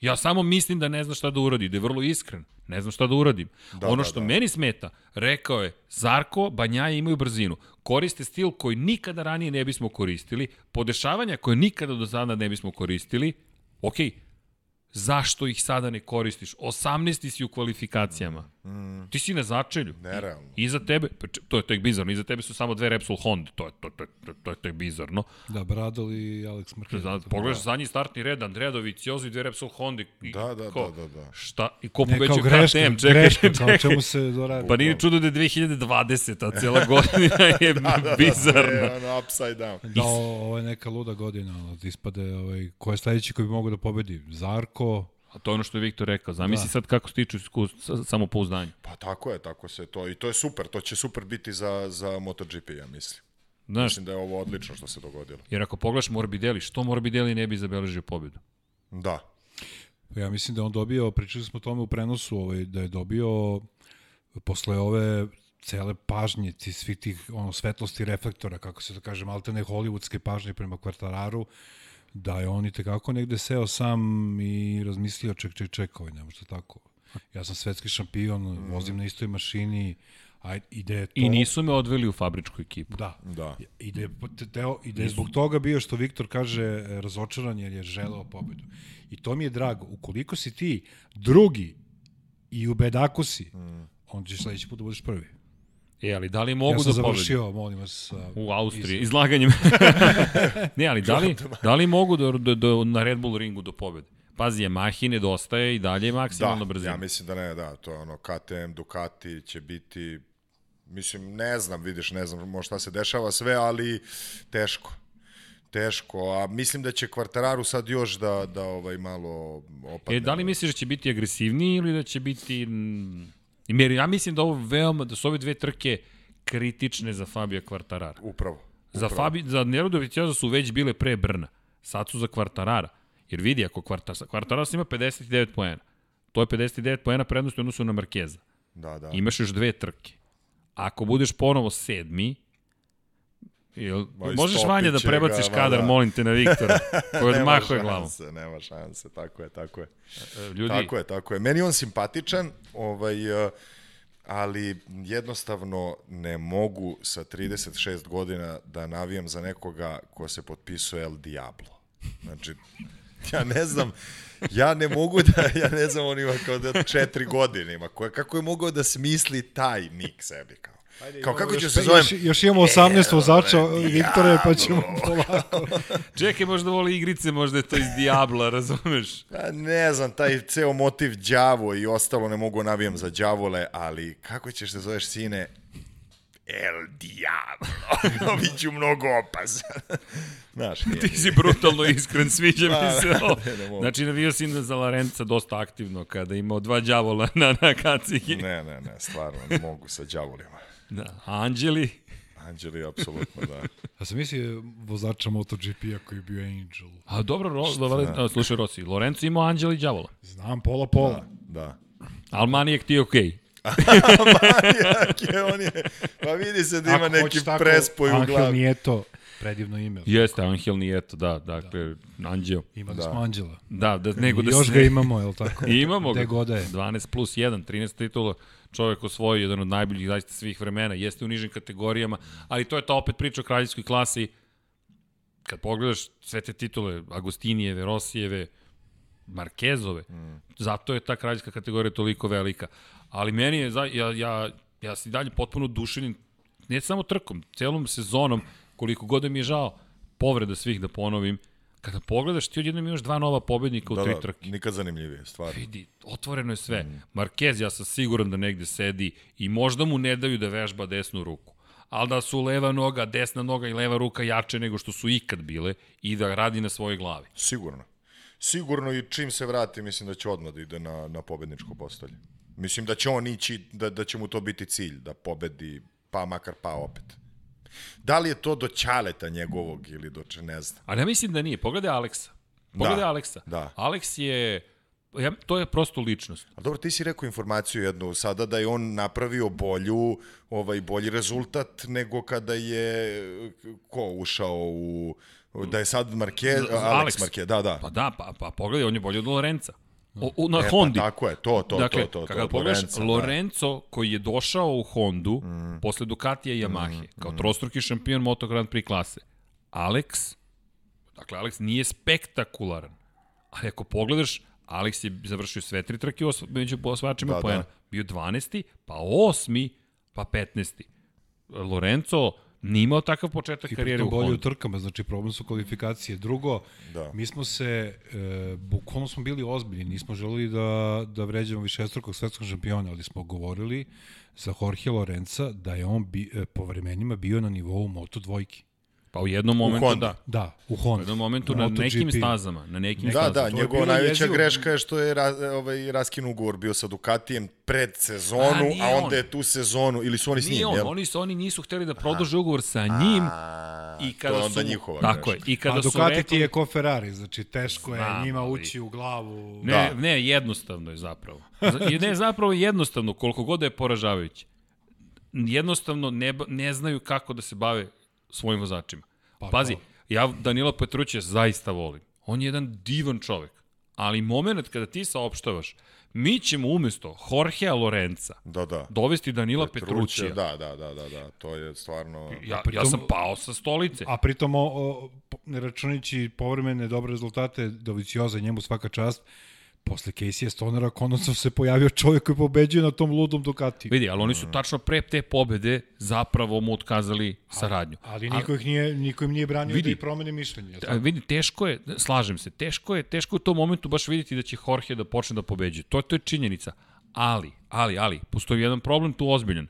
Ja samo mislim da ne zna šta da uradi, da je vrlo iskren. Ne znam šta da uradim. Da, ono da, što da, da. meni smeta, rekao je, Zarko, Banjaja imaju brzinu. Koriste stil koji nikada ranije ne bismo koristili, podešavanja koje nikada do sada ne bismo koristili. Ok, Zašto ih sada ne koristiš? 18. si u kvalifikacijama. Mm. Ti si na začelju. Nerealno. I, iza tebe, pa to je tek bizarno, iza tebe su samo dve Repsol Honda, to je, to, to, to, to je tek bizarno. Da, Bradal i Alex Marquez. Da, pogledaš zadnji startni red, Andrea Doviciozo i dve Repsol Honda. I da, da, ko, da, da, da. Šta? I ko pobeđuje kao greška, KTM? Čekaj, greška, čekaj. kao čemu se doradi. Pa nije čudo da je 2020, a cijela godina je Da, da, da, bizarna. sve je ono upside down. Da, ovo je neka luda godina, ono, da ispade, ovaj, ko je sledeći koji bi mogao da pobedi? Zarko, A to je ono što je Viktor rekao. Zamisli Da. sad kako stiču samopouzdanje. Pa tako je, tako se to. I to je super, to će super biti za, za MotoGP, ja mislim. Znaš, Mislim da je ovo odlično što se dogodilo. jer ako pogledaš Morbidelli, što Morbidelli ne bi zabeležio pobedu? Da. Ja mislim da on dobio, pričali smo o tome u prenosu, ovaj, da je dobio posle ove cele pažnje, ti, svih tih ono, svetlosti reflektora, kako se to kaže, maltene hollywoodske pažnje prema kvartararu, da je on i tekako negde seo sam i razmislio, ček, ček, ček, ovaj, ne može tako. Ja sam svetski šampion, vozim na istoj mašini, a i je to... I nisu me odveli u fabričku ekipu. Da, Da. I da je, teo, i da je zbog toga bio što Viktor kaže e, razočaran jer je želeo pobedu. I to mi je drago. Ukoliko si ti drugi i u bedaku si, mm. onda ćeš sledeći put da budeš prvi. E, ali da li Ja mogu sam da pobedu? završio, molim vas. sa- U Austriji, izlaganjem. ne, ali da li, da li mogu da, da, da, na Red Bull ringu do pobede? Pazi, Yamahi nedostaje i dalje je maksimalna Da, brzina. ja mislim da ne, da, to je ono KTM, Ducati će biti, mislim, ne znam, vidiš, ne znam možda šta se dešava sve, ali teško. Teško, a mislim da će Kvartararu sad još da, da ovaj malo opadne. E, da li misliš da će biti agresivniji ili da će biti... Jer ja mislim da ovo veoma, da su ove dve trke kritične za Fabio Quartarara. Upravo. Za, Fabi, za Nerudo Vicioza su već bile pre Brna. Sad su za Kvartarara. Jer vidi, ako Kvartar, Kvartaras ima 59 poena, to je 59 poena prednosti u odnosu na Markeza. Da, da. Imaš još dve trke. Ako budeš ponovo sedmi, jel, možeš Vanja da prebaciš ga, kadar, da. molim te, na Viktora, koji Nema odmahuje glavom. šanse, nema šanse, tako je, tako je. E, Ljudi, Tako je, tako je. Meni on simpatičan, ovaj, eh, ali jednostavno ne mogu sa 36 godina da navijam za nekoga ko se potpisuje El Diablo. Znači, ja ne znam, ja ne mogu da, ja ne znam, on ima kao da četiri godine ima. Ko- Kako je mogao da smisli taj nik sebi kao? Kao kako ću se zovem? još, još imamo 18 vozača, Viktore, pa ćemo polako. čekaj, možda voli igrice, možda je to iz Diabla, razumeš? Pa ne znam, taj ceo motiv đavo i ostalo ne mogu navijam za đavole, ali kako ćeš se zoveš sine? El Diablo. Biću mnogo opasan. Znaš, nije. Ti si brutalno iskren, sviđa mi se ovo. ne, ne mogu. Znači, navio si za Larenca dosta aktivno, kada je imao dva đavola na, na kacigi. Ne, ne, ne, stvarno, ne mogu sa đavolima. Da. A Anđeli? Anđeli, apsolutno, da. Ja sam mislio vozača MotoGP-a koji je bio Angel. A dobro, ro, Loren, a, slušaj Rossi, Lorenzo imao Anđeli i đavola. Znam, pola pola. Da. Ali manijak ti je okej. Manijak je, on je, pa vidi se da ima Ako neki tako, prespoj u Angel glavi. Nieto, predivno ime. Jeste, Angel Nijeto, da, dakle, Anđeo. Imali Da. smo Anđela. Da, da, nego da još ga imamo, je li tako? I imamo ga. Gde god da je. 12 plus 1, 13 titula. Čovjek osvojio jedan od najboljih zaista svih vremena. Jeste u nižim kategorijama, ali to je ta opet priča o kraljevskoj klasi. Kad pogledaš sve te titule, Agostinijeve, Rosijeve, Markezove, mm. zato je ta kraljevska kategorija toliko velika. Ali meni je, ja, ja, ja si dalje potpuno duševljen, ne samo trkom, celom sezonom, koliko god da mi je žao, povreda svih da ponovim, kada pogledaš ti odjednom imaš dva nova pobednika u Da, tri da, trke. nikad zanimljivije, stvarno. Vidi, otvoreno je sve. Mm. Marquez, ja sam siguran da negde sedi i možda mu ne daju da vežba desnu ruku. Ali da su leva noga, desna noga i leva ruka jače nego što su ikad bile i da radi na svojoj glavi. Sigurno. Sigurno i čim se vrati, mislim da će odmah da ide na, na pobedničko postolje. Mislim da će on ići, da, da će mu to biti cilj, da pobedi, pa makar pa opet. Da li je to do ćaleta njegovog ili do ne znam. Ali ja mislim da nije. Pogledaj Aleksa. Pogledaj Da, Aleksa. da. Aleks je, ja, to je prosto ličnost. A dobro, ti si rekao informaciju jednu sada da je on napravio bolju, ovaj bolji rezultat nego kada je ko ušao u da je sad Marquez, Z- Alex, Alex. Marquez, da, da. Pa da, pa, pa pogledaj, on je bolji od Lorenca. O, u, na E, Hondi. Pa, tako je, to, to, dakle, to, to, to. kada pogledaš, Lorenza, da. Lorenzo koji je došao u Hondu mm. posle Ducatija i Yamahe, mm. kao trostruki šampion Moto Grand Prix klase. Alex, dakle, Alex nije spektakularan, ali ako pogledaš, Alex je završio sve tri trke os, među osvačima Da, poena. da. Bio 12. pa 8. pa 15. Lorenzo nije imao takav početak I karijere u pritom bolje u Honda. trkama, znači problem su kvalifikacije. Drugo, Da. mi smo se, e, bukvalno smo bili ozbiljni, nismo želeli da, da vređamo višestrukog svetskog šampiona, ali smo govorili za Jorge Lorenza da je on bi, e, po vremenima bio na nivou Moto dvojki. Pa u jednom momentu Honda. da. Da, u U Honda. jednom momentu na MotoGP. nekim stazama, na nekim Da, stazama. da, to je njegova najveća jezivo. greška je što je ra, ovaj, raskinu ugovor bio sa Ducatijem pred sezonu, A, a, nije onda on. je tu sezonu, ili su oni s njim, Nije on, jel? oni, su, oni nisu hteli da produže ugovor sa njim A, i kada to je onda su, njihova Tako je, greška. i kada A su Ducati rekli, ti je ko Ferrari, znači teško je Znam, njima ući u glavu. Ne, Da. ne, jednostavno je zapravo. Ne, zapravo je jednostavno, koliko god da je poražavajuće. Jednostavno ne, ne znaju kako da se bave svojim vozačima. Pa Pazi, to. ja Danila Petruća zaista volim. On je jedan divan čovek. Ali moment kada ti saopštavaš, mi ćemo umesto Jorgea Lorenza Da, da. dovesti Danila Petrućija, Petrućija. Da, da, da, da, da, to je stvarno... Ja, ja pritom- sam pao sa stolice. A pritom, o, o, računajući povremene dobre rezultate Dovicioza, njemu svaka čast, posle Casey Stonera konačno se pojavio čovjek koji pobeđuje na tom ludom Ducatiju. Vidi, ali oni su tačno pre te pobede zapravo mu otkazali saradnju. Ali niko, ih nije, niko im nije branio Vidi. da i promene mišljenje. jel A, tako? vidi, teško je, slažem se, teško je, teško je u tom momentu baš vidjeti da će Jorge da počne da pobeđuje. To, to je činjenica. Ali, ali, ali, postoji jedan problem tu ozbiljan.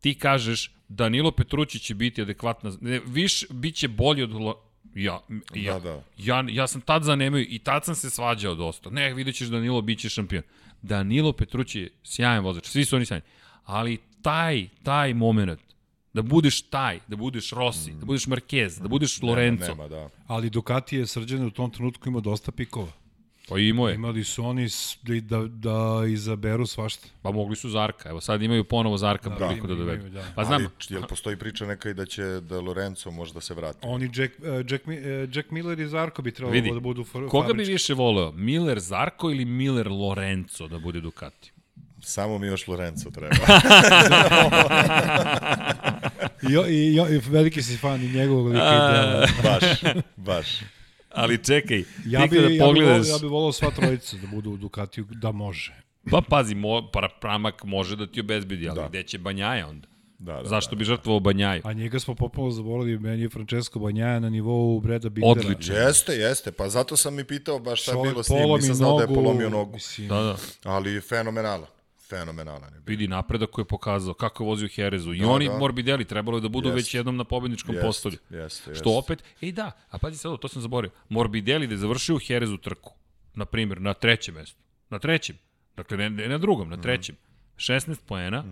Ti kažeš Danilo Petrući će biti adekvatna, ne, viš, bit će bolji od Ja, ja, Da, da. ja, ja sam tad zanemio i tad sam se svađao dosta. Ne, vidjet ćeš Danilo, bit će šampion. Danilo Petrući je sjajan vozač, svi su oni sjajni. Ali taj, taj moment, da budeš taj, da budeš Rossi, da budeš Marquez, da budeš Lorenzo, Nema, da. Ali Ducati je srđan u tom trenutku imao dosta pikova. Pa imao je. Imali su oni da, da, da izaberu svašta. Pa mogli su Zarka. Evo sad imaju ponovo Zarka da, priliku da imaju, dovedu. imaju, da. Pa znam, Ali, jel postoji priča neka i da će da Lorenzo možda se vrati? Oni Jack, uh, Jack, uh, Jack Miller i Zarko bi trebalo Vidi, da budu for, koga bi fabrički. više voleo? Miller Zarko ili Miller Lorenzo da bude Ducati? Samo mi još Lorenzo treba. I, o- i, i veliki si fan i njegovog lika i dela. baš, baš. Ali čekaj, Ja bi, ja, bi pogledaš... volao, ja bi volao sva trojica da budu u Ducatiju, da može. Pa pazi, mo, para, pramak može da ti obezbedi, ali Da. gde će Banjaja onda? Da, da, Zašto da, bi žrtvovao Banjaju? A njega smo popolo zaboravili, meni je Francesco Banjaja na nivou Breda Bindera. Odlično. Jeste, jeste, pa zato sam i pitao baš šta je Čovjek bilo s njim, nisam znao da je polomio nogu. Mislim, Da, da. Ali fenomenalan, fenomenalan je bio. Vidi napredak koji je pokazao, kako je vozio Herezu. I Da, oni da. Morbidelli trebalo je da budu Jest. već jednom na pobedničkom Jest, postolju. jeste, Što jeste. opet, ej da, a pazi sad, to sam zaboravio. Morbidelli da je završio u Herezu trku, na primjer, na trećem mestu. Na trećem. Dakle, ne, ne na drugom, na trećem. 16 poena.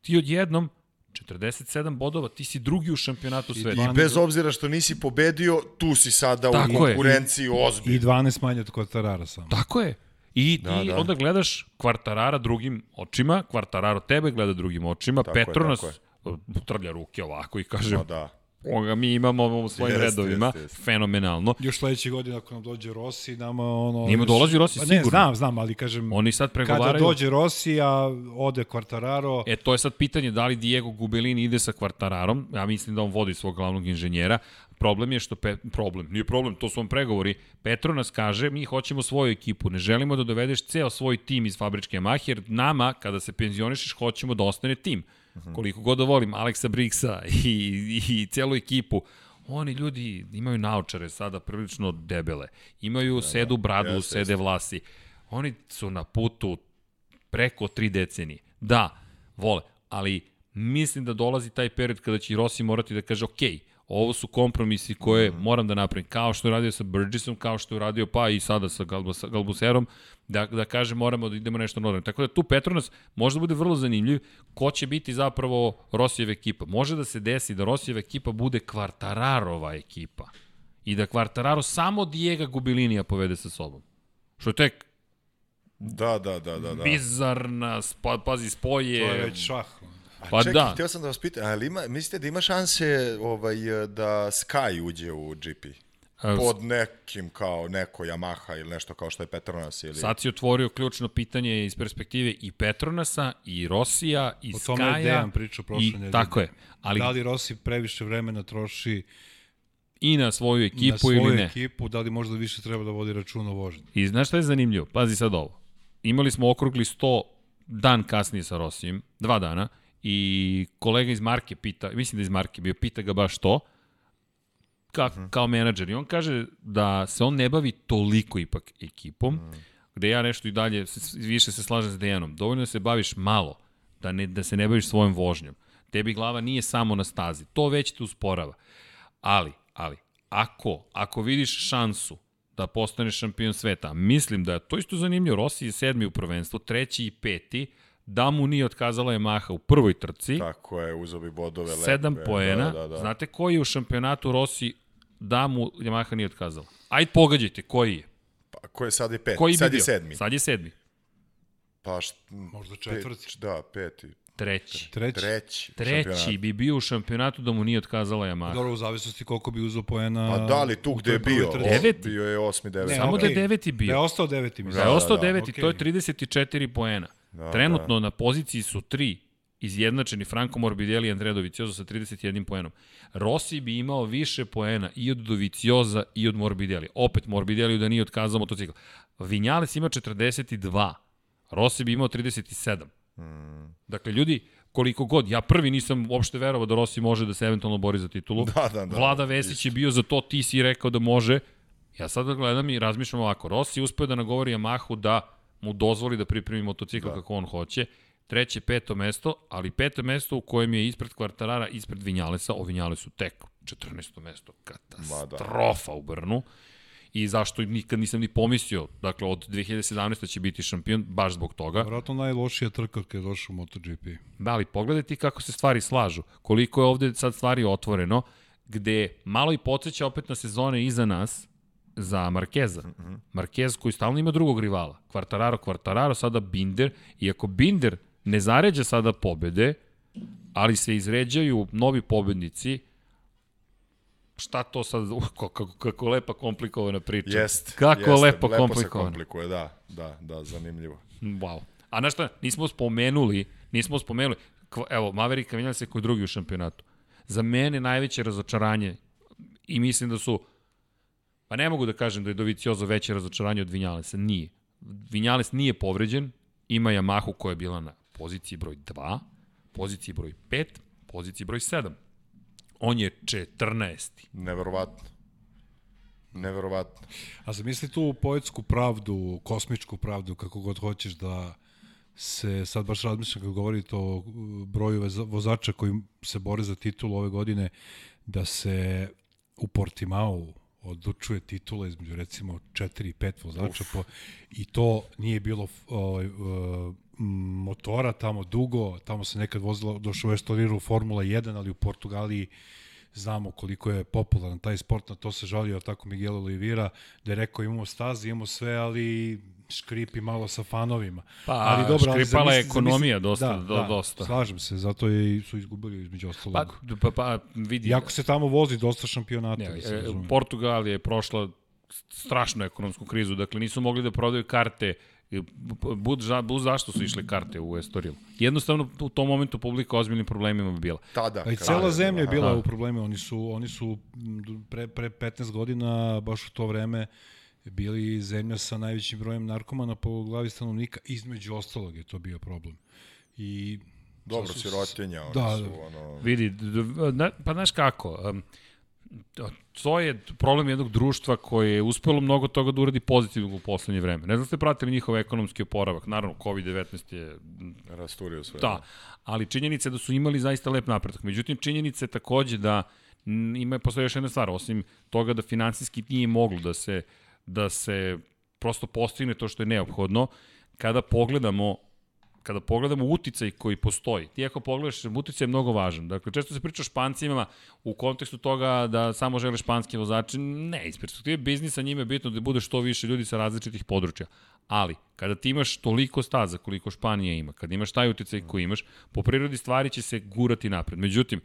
Ti odjednom 47 bodova, ti si drugi u šampionatu sveta. I bez obzira što nisi pobedio, tu si sada Tako u konkurenciji I ozbiljno. 12 manje od Quartarara samo. Tako je. I ti Da, da. onda gledaš Kvartarara drugim očima, Kvartararo tebe gleda drugim očima, Tako je, Petronas tako trlja ruke ovako i kaže, Pa da. Ovoga mi imamo u svojim Jeste, redovima, jeste, jeste. fenomenalno. Još sledeće godine ako nam dođe Rossi, nama ono... Njima dolazi Rossi Pa Ne, sigurno. znam, znam, ali kažem, Oni sad kada pregovaraju... dođe Rossi, a ode Quartararo, E, to je sad pitanje da li Diego Gubelini ide sa Kvartararom. Ja mislim da on vodi svog glavnog inženjera. Problem je što... Pe, problem, nije problem, to su vam pregovori. Petro nas kaže, mi hoćemo svoju ekipu, ne želimo da dovedeš ceo svoj tim iz fabričke Yamahe, jer nama, kada se penzionišeš, hoćemo da ostane tim. Koliko god da volim Aleksa Brixa i, i, i celu ekipu, oni ljudi imaju naočare sada prilično debele. Imaju sedu bradu, jeste, sede vlasi. Oni su na putu preko tri decenije. Da, vole, ali mislim da dolazi taj period kada će Rossi morati da kaže, ok, ovo su kompromisi koje Mhm. moram da napravim, kao što je radio sa Burgessom, kao što je radio pa i sada sa Galbus, Galbuserom, da, da kaže moramo da idemo nešto normalno. Tako da tu Petronas možda bude vrlo zanimljiv ko će biti zapravo Rosijeva ekipa. Može da se desi da Rosijeva ekipa bude Kvartararova ekipa i da Kvartararo samo Diego Gubilinija povede sa sobom. Što je tek Da, da, da, da. da. bizarna, spa, pazi, spoje. to je već šah. A Pa čekaj, da. htio sam da vas pitam, ali ima, mislite da ima šanse ovaj, da Sky uđe u GP? A, Pod nekim kao neko Yamaha ili nešto kao što je Petronas ili... Sad si otvorio ključno pitanje iz perspektive i Petronasa, i Rosija, i O tome je Skaja. Dejan pričao prošle i, nedelje. Tako je. Ali Da li Rossi previše vremena troši i na svoju ekipu na svoju ili ne. ekipu, da li možda više treba da vodi računa o vožnji. I znaš šta je zanimljivo? Pazi sad ovo. Imali smo okrugli 100 dan kasnije sa Rosijem, dva dana, i kolega iz Marke pita, mislim da iz Marke bio, pita ga baš to, ka, mm. kao menadžer. I on kaže da se on ne bavi toliko ipak ekipom, mm. gde ja nešto i dalje više se slažem s Dejanom. Dovoljno da se baviš malo, da, ne, da se ne baviš svojom vožnjom. Tebi glava nije samo na stazi. To već te usporava. Ali, ali, ako, ako vidiš šansu da postaneš šampion sveta, mislim da je to isto zanimljivo. Rossi je sedmi u prvenstvu, treći i peti, da mu nije otkazala Yamaha u prvoj trci. Tako je, uzeo bi bodove. Sedam lepe. poena. Da, da, da. Znate koji je u šampionatu Rossi da mu Yamaha nije otkazala? Ajde pogađajte, koji je? Pa, ko je sad je peti? Koji sad bi je sedmi. Sad je sedmi. Pa št, Možda četvrti. Pet, da, peti. Treći. Treći. Treći. Treći bi bio u šampionatu da mu nije otkazala Yamaha. Dobro, u zavisnosti koliko bi uzeo poena... Pa da li tu gde je bio? Deveti. Bio je osmi, deveti. Ne, Samo okay. da je deveti bio. Da je ostao deveti. Da, da je ostao da, da. deveti, okay. to je 34 poena. Da, Trenutno da. na poziciji su tri izjednačeni Franco Morbidelli i Andrea Dovicioza sa 31 poenom. Rossi bi imao više poena i od Dovicioza i od Morbidelli. Opet Morbidelli da nije otkazao motocikl. Vinjales ima 42. Rossi bi imao 37. Hmm. Dakle, ljudi, koliko god, ja prvi nisam uopšte verovao da Rossi može da se eventualno bori za titulu. Da, da, da. Vlada Vesić je bio za to, ti si rekao da može. Ja sada gledam i razmišljam ovako. Rossi uspeo da nagovori Yamahu da mu dozvoli da pripremi motocikl da. kako on hoće. Treće, peto mesto, ali peto mesto u kojem je ispred Kvartarara, ispred Vinjalesa, o Vinjalesu tek 14. mesto. Katastrofa da. u Brnu i zašto nikad nisam ni pomislio, dakle od 2017. će biti šampion, baš zbog toga. Vratno najlošija trka kada je došao u MotoGP. Da, ali pogledajte kako se stvari slažu, koliko je ovde sad stvari otvoreno, gde malo i podsjeća opet na sezone iza nas, za Markeza. Mm -hmm. Markez koji stalno ima drugog rivala. Kvartararo, Kvartararo, sada Binder. I ako Binder ne zaređa sada pobede, ali se izređaju novi pobednici, šta to sad, kako, kako lepa komplikovana priča. Jest, kako jeste, lepo, lepo komplikovana. se komplikuje, da, da, da, zanimljivo. Wow. A znaš šta, nismo spomenuli, nismo spomenuli, evo, Maverika Vinjala se koji drugi u šampionatu. Za mene najveće razočaranje i mislim da su, pa ne mogu da kažem da je Doviciozo veće razočaranje od Vinjalesa, nije. Vinjales nije povređen, ima Yamahu koja je bila na poziciji broj 2, poziciji broj 5, poziciji broj 7. On je 14. Neverovatno. Neverovatno. A zamisli tu poetsku pravdu, kosmičku pravdu, kako god hoćeš da se sad baš razmišljam kako govorite o broju vozača koji se bore za titul ove godine, da se u Portimao odlučuje titula između recimo 4 i 5 vozača po, i to nije bilo ovaj, uh, motora tamo dugo, tamo se nekad vozilo, došao je stoliru Formula 1, ali u Portugaliji znamo koliko je popularan taj sport, na to se žalio tako Miguel Oliveira, da je rekao imamo staze, imamo sve, ali škripi malo sa fanovima. Pa, ali dobro, škripala je ekonomija dosta, da, do, da, dosta. Slažem se, zato je, su izgubili između ostalog. Pa, pa, pa vidi. Iako se tamo vozi dosta šampionata. Ne, da e, Portugal je prošla strašnu ekonomsku krizu, dakle nisu mogli da prodaju karte Bud, bud zašto su išle karte u Estoril? Jednostavno u tom momentu publika ozbiljnim problemima bi bila. Tada. Pa i cela zemlja je bila u problemu. Oni su, oni su pre, pre 15 godina, baš u to vreme, bili zemlja sa najvećim brojem narkomana po glavi stanovnika. Između ostalog je to bio problem. I Dobro, sirotinja. Oni da, su, ono... Vidi, pa znaš kako, um, to je problem jednog društva koje je uspelo mnogo toga da uradi pozitivno u poslednje vreme. Ne znam da ste pratili njihov ekonomski oporavak. Naravno, COVID-19 je... Rasturio sve. Da, ali činjenica je da su imali zaista lep napredak. Međutim, činjenica je takođe da ima, postoje još jedna stvar, osim toga da finansijski nije moglo da se, da se prosto postigne to što je neophodno, kada pogledamo kada pogledamo uticaj koji postoji, ti ako pogledaš, uticaj je mnogo važan. Dakle, često se priča o špancima u kontekstu toga da samo žele španski vozači. Ne, iz perspektive biznisa njima je bitno da bude što više ljudi sa različitih područja. Ali, kada ti imaš toliko staza koliko Španija ima, kada imaš taj uticaj koji imaš, po prirodi stvari će se gurati napred. Međutim,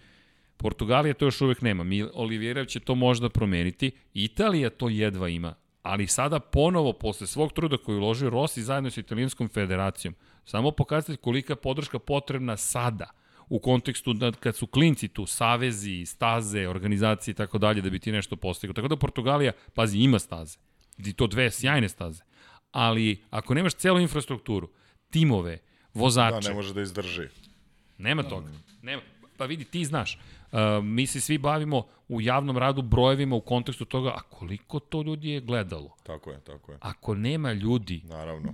Portugalija to još uvek nema. Oliviera će to možda promeniti. Italija to jedva ima. Ali sada ponovo, posle svog truda koji uložio Rossi zajedno sa italijanskom federacijom, Samo pokazati kolika je podrška potrebna sada u kontekstu da kad su klinci tu, savezi, staze, organizacije i tako dalje, da bi ti nešto postigao. Tako da Portugalija, pazi, ima staze. I to dve sjajne staze. Ali ako nemaš celu infrastrukturu, timove, vozače... Da, ne može da izdrži. Nema toga. Nema. Pa vidi, ti znaš, uh, mi se svi bavimo u javnom radu brojevima u kontekstu toga, a koliko to ljudi je gledalo? Tako je, tako je. Ako nema ljudi, Naravno.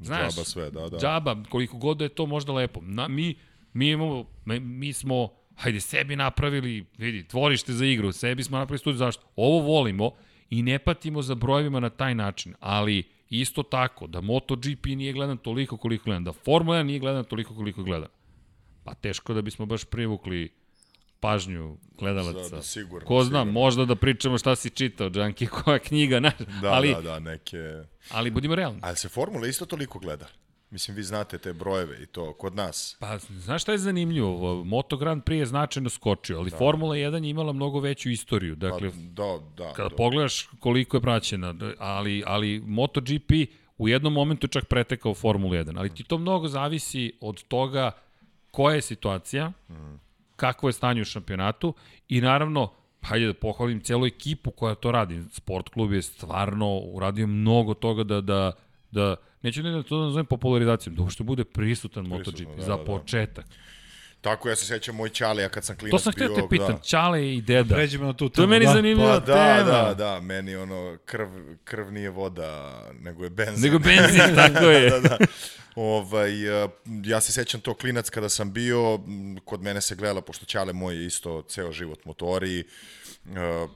Znaš, Džaba sve, da, da. džaba, koliko god da je to možda lepo. Na, mi, mi, imamo, mi, smo, hajde, sebi napravili, vidi, tvorište za igru, sebi smo napravili studiju, zašto? Ovo volimo i ne patimo za brojevima na taj način, ali isto tako, da MotoGP nije gledan toliko koliko gledan, da Formula 1 nije gledan toliko koliko gleda. Pa teško da bismo baš privukli pažnju gledalaca. Da, da, sigurno, Ko zna, sigurno. možda da pričamo šta si čitao, Džanki, koja knjiga, naš, Da, ali, da, da, neke... ali budimo realni. Ali se Formula isto toliko gleda. Mislim, vi znate te brojeve i to kod nas. Pa, znaš šta je zanimljivo? Moto Grand Prix je značajno skočio, ali da. Formula 1 je imala mnogo veću istoriju. Dakle, Pa, da, da. kada da. pogledaš koliko je praćena, da, ali, ali MotoGP u jednom momentu čak pretekao Formulu 1, ali ti to mnogo zavisi od toga koja je situacija, kakvo je stanje u šampionatu i naravno, hajde da pohvalim celu ekipu koja to radi. Sport klub je stvarno uradio mnogo toga da, da, da neću ne da to nazovem popularizacijom, da uopšte bude prisutan MotoGP da, za da, da. Tako ja se sećam moj Ćale, ja kad sam klinac To sam htio bio... te pitan, da. Čale i Deda. Pređemo na tu To temu. je meni da. zanimljiva Pa da, tema. da, da, meni ono, krv, krv nije voda, nego je benzin. Nego benzin, tako je. da, da. Ovaj, eh, ja se sećam to klinac kada sam bio, kod mene se gledala, pošto Ćale moj je isto ceo život motori, eh,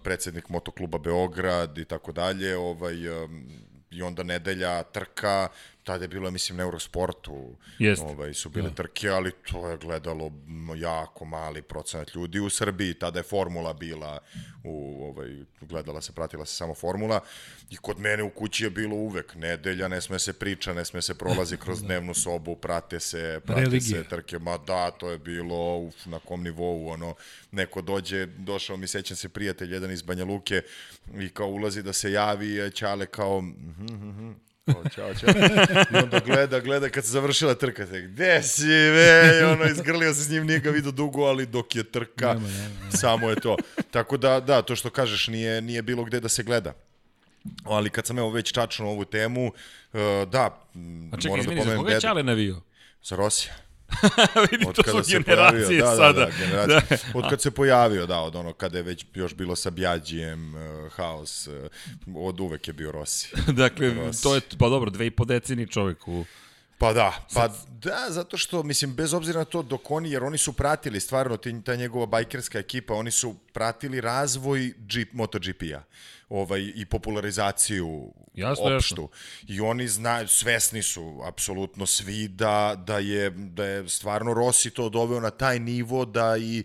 predsednik motokluba Beograd i tako dalje, ovaj, em, i onda nedelja, trka, tada je bilo, mislim, na Eurosportu, Jeste. ovaj, su bile da. trke, ali to je gledalo jako mali procenat ljudi u Srbiji, tada je formula bila, u, ovaj, gledala se, pratila se samo formula, i kod mene u kući je bilo uvek nedelja, ne sme se priča, ne sme se prolazi kroz dnevnu sobu, prate se, prate Religija. se trke, ma da, to je bilo uf, na kom nivou, ono, neko dođe, došao mi, sećam se prijatelj, jedan iz Banja Luke, i kao ulazi da se javi, a Ćale kao, mhm, mhm, Kao, čao, čao. I onda gleda, gleda kad se završila trka, te, gde si, ve, I ono, izgrlio se s njim, nije ga vidio dugo, ali dok je trka, Nema, nema, nema. samo je to. Tako da, da, to što kažeš, nije, nije bilo gde da se gleda. Ali kad sam evo već čačno ovu temu, uh, da, A čekaj, moram da izvini, za pomenem koga je Deda. Čale navio? Za Rosija. Vidi, Od to kada su generacije pojavio, da, sada. Da, da, generacije. Od kad se pojavio, da, od ono kada je već još bilo sa Bjađijem, uh, Haos, uh, od uvek je bio Rossi. dakle, Rossi. to je, pa dobro, dve i po deceni čovek u... Pa da, pa da, zato što, mislim, bez obzira na to dok oni, jer oni su pratili stvarno, ti, ta njegova bajkerska ekipa, oni su pratili razvoj Jeep, MotoGP-a ovaj, i popularizaciju Jasno, opštu. I oni znaju, svesni su apsolutno svi da, da, je, da je stvarno Rossi to doveo na taj nivo da i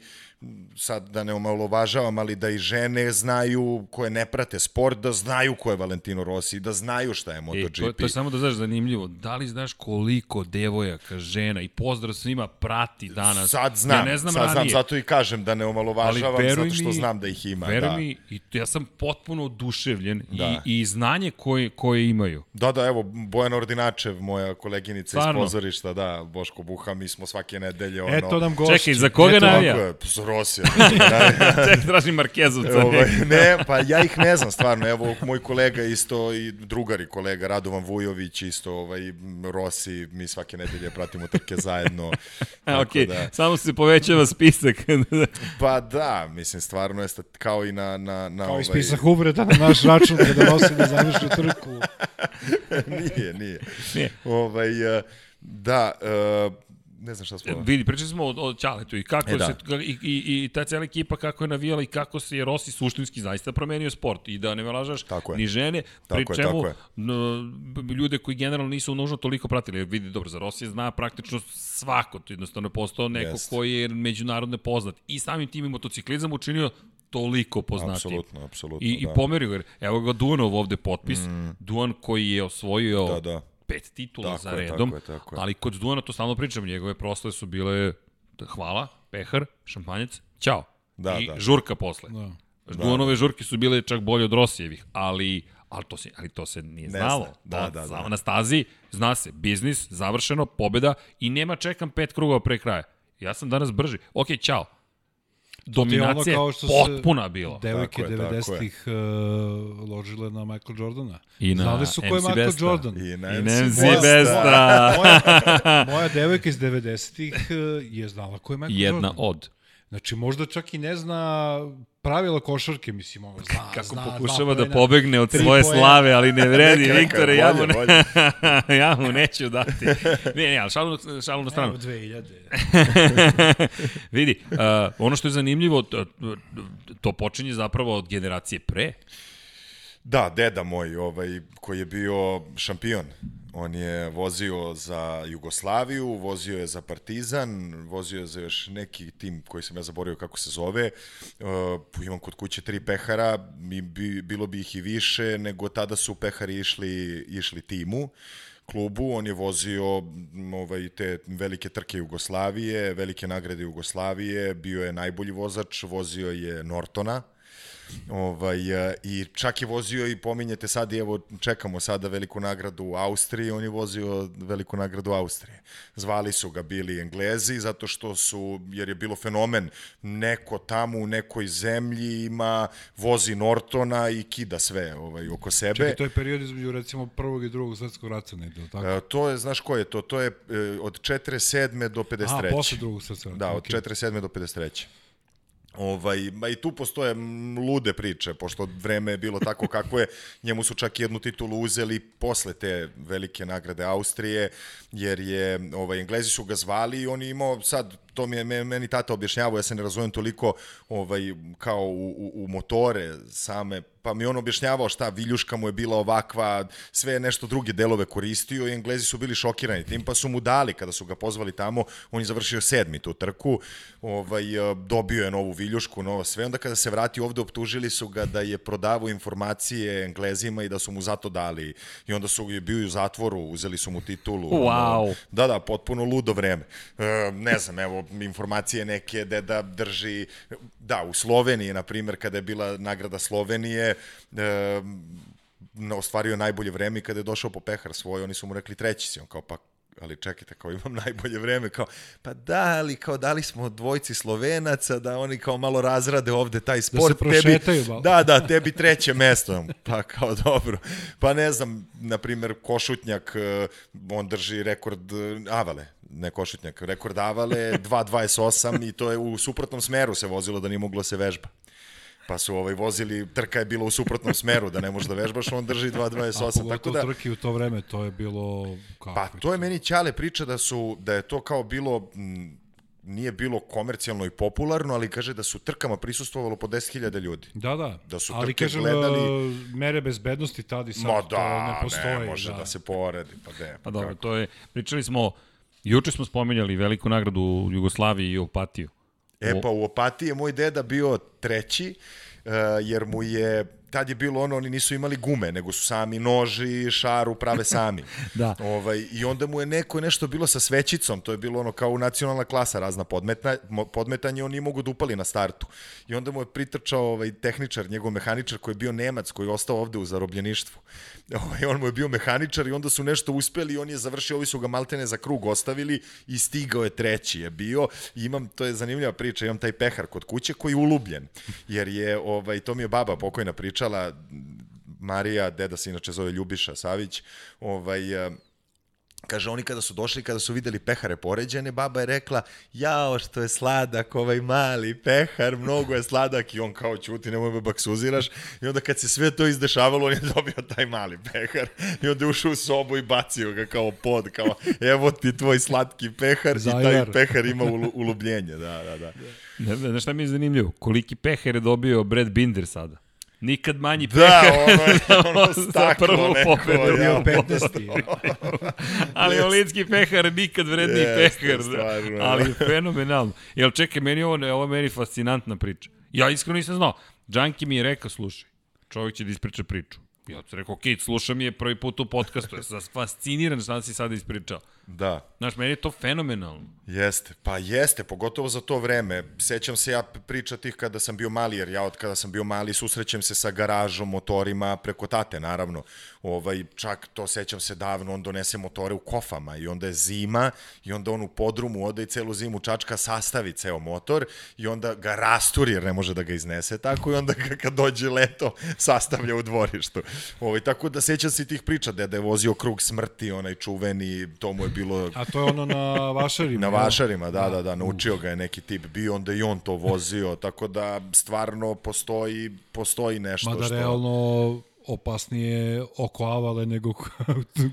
sad da ne omalovažavam, ali da i žene znaju koje ne prate sport, da znaju ko je Valentino Rossi, da znaju šta je E, MotoGP. to, to je samo da znaš zanimljivo. Da li znaš koliko devojaka, žena i pozdrav svima prati danas? Sad znam, ja ne znam sad znam, ranije. zato i kažem da ne omalovažavam, zato što mi- znam da ih ima. Veruj Da. mi, i ja sam potpuno oduševljen Da. i, i znanje koje, koje imaju. da, da, evo, Bojana Ordinačev, moja koleginica Stvarno? iz pozorišta, da, Boško Buha, mi smo svake nedelje, ono... Eto nam gošće. Čekaj, za koga navija? Za Rosija. Ček, tražim Markezovca. ovaj, ne, pa ja ih ne znam, stvarno. Evo, moj kolega isto i drugari kolega, Radovan Vujović, isto ovaj, Rossi, mi svake nedelje pratimo trke zajedno. Okay. da- samo se povećava spisak. Pa da, mislim, stvarno je kao i na... na, na Kao ovaj, i spisak uvreda na naš račun kada nosi da završi trku. nije, nije. Nije. Ovaj, eh, da, eh, ne znam šta smo... Vidi, pričali smo o, o Ćaletu i kako E, e, da. se, i, i, i ta cijela ekipa kako je navijala i kako se je Rossi suštinski zaista promenio sport i da ne je. ni žene, Tako pri je, čemu n- b- ljude koji generalno nisu nužno toliko pratili, jer vidi, dobro, za Rossi zna praktično svako, to jednostavno je postao neko Jest. koji je međunarodno poznat i samim tim i motociklizam učinio toliko poznati. Apsolutno, apsolutno, I, i da. pomerio ga. Evo ga Duanov ovde potpis. Mm. Duan koji je osvojio Da, da. Pet titula Tako za je, redom, tako je, tako je. ali kod Duana to stalno pričam, njegove proslave su bile hvala, pehar, šampanjac, ćao. Da, I da. žurka posle. Da. Duanove žurke su bile čak bolje od Rosijevih, ali ali to se, ali to se nije Ne znalo. zna. Da, To da, da. samo Na stazi zna se, biznis, završeno, pobeda i nema čekam pet krugova pre kraja. Ja sam danas brži. Ok, čao. Dominacija je potpuna bila. Devojke 90-ih uh, ložile na Michael Jordana. I na Znali su ko je Michael Besta. Jordan. I na I MC Nancy Besta. Besta. moja, moja devojka iz 90-ih uh, je znala ko je Michael Jedna Jordan. od. Znači, možda čak i ne zna pravila košarke, mislim, ono, zna, Kako zna, pokušava da pobegne od svoje poena. slave, ali ne vredi, Viktore, ja mu, ne, ja mu neću dati. Ne, ne, ali šalu, šalu na stranu. Evo 2000. Vidi, uh, ono što je zanimljivo, to, to počinje zapravo od generacije pre. Da, deda moj, ovaj, koji je bio šampion. On je vozio za Jugoslaviju, vozio je za Partizan, vozio je za još neki tim koji sam ja zaboravio kako se zove. Uh, imam kod kuće tri pehara, mi bi, bilo bi ih i više, nego tada su pehari išli, išli timu klubu, on je vozio ovaj, te velike trke Jugoslavije, velike nagrade Jugoslavije, bio je najbolji vozač, vozio je Nortona, Ovaj, e, I čak je vozio i pominjete sad i evo čekamo sada veliku nagradu u Austriji, on je vozio veliku nagradu Austrije. Zvali su ga bili Englezi zato što su, jer je bilo fenomen, neko tamo u nekoj zemlji ima, vozi Nortona i kida sve ovaj, oko sebe. Čekaj, to je period između, recimo, prvog i drugog svetskog rata, ne, ili tako? E, to je, znaš ko je to? To je e, od 47. do 53. A, posle drugog svetskog rata. Da, od okej. 47. do 53. Ovaj, ma i tu postoje lude priče, pošto vreme je bilo tako kako je, njemu su čak jednu titulu uzeli posle te velike nagrade Austrije, jer je, ovaj, Englezi su ga zvali i on je imao sad, to mi je me- meni tata objašnjavao, ja se ne razumem toliko ovaj, kao u, u, u motore same, pa mi on objašnjavao šta, viljuška mu je bila ovakva, sve je nešto druge delove koristio i Englezi su bili šokirani tim, pa su mu dali kada su ga pozvali tamo, on je završio sedmi tu trku, ovaj, eh, dobio je novu viljušku, novo sve, onda kada se vrati ovde optužili su ga da je prodavao informacije Englezima i da su mu zato dali i onda su je bio u zatvoru, uzeli su mu titulu. Wow. Ono, Da, da, potpuno ludo vreme. E, ne znam, evo, informacije neke da drži, da, u Sloveniji, na primjer, kada je bila nagrada Slovenije, e, ostvario najbolje vreme i kada je došao po pehar svoj, oni su mu rekli treći si, on kao pa ali čekajte, kao imam najbolje vreme, kao, pa da, ali kao dali smo dvojci Slovenaca, da oni kao malo razrade ovde taj sport. prošetaju tebi, malo. Da, da, tebi treće mesto. Pa kao dobro. Pa ne znam, na primjer, Košutnjak, eh, on drži rekord eh, Avale, ne Košutnjak, rekord Avale 2.28 i to je u suprotnom smeru se vozilo da nije moglo da se vežba. Pa su ovaj vozili, trka je bila u suprotnom smeru, da ne možeš da vežbaš, on drži A 2.28. Tako pogotovo da, trke u to vreme, to je bilo... Kako Pa to je meni Ćale priča da su da je to kao bilo m, nije bilo komercijalno i popularno, ali kaže da su trkama prisustvovalo po 10.000 ljudi. Da, da. Da su Ali trke kažem, gledali- gledali... mere bezbednosti tad i sad, Ma to da, ne postoji. ne može da. se poredi, pa de. Pa dobro, to je, pričali smo, juče smo spomenjali veliku nagradu u Jugoslaviji i Opatiju. E pa u Opatiji je moj deda bio treći, uh, jer mu je tad je bilo ono, oni nisu imali gume, nego su sami noži, šaru prave sami. Da. Ovaj, I onda mu je neko nešto bilo sa svećicom, to je bilo ono kao nacionalna klasa, razna podmetna, podmetanje, on nije mogu da upali na startu. I onda mu je pritrčao ovaj, tehničar, njegov mehaničar koji je bio Nemac, koji je ostao ovde u zarobljeništvu. Ovaj, on mu je bio mehaničar i onda su nešto uspeli i on je završio, ovi su ga maltene za krug ostavili i stigao je treći je bio. I imam, to je zanimljiva priča, imam taj pehar kod kuće koji je ulubljen, jer je, ovaj, to mi je baba pokojna pričala, Marija, deda se inače zove Ljubiša Savić, ovaj, eh, Kaže, oni kada su došli, kada su videli pehare poređene, baba je rekla, jao što je sladak ovaj mali pehar, mnogo je sladak i on kao ćuti, nemoj me baksuziraš. I onda kad se sve to izdešavalo, on je dobio taj mali pehar i onda je ušao u sobu i bacio ga kao pod, kao evo ti tvoj slatki pehar i taj Zajar. pehar ima ulu, ulubljenje, da, da, da. Znaš šta mi je zanimljivo? Koliki peher je dobio Brad Binder sada? Nikad manji Da, peher. ono je ono Za prvu neko, pobedu. ja. Bio 15. ali olinski pehar nikad vredniji Jeste, pehar. stvarno, da. ali fenomenalno. Jel čekaj, meni ovo, ne- ovo je meni fascinantna priča. Ja iskreno nisam znao. Džanki mi je rekao, slušaj, čovjek će da ispriča priču. Ja sam rekao, ok, slušam je prvi put u podcastu, ja sam fasciniran šta si sada ispričao. Da. Znaš, meni je to fenomenalno. Jeste, pa jeste, pogotovo za to vreme. Sećam se ja priča tih kada sam bio mali, jer ja od kada sam bio mali susrećem se sa garažom, motorima, preko tate, naravno. Ovaj, čak to sećam se davno, on donese motore u kofama i onda je zima i onda on u podrumu ode i celu zimu čačka sastavi ceo motor i onda ga rasturi jer ne može da ga iznese tako i onda ga kad dođe leto sastavlja u dvorištu. Ovaj, tako da sećam se tih priča, deda je vozio krug smrti, onaj čuveni, to mu je bilo... A to je ono na vašarima. Na vašarima, da, da, da, naučio ga je neki tip bio, onda i on to vozio, tako da stvarno postoji, postoji nešto Mada što... realno opasnije oko avale nego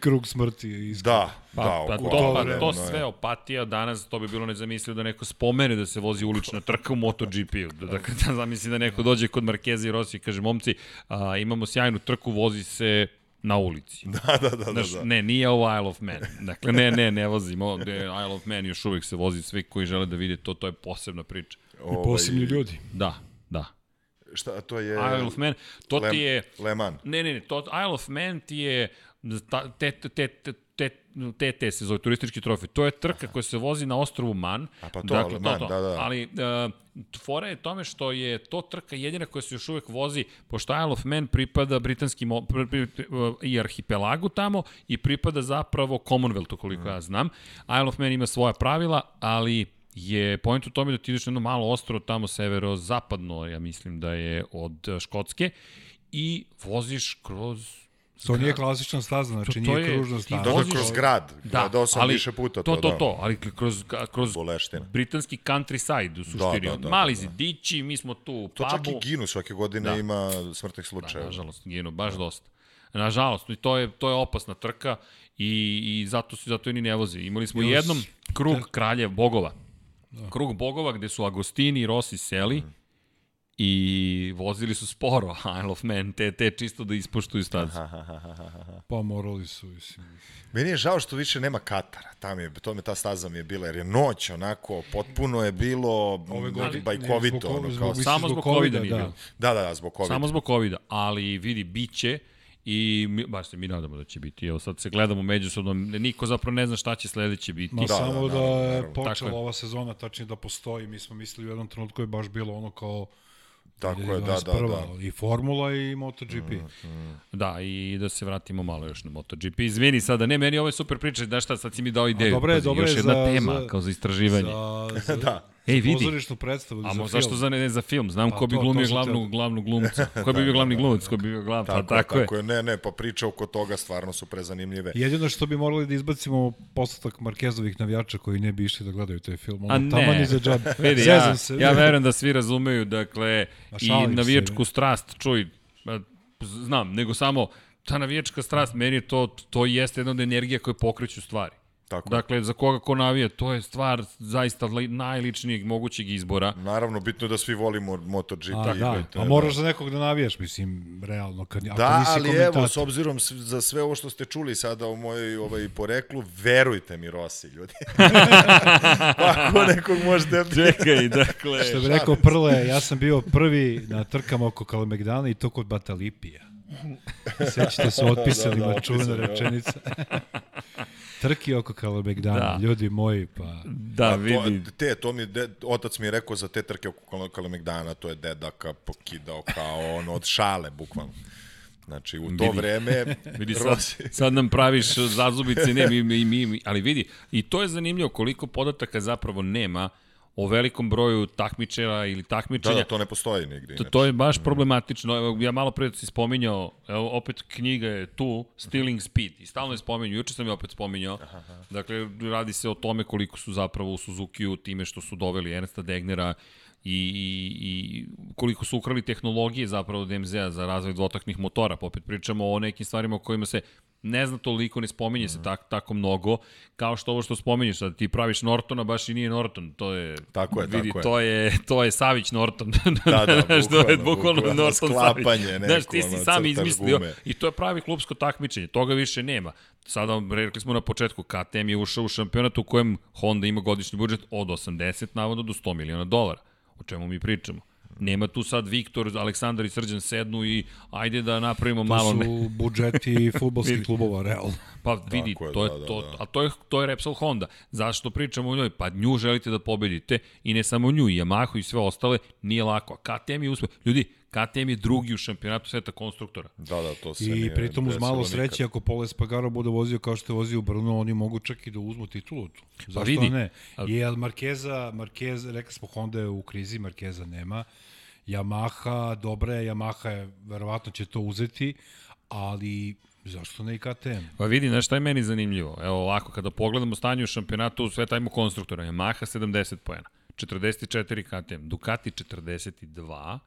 krug smrti. Iskreno. Da, Pa, da, pa oko to, pa to sve opatija danas, to bi bilo nezamislivo da neko spomene da se vozi ulična trka u MotoGP-u. Da, da, da zamisli da neko dođe kod Markeza i Rossi i kaže, momci, a, imamo sjajnu trku, vozi se na ulici. Da, da, da, da, Znaš, da. ne, nije ovo Isle of Man. Dakle, ne, ne, ne vozimo. Isle of Man još uvek se vozi, svi koji žele da vide to, to je posebna priča. I posebni ljudi. Da, da. Šta, to je... Isle of Man, to Lem, ti je... Le Mans. Ne, ne, ne, to Isle of Man ti je ta, te, te, te, te, te, TT se zove turistički trofej. To je trka koja se vozi na ostrovu Man. A pa to, Le Mans, da, da. Ali uh, fora je tome što je to trka jedina koja se još uvek vozi, pošto Isle of Man pripada britanskim o- pri, pri, pri, uh, i arhipelagu tamo i pripada zapravo Commonwealthu, koliko ja znam. Isle of Man ima svoja pravila, ali je point u tome da ti ideš na jedno malo ostro tamo severo-zapadno, ja mislim da je od uh, Škotske, i voziš kroz To nije klasična staza, znači To- to nije je- kružna staza. Da, da, voziš- kroz grad. Da, Gledao sam ali više puta to. to, To, da. to, ali kroz, kroz Boleština. britanski countryside u suštini. da, da, Mali da, da. zidići, mi smo tu u To čak i pubu. ginu svake godine Da. ima smrtnih Da, slučajeva. nažalost, ginu, baš dosta. Nažalost, i to je, to je opasna trka i, i zato, se zato i ni ne vozi. Imali smo Još- jednom krug kralje bogova. Krug bogova gde su Agostini i Rossi seli Mhm. i vozili su sporo Isle of Man, te, te čisto da ispoštuju stazu. Pa morali su, mislim. Meni je žao što više nema Katara. Tam je, to me ta staza mi je bila, jer je noć onako, potpuno je bilo Ove godine- bajkovito. zbog- ono, zbog- kao, mislim, Samo zbog covida nije da. bilo. da, da, da, zbog COVID. Samo zbog covida, ali vidi, bit će i mi, baš se mi nadamo da će biti. Evo sad se gledamo međusobno, niko zapravo ne zna šta će sledeće biti. Ma Da, da, da, samo da, naravno, je. Tako počela je. ova sezona, tačnije da postoji. Mi smo mislili u jednom trenutku je baš bilo ono kao Tako je, da, da, 2021. da. I Formula i MotoGP. Da, i da se vratimo malo još na MotoGP. Izvini sada, ne, meni ovo je super priča, znaš šta, sad si mi dao ideju. dobro je, Pazi, dobro još je jedna za- tema, za- kao za istraživanje. Za, za, Da. Ej, vidi. pozorišnu predstavu, A za film. zašto za ne, ne za film? Znam Pa ko bi to- to glumio sam glavnu, teo. glavnu glumca. Ko bi bio glavni glumac, ko bi bio glavni, pa Tako, tako, je, tako je. je. Ne, ne, pa priče oko toga stvarno su prezanimljive. Jedino što bi morali da izbacimo postotak Markezovih navijača koji ne bi išli da gledaju taj film. Ono, A ne. Taman i za džab. Vidi, ja, se. ja verujem da svi razumeju, dakle, i se, navijačku ne. strast, čuj, znam, nego samo ta navijačka strast, meni je to, to jeste jedna od energija koje pokreću stvari. Tako. Dakle, za koga ko navija, to je stvar zaista li- najličnijeg mogućeg izbora. Naravno, bitno je da svi volimo MotoGP. A, da, a je moraš za nekog da navijaš, mislim, realno. Kad, ako Da, nisi ali komentator. evo, s obzirom za sve ovo što ste čuli sada o mojoj ovaj, poreklu, verujte mi, Rossi, ljudi. Ako nekog možete... Čekaj, dakle... Što bi rekao Prle, ja sam bio prvi na trkama oko Kalemegdana i to kod Batalipija. Sećate se u otpisima da, da, čuvena rečenica. Trki oko Kalemegdana, Da. ljudi moji, pa... Da, A vidi. to, te, to mi, de, otac mi je rekao za te trke oko Kal- Kalemegdana, to je dedaka pokidao kao ono od šale, bukvalno. Znači, u to Vidi. vreme, Vidi, sad, sad nam praviš zazubice, ne, mi, mi, mi, mi, ali vidi, i to je zanimljivo koliko podataka zapravo nema o velikom broju takmičara ili da, takmičenja. da, to ne postoji nigde. To, to je baš problematično. Evo, ja malo pre si spominjao, evo, opet knjiga je tu, Stealing Speed, i stalno je spominjao, juče sam je opet spominjao. Dakle, radi se o tome koliko su zapravo u Suzuki-u time što su doveli Ernsta Degnera i, i, i koliko su ukrali tehnologije zapravo DMZ-a za razvoj dvotaknih motora. Pa opet pričamo o nekim stvarima o kojima se ne zna toliko, ne spominje se tak, tako mnogo, kao što ovo što spominješ, da ti praviš Nortona, baš i nije Norton, to je, Tako je, vidi, tako je. to je, to je Savić Norton. Da, da, to je bukvalno, bukvalno bukvalno, Norton Savić. neko, Znaš, ti si ono, sam izmislio gume. i to je pravi klubsko takmičenje, toga više nema. Sada rekli smo na početku, KTM je ušao u šampionat u kojem Honda ima godišnji budžet od 80 navodno do 100 miliona dolara. O čemu mi pričamo? Nema tu sad Viktor, Aleksandar i Srđan sednu i ajde da napravimo malo... To su budžeti futbolskih klubova, realno. Pa vidi, je, to je, da, da, to, da. a to je, to je Repsol Honda. Zašto pričamo o njoj? Pa nju želite da pobedite i ne samo nju, i Yamahu i sve ostale, nije lako. A KTM je uspeh. Ljudi, KTM je drugi u šampionatu sveta konstruktora. Da, da, to se I pritom uz malo sreće, ako Pole Spagaro bude vozio kao što je vozio u Brno, oni mogu čak i da uzmu titulu tu. Pa Zašto pa vidi, ne? Jer Markeza, Markeza, rekli smo Honda je u krizi, Markeza nema. Yamaha, dobra je, Yamaha je, verovatno će to uzeti, ali Zašto ne i KTM? Pa vidi, znaš šta je meni zanimljivo? Evo ovako, kada pogledamo stanje u šampionatu, sve tajmo konstruktora. Yamaha 70 poena, 44 KTM, Ducati 42,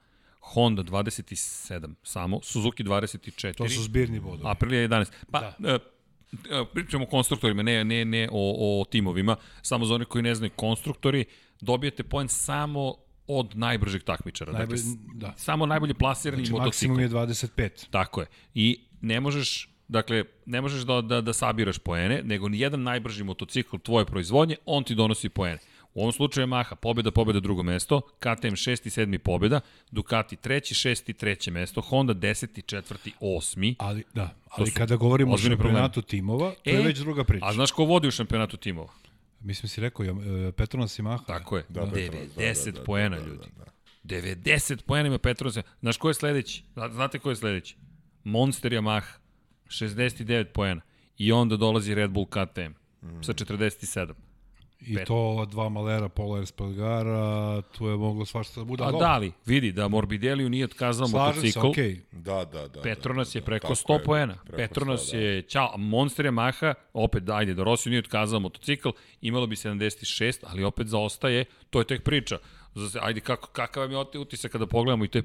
Honda 27 samo, Suzuki 24. To su zbirni bodovi. Aprilia 11. Pa, da. E, e, pričamo o konstruktorima, ne, ne, ne o, o timovima, samo za one koji ne znaju konstruktori, dobijete poen samo od najbržeg takmičara. Najbolj, dakle, da. Samo najbolje plasirani znači, motocikl. maksimum je 25. Tako je. I ne možeš Dakle, ne možeš da, da, da sabiraš poene, nego ni jedan najbrži motocikl tvoje proizvodnje, on ti donosi poene. U ovom slučaju Maha, pobjeda, pobjeda, drugo mesto, KTM 6. i 7. pobjeda, Ducati 3. 6. i 3. mesto, Honda 10. 4. 8. Ali, da, ali kada govorimo o šampionatu problem. timova, to e, je već druga priča. A znaš ko vodi u šampionatu timova? Mislim si rekao, e, Petronas i Maha. Tako je, da, 90 da, da, da, poena, da, ljudi. Da, da, da. 90 poena ima Petronas. Znaš ko je sledeći? Znate ko je sledeći? Monster Yamaha, 69 poena. I onda dolazi Red Bull KTM mm. sa 47. I Pet. to dva malera Pola Espargara, tu je moglo svašta da bude. A da li, vidi da Morbideliju nije otkazao Slažem motocikl. Se, okay. Da, da, da. Petronas da, je preko 100 poena. Petronas da. je, čao, Monster Yamaha, opet da, ajde, da Rossi nije otkazao motocikl, imalo bi 76, ali opet zaostaje, to je tek priča. Ajde, kako, kakav vam je utisak kada pogledamo i to je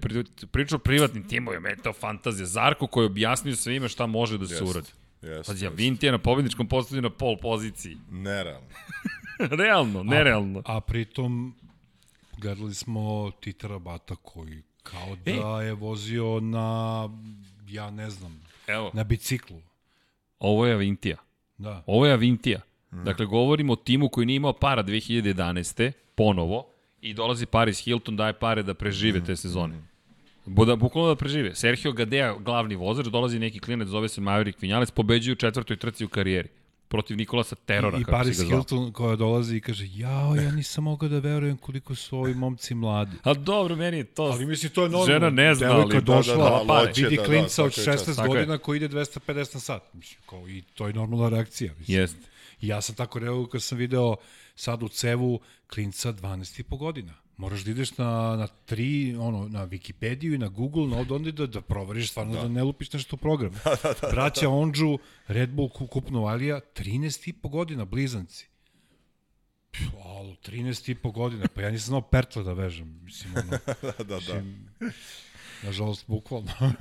priča o privatnim timovima, je to fantazija. Zarko koji je objasnio svima šta može da se yes. uradi. Yes, Pazi, yes. Vinti je na pobedničkom postavlju na pol poziciji. Nerealno. Realno, nerealno. A, a pritom gledali smo Titara Bata koji kao e. da e. je vozio na, ja ne znam, Evo. na biciklu. Ovo je Avintija. Da. Ovo je Avintija. Mm. Dakle, govorimo o timu koji nije imao para 2011. ponovo i dolazi Paris Hilton, daje pare da prežive mm. te sezone. Mm. Buda, bukvalno da prežive. Sergio Gadea, glavni vozač, dolazi neki klinac, zove se Maverick Vinales, pobeđuju u četvrtoj trci u karijeri protiv Nikolasa Terora. I, i Paris Hilton koja dolazi i kaže, jao, ja nisam mogao da verujem koliko su ovi momci mladi. A dobro, meni je to... Ali misli, to je normalno. Žena ne zna, ali... Devojka došla, da, da, da, vidi da, klinca da, od 16 godina koji ide 250 na sat. Mislim, kao, I to je normalna reakcija. Mislim. Jest. I ja sam tako reagovao kad sam video sad u cevu klinca 12,5 godina. Moraš da ideš na, na tri, ono, na Wikipediju i na Google, na ovde, onda da, da proveriš stvarno da. da ne lupiš nešto u program. da, da, da, Braća da. Ondžu, Red Bull kupno Alija, 13 i po godina, blizanci. Alo, 13 i po godina, pa ja nisam znao pertla da vežem. Mislim, ono, da, da, da. Mislim, Nažalost, bukvalno.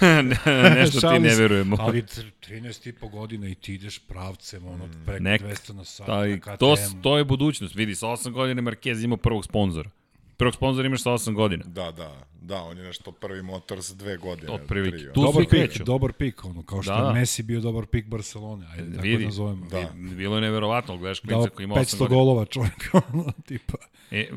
ne, nešto ti ne verujemo. Ali 13 i po godina i ti ideš pravcem, ono, preko Nek, 200 na sat, taj, na KTM. To, to je budućnost. Vidi, sa 8 godina Marquez ima prvog sponzora. Prvog sponzora imaš sa 8 godina. Da, da, da, on je nešto prvi motor sa dve godine. Od prilike. Tu dobar pik, kreću. dobar pik, ono, kao što da, da. Messi bio dobar pik Barcelone, ajde, tako Vidi, da nazovemo. Da. Bilo je neverovatno, gledaš klinca koji ima 8 godina. 500 golova čovjek, ono, tipa. E,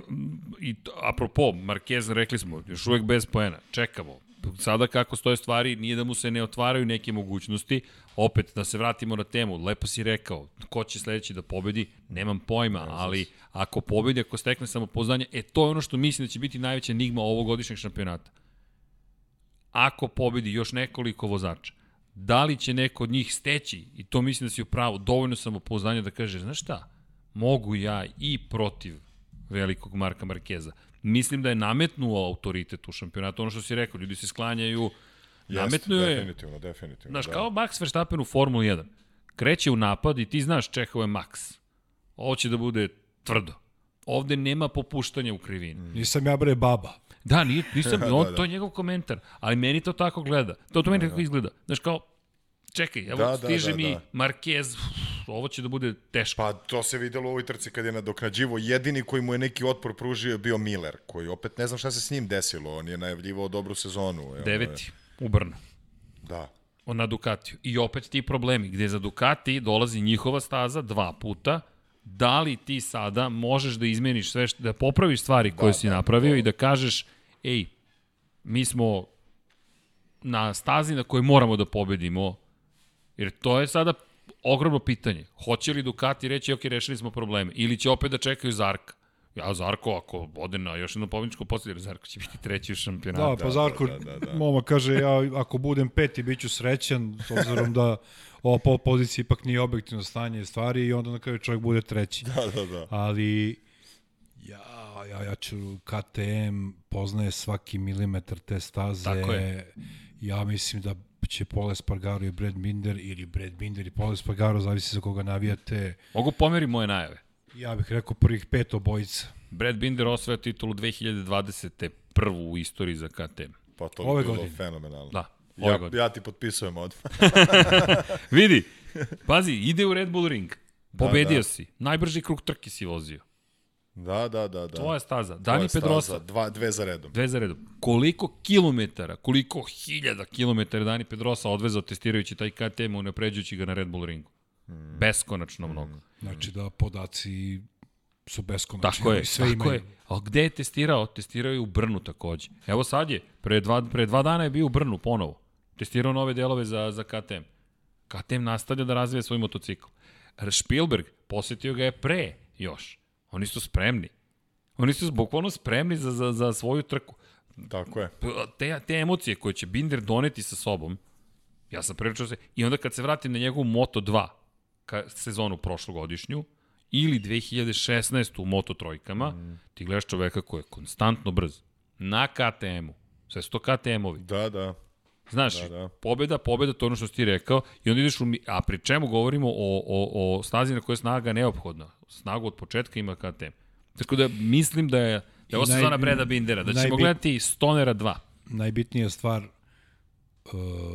i to, apropo, Marquez, rekli smo, još uvek bez poena, čekamo. Sada kako stoje stvari, nije da mu se ne otvaraju neke mogućnosti. Opet, da se vratimo na temu, lepo si rekao, ko će sledeći da pobedi, nemam pojma, ali ako pobedi, ako stekne samopoznanje, e to je ono što mislim da će biti najveća enigma ovogodišnjeg šampionata. Ako pobedi još nekoliko vozača, da li će neko od njih steći, i to mislim da si u pravu, dovoljno samopouzdanja da kaže, znaš šta, mogu ja i protiv velikog Marka Markeza. Mislim da je nametnuo autoritet u šampionatu, ono što si rekao, ljudi se sklanjaju, Jest, nametnuo je... Definitivno, definitivno. Znaš, da. kao Max Verstappen u Formuli 1. Kreće u napad i ti znaš čekao je Max. Ovo će da bude tvrdo. Ovde nema popuštanja u krivini. Mm. Nisam ja bre baba. Da, nisam, da, on, da, da. to je njegov komentar, ali meni to tako gleda. To, to meni da, tako da. izgleda. Znaš, kao, čekaj, evo da, stiže da, da, mi da. Marquez, ovo će da bude teško. Pa to se videlo u ovoj trci kad je nadoknađivo. Jedini koji mu je neki otpor pružio je bio Miller, koji opet ne znam šta se s njim desilo. On je najavljivao dobru sezonu. Evo, Deveti, u Brnu. Da. On na Ducatiju. I opet ti problemi, gde za Ducati dolazi njihova staza dva puta, da li ti sada možeš da izmeniš sve, što, da popraviš stvari koje da, si da, napravio da. i da kažeš, ej, mi smo na stazi na kojoj moramo da pobedimo, jer to je sada ogromno pitanje. Hoće li Ducati reći, ok, rešili smo probleme, ili će opet da čekaju Zarka? Ja Zarko, ako ode na još jedno pobedničko posljedje, Zarko će biti treći u šampionatu. Da, pa da, Zarko, da, da, da, da. moma kaže, ja ako budem peti, bit ću srećan, s obzirom da ova pol pozicija ipak nije objektivno stanje stvari i onda na kraju čovjek bude treći. Da, da, da. Ali ja, ja, ja ću KTM poznaje svaki milimetar te staze. Tako je. Ja mislim da će Pole Spargaro i Brad Binder ili Brad Binder i Pole Spargaro, zavisi za koga navijate. Mogu pomeri moje najave. Ja bih rekao prvih pet obojica. Brad Binder osvaja titulu 2020. prvu u istoriji za KTM. Pa to Ove bilo godine. fenomenalno. Da. Ja, godine. ja ti potpisujem od. Vidi, pazi, ide u Red Bull ring. Pobedio da, da. si. Najbrži krug trke si vozio. Da, da, da. da. Tvoja staza. Dani Pedrosa. Staza. Dva, dve za redom. Dve za redom. Koliko kilometara, koliko hiljada kilometara Dani Pedrosa odvezao testirajući taj KTM, unapređujući ga na Red Bull ringu. Mm. Beskonačno mm. mnogo. Znači da podaci su beskonačni. Tako je, sve tako imaju. je. A gde je testirao? Testirao je u Brnu takođe. Evo sad je, pre dva, pre dva dana je bio u Brnu ponovo. Testirao nove delove za, za KTM. KTM nastavlja da razvije svoj motocikl. Spielberg posetio ga je pre još. Oni su spremni. Oni su bukvalno spremni za, za, za svoju trku. Tako je. Te, te emocije koje će Binder doneti sa sobom, ja sam pričao se, i onda kad se vratim na njegovu Moto 2, ka, sezonu prošlogodišnju, ili 2016. u Moto trojkama, mm. ti gledaš čoveka koji je konstantno brz. Na KTM-u. Sve su to KTM-ovi. Da, da. Znaš, da, da. pobeda, pobeda, to je ono što si ti rekao, i onda ideš u, a pri čemu govorimo o, o, o snazi na kojoj je snaga neophodna. Snagu od početka ima KTM. Tako da mislim da je, da je ovo sezona Breda Bindera, da ćemo najbit, gledati Stonera 2. Najbitnija stvar, uh,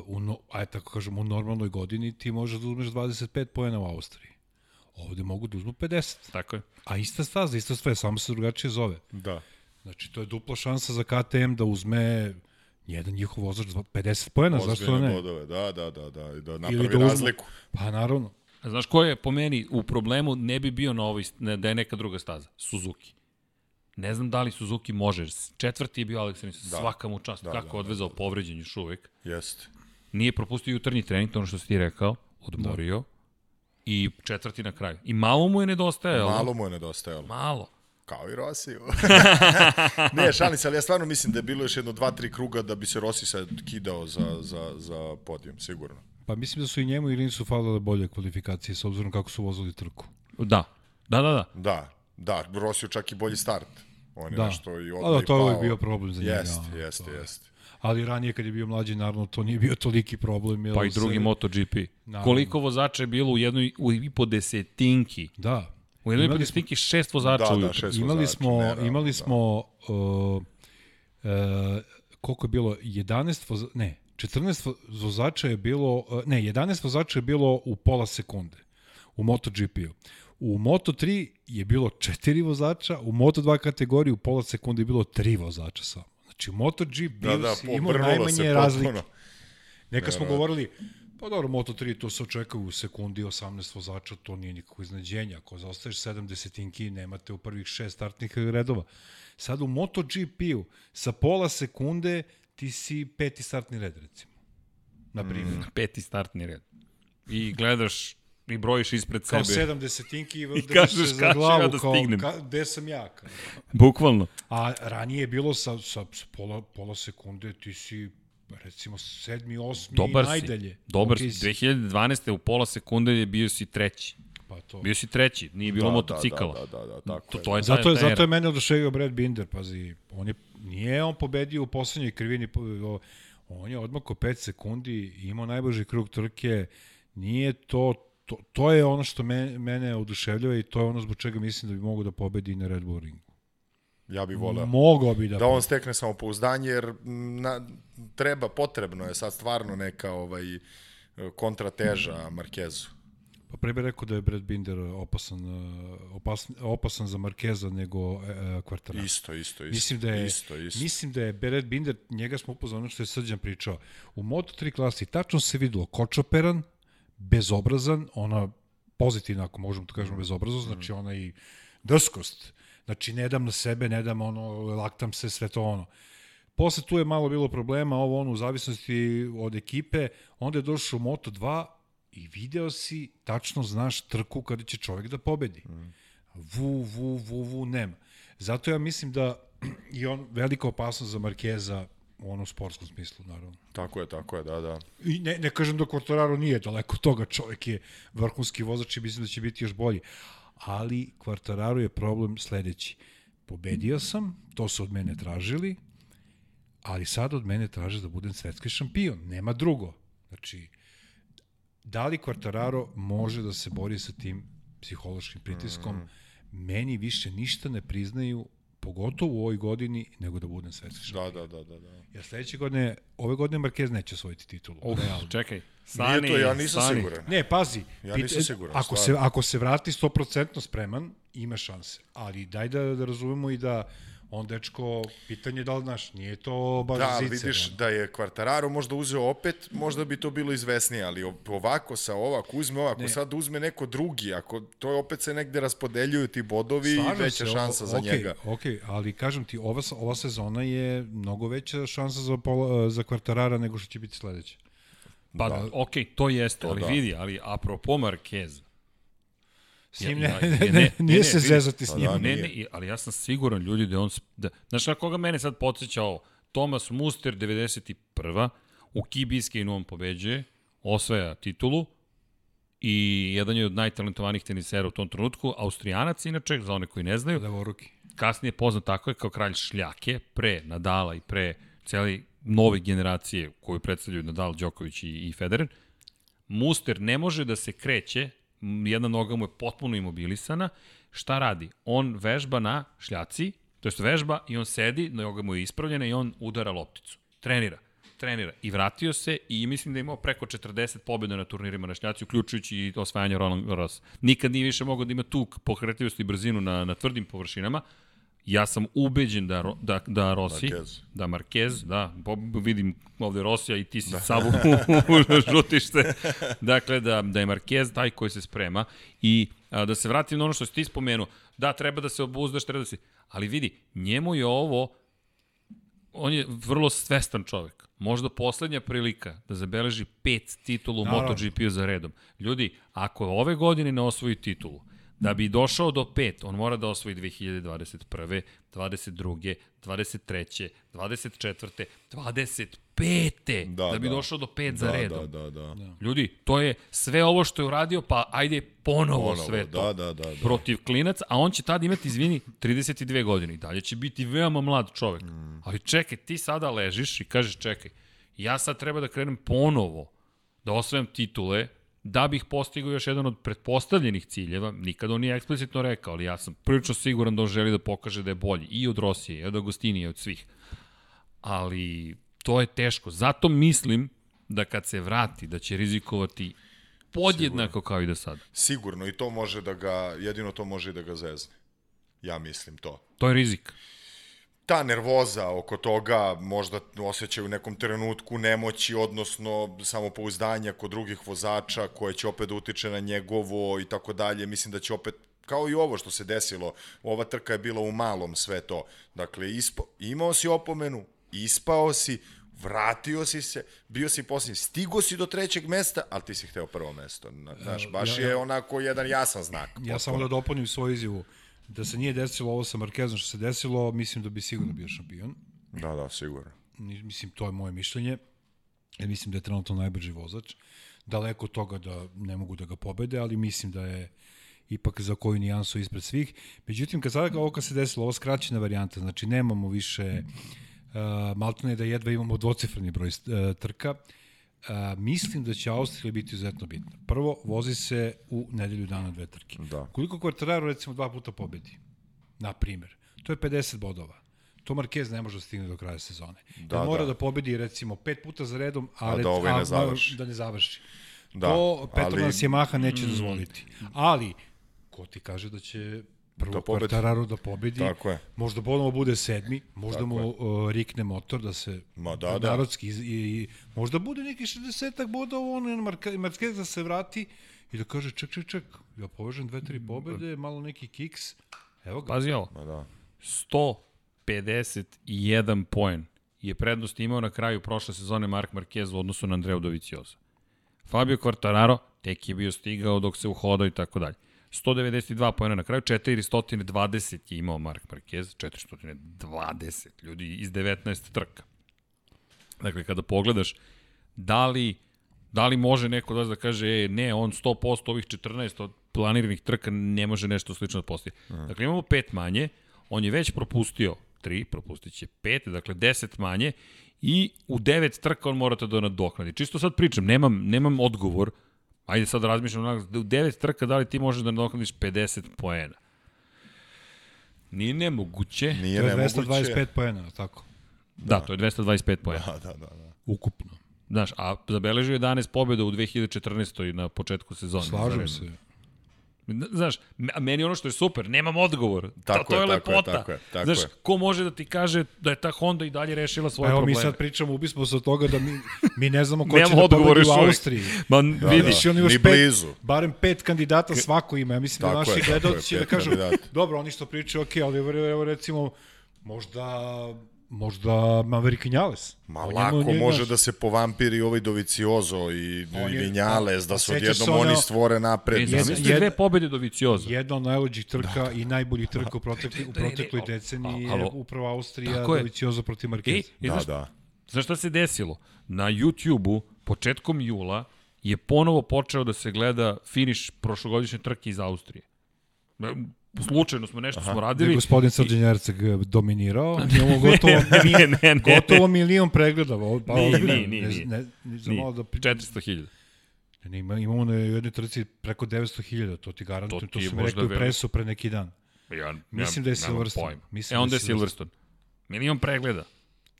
u, no, aj tako kažem, u normalnoj godini ti možeš da uzmeš 25 pojena u Austriji. Ovde mogu da uzmu 50. Tako je. A ista staza, ista sve, samo se drugačije zove. Da. Znači, to je dupla šansa za KTM da uzme jedan njihov vozač 50 pojena, zašto ne? Bodove, da, da, da, da, da napravi da razliku. Pa naravno. A znaš ko je po meni u problemu ne bi bio na ovoj, ne, da je neka druga staza? Suzuki. Ne znam da li Suzuki može. Četvrti je bio Alex Rins, da. svaka mu čast. Da, Kako da, odvezao da, da. povređen još uvek. Jeste. Nije propustio jutarnji trening, to ono što si ti rekao, odmorio. Da. I četvrti na kraju. I malo mu je nedostajalo. Malo mu je nedostajalo. Malo. Kao i Rosiju. ne, šalim se, ali ja stvarno mislim da je bilo još jedno dva, tri kruga da bi se Rossi sad kidao za, za, za podijum, sigurno. Pa mislim da su i njemu i nisu falile bolje kvalifikacije s obzirom kako su vozili trku. Da, da, da. Da, da, da Rosiju čak i bolji start. On je da. nešto i odmah da, to je uvijek bio problem za njega. Jeste, jeste, jeste. Ali ranije kad je bio mlađi, naravno, to nije bio toliki problem. Pa i drugi se... MotoGP. Naravno. Koliko vozača je bilo u jednoj, u i po desetinki? Da, U jednoj imali smo, šest vozača da, da, šest imali vozača, smo, ne, imali da. smo uh, uh, koliko je bilo 11 vozača, ne, 14 vozača je bilo, uh, ne, 11 vozača je bilo u pola sekunde u MotoGP-u. U Moto3 je bilo 4 vozača, u Moto2 kategoriji u pola sekunde je bilo 3 vozača samo. Znači, MotoGP da, da, imao najmanje razlike. Neka smo govorili, Pa dobro, Moto3 to se očekuje u sekundi 18 vozača, to nije nikako iznadženje. Ako zaostaješ 7 desetinki, nemate u prvih šest startnih redova. Sad u MotoGP-u sa pola sekunde ti si peti startni red, recimo. Na primjer. Mm, peti startni red. I gledaš i brojiš ispred kao sebe. Kao 7 desetinki i, I kažeš, za glavu, ja da kao, ka, gde sam ja? Kao. Bukvalno. A ranije je bilo sa, sa, sa pola, pola sekunde, ti si recimo sedmi, osmi dobar i najdalje. Si, dobar okay. si. 2012. u pola sekunde je bio si treći. Pa to. Bio si treći, nije bilo da, motocikala. Da, da, da, da, tako to, to je. Zato, je, zato je mene oduševio Brad Binder, pazi, on je, nije on pobedio u poslednjoj krivini, on je odmako 5 sekundi, imao najbrži krug trke, nije to, to, to je ono što mene, mene oduševljava i to je ono zbog čega mislim da bi mogu da pobedi na Red Bull ringu. Ja bih voleo. Mogao bi da. Da on stekne samopouzdanje, jer na, treba, potrebno je sad stvarno neka ovaj, kontrateža Markezu. Pa pre bih rekao da je Brad Binder opasan, opasan, opasan za Markeza nego e, Kvartara. Isto, isto, isto. Mislim da je, isto, isto. Mislim da je Brad Binder, njega smo upoznali ono što je Srđan pričao. U Moto3 klasi tačno se videlo kočoperan, bezobrazan, ona pozitivna, ako možemo to kažemo, bezobraznost, znači ona i drskost. Znači, ne dam na sebe, ne dam ono, laktam se, sve to ono. Posle tu je malo bilo problema, ovo ono, u zavisnosti od ekipe, onda je došao Moto 2 i video si, tačno znaš trku kada će čovjek da pobedi. Mm. Vu, vu, vu, vu, nema. Zato ja mislim da i on velika opasnost za Markeza u onom sportskom smislu, naravno. Tako je, tako je, da, da. I ne, ne kažem da Quartararo nije daleko toga, čovjek je vrhunski vozač i mislim da će biti još bolji. Ali Quartararo je problem sledeći. Pobedio sam, to su od mene tražili, ali sad od mene traže da budem svetski šampion. Nema drugo. Znači, da li Quartararo može da se bori sa tim psihološkim pritiskom? Mm. Meni više ništa ne priznaju pogotovo u ovoj godini, nego da budem svetski šampion. Da, da, da, da. da. Ja sledeće godine, ove godine Marquez neće osvojiti titulu. Uf, realno. čekaj. Stani, Nije to, ja nisam stani. siguran. Ne, pazi. Ja nisam siguran, Ako se, ako se vrati 100% spreman, ima šanse. Ali daj da, da razumemo i da on dečko, pitanje je da li znaš, nije to baš Da, zicer. vidiš ono. da je Quartararo možda uzeo opet, možda bi to bilo izvesnije, ali ovako sa ovako uzme ovako, Ne. sad uzme neko drugi, ako to je opet se negde raspodeljuju ti bodovi i veća se, šansa o- za okej, njega. Okej, ali kažem ti, ova, ova sezona je mnogo veća šansa za, pola, za Quartarara nego što će biti sledeća. Pa, Da. da. okej, to jeste, ali da. vidi, ali apropo Marquez, S njim Ja- ne, ne, ne, nije ne, se zezati s Pa njim. da, ne, ne, i- ali ja sam siguran ljudi da on... Da, znaš na koga mene sad podsjeća ovo? Thomas Muster, 91. U Kibiskeinu on pobeđuje, osvaja titulu i jedan je od najtalentovanijih tenisera u tom trenutku, Austrijanac inače, za one koji ne znaju, Levoruki. kasnije poznat tako je kao kralj šljake, pre Nadala i pre celi nove generacije koju predstavljaju Nadal, Đoković i, i Federer. Muster ne može da se kreće, jedna noga mu je potpuno imobilisana. Šta radi? On vežba na šljaci, to jest vežba i on sedi, noga mu je ispravljena i on udara lopticu. Trenira trenira i vratio se i mislim da je imao preko 40 pobjeda na turnirima na šljaci, uključujući i osvajanje Roland Garros. Nikad nije više mogao da ima tu pokretljivost i brzinu na, na tvrdim površinama. Ja sam ubeđen da, da, da Rossi, Marquez. da Marquez, da, vidim ovde Rosija i ti si da. savu žutište. Dakle, da, da je Marquez taj koji se sprema i a, da se vratim na ono što si ti spomenuo. Da, treba da se obuzdaš, treba da se... Ali vidi, njemu je ovo on je vrlo svestan čovek. Možda poslednja prilika da zabeleži pet titula u Naravno. MotoGP-u za redom. Ljudi, ako ove godine ne osvoji titulu, da bi došao do pet, on mora da osvoji 2021. 22. 23. 24. 25. Da, Da, da bi da. došao do pet za Da, redom. da, da, da. Ljudi, to je sve ovo što je uradio, pa ajde ponovo, Ponovo, sve to da, da, da, da. protiv klinac, a on će tad imati, izvini, 32 godine i dalje će biti veoma mlad čovek. Mm. Ali čekaj, ti sada ležiš i kažeš čekaj, ja sad treba da krenem ponovo da osvajam titule, da bih postigao još jedan od pretpostavljenih ciljeva, nikada on nije eksplicitno rekao, ali ja sam prilično siguran da on želi da pokaže da je bolji i od Rosije, i od Agostini, i od svih. Ali to je teško. Zato mislim da kad se vrati, da će rizikovati podjednako kao i do sada. Sigurno i to može da ga, jedino to može da ga zezne. Ja mislim to. To je rizik. Ta nervoza oko toga možda osjećaju u nekom trenutku nemoći, odnosno samopouzdanja kod drugih vozača koje će opet da utiče na njegovo i tako dalje. Mislim da će opet kao i ovo što se desilo, ova trka je bila u malom sve to. Dakle, ispo, imao si opomenu, ispao si, vratio si se, bio si posljednji, stigo si do trećeg mesta, ali ti si hteo prvo mesto. Na- Znaš, baš ja- ja- je onako jedan jasan znak. Ja samo da dopunim svoju izjavu. Da se nije desilo ovo sa Markezom što se desilo, mislim da bi sigurno bio šampion. Da, da, sigurno. Mislim, to je moje mišljenje. Ja mislim da je trenutno najbrži vozač. Daleko toga da ne mogu da ga pobede, ali mislim da je ipak za koju nijansu ispred svih. Međutim, kad sada ovo kad se desilo, ovo skraćena varijanta, znači nemamo više uh, maltene da jedva imamo dvocifreni broj uh, trka, uh, mislim da će Austrija biti izuzetno bitna. Prvo, vozi se u nedelju dana dve trke. Da. Koliko Quartararo recimo dva puta pobedi, na primer, to je 50 bodova. To Marquez ne može da stigne do kraja sezone. Da, Da, mora da. da. pobedi recimo pet puta za redom, a, A da ovaj ne a- završi. Da ne završi. Da, to Petronas ali- ali... Yamaha neće dozvoliti. Ali, ko ti kaže da će prvo Da da pobedi. Quartararo da pobedi, Tako je. možda ponovo bude sedmi, možda Tako mu uh, rikne motor da se Ma da, da. narodski i, i možda bude neki 60 bodova on Marquez da se vrati i da kaže ček, ček, ček, ja povežem dve, tri pobede, malo neki kiks, evo ga. Pazi ovo, Ma da. 151 poen je prednost imao na kraju prošle sezone Mark Marquez u odnosu na Andreu Dovicioza. Fabio Quartararo tek je bio stigao dok se uhodao i tako dalje. 192 pojena na kraju, 420 je imao Mark Marquez, 420 ljudi iz 19 trka. Dakle, kada pogledaš, da li, da li može neko da da kaže, e, ne, on 100% ovih 14 od planiranih trka ne može nešto slično da postoji. Dakle, imamo pet manje, on je već propustio 3, propustit će 5, dakle 10 manje i u 9 trka on morate da nadoknadi. Čisto sad pričam, nemam, nemam odgovor, ajde sad razmišljam, onak, da u 9 trka da li ti možeš da nadoknadiš 50 poena. Nije nemoguće. Nije To je nemoguće. 225 poena, tako, Da, to je 225 poena. Da, da, da. da. ukupno. Znaš, a zabeležio 11 pobjeda u 2014. na početku sezone. Slažem se. Znaš, a meni ono što je super, nemam odgovor. Tako to, to je, je, tako je, tako je, tako Znaš, je. ko može da ti kaže da je ta Honda i dalje rešila svoje evo probleme? mi sad pričamo, ubismo se od toga da mi, mi ne znamo ko će da pobedi u. Austriji. Ma, Da, vidi. da. Znači, oni još Ni pet, blizu. barem pet kandidata svako ima. Ja mislim da Tako naši tako je, gledalci će da pet kažu, kandidata. dobro, oni što pričaju, ok, ali evo, evo recimo, možda, možda Maverick Vinales. Ma On lako je, može znaš, da se povampirio ovaj Doviciozo i, On i je- Vinjales, pa da su odjednom ono- oni stvore napred. E, Mislim, zamisli jed- dve pobjede do Vicioza. Jedna od najluđih trka i najboljih trka u, protekli, u Ne, ne, protekloj deceniji je upravo Austrija. Doviciozo protiv E, Marquez. i Da, znaš, da. znaš šta se desilo? Na YouTube-u, početkom jula, je ponovo počeo da se gleda finiš prošlogodišnje trke iz Austrije. E, Slučajno smo nešto smo Gde je radili. gospodin Srđan Jerceg dominirao, imamo gotovo, ne, ne, ne. gotovo milion pregleda. Pa, Nije, nije, nije, ne. Ne, ne, Nije. da, pri- 400.000. ne, ima, imamo na jednoj trci preko 900.000, to ti garantujem, To to, su mi rekli u presu pre neki dan. Ja, Mislim ja, da je Silverstone. Mislim e, da je onda je Silverstone. Silverstone. Milion pregleda.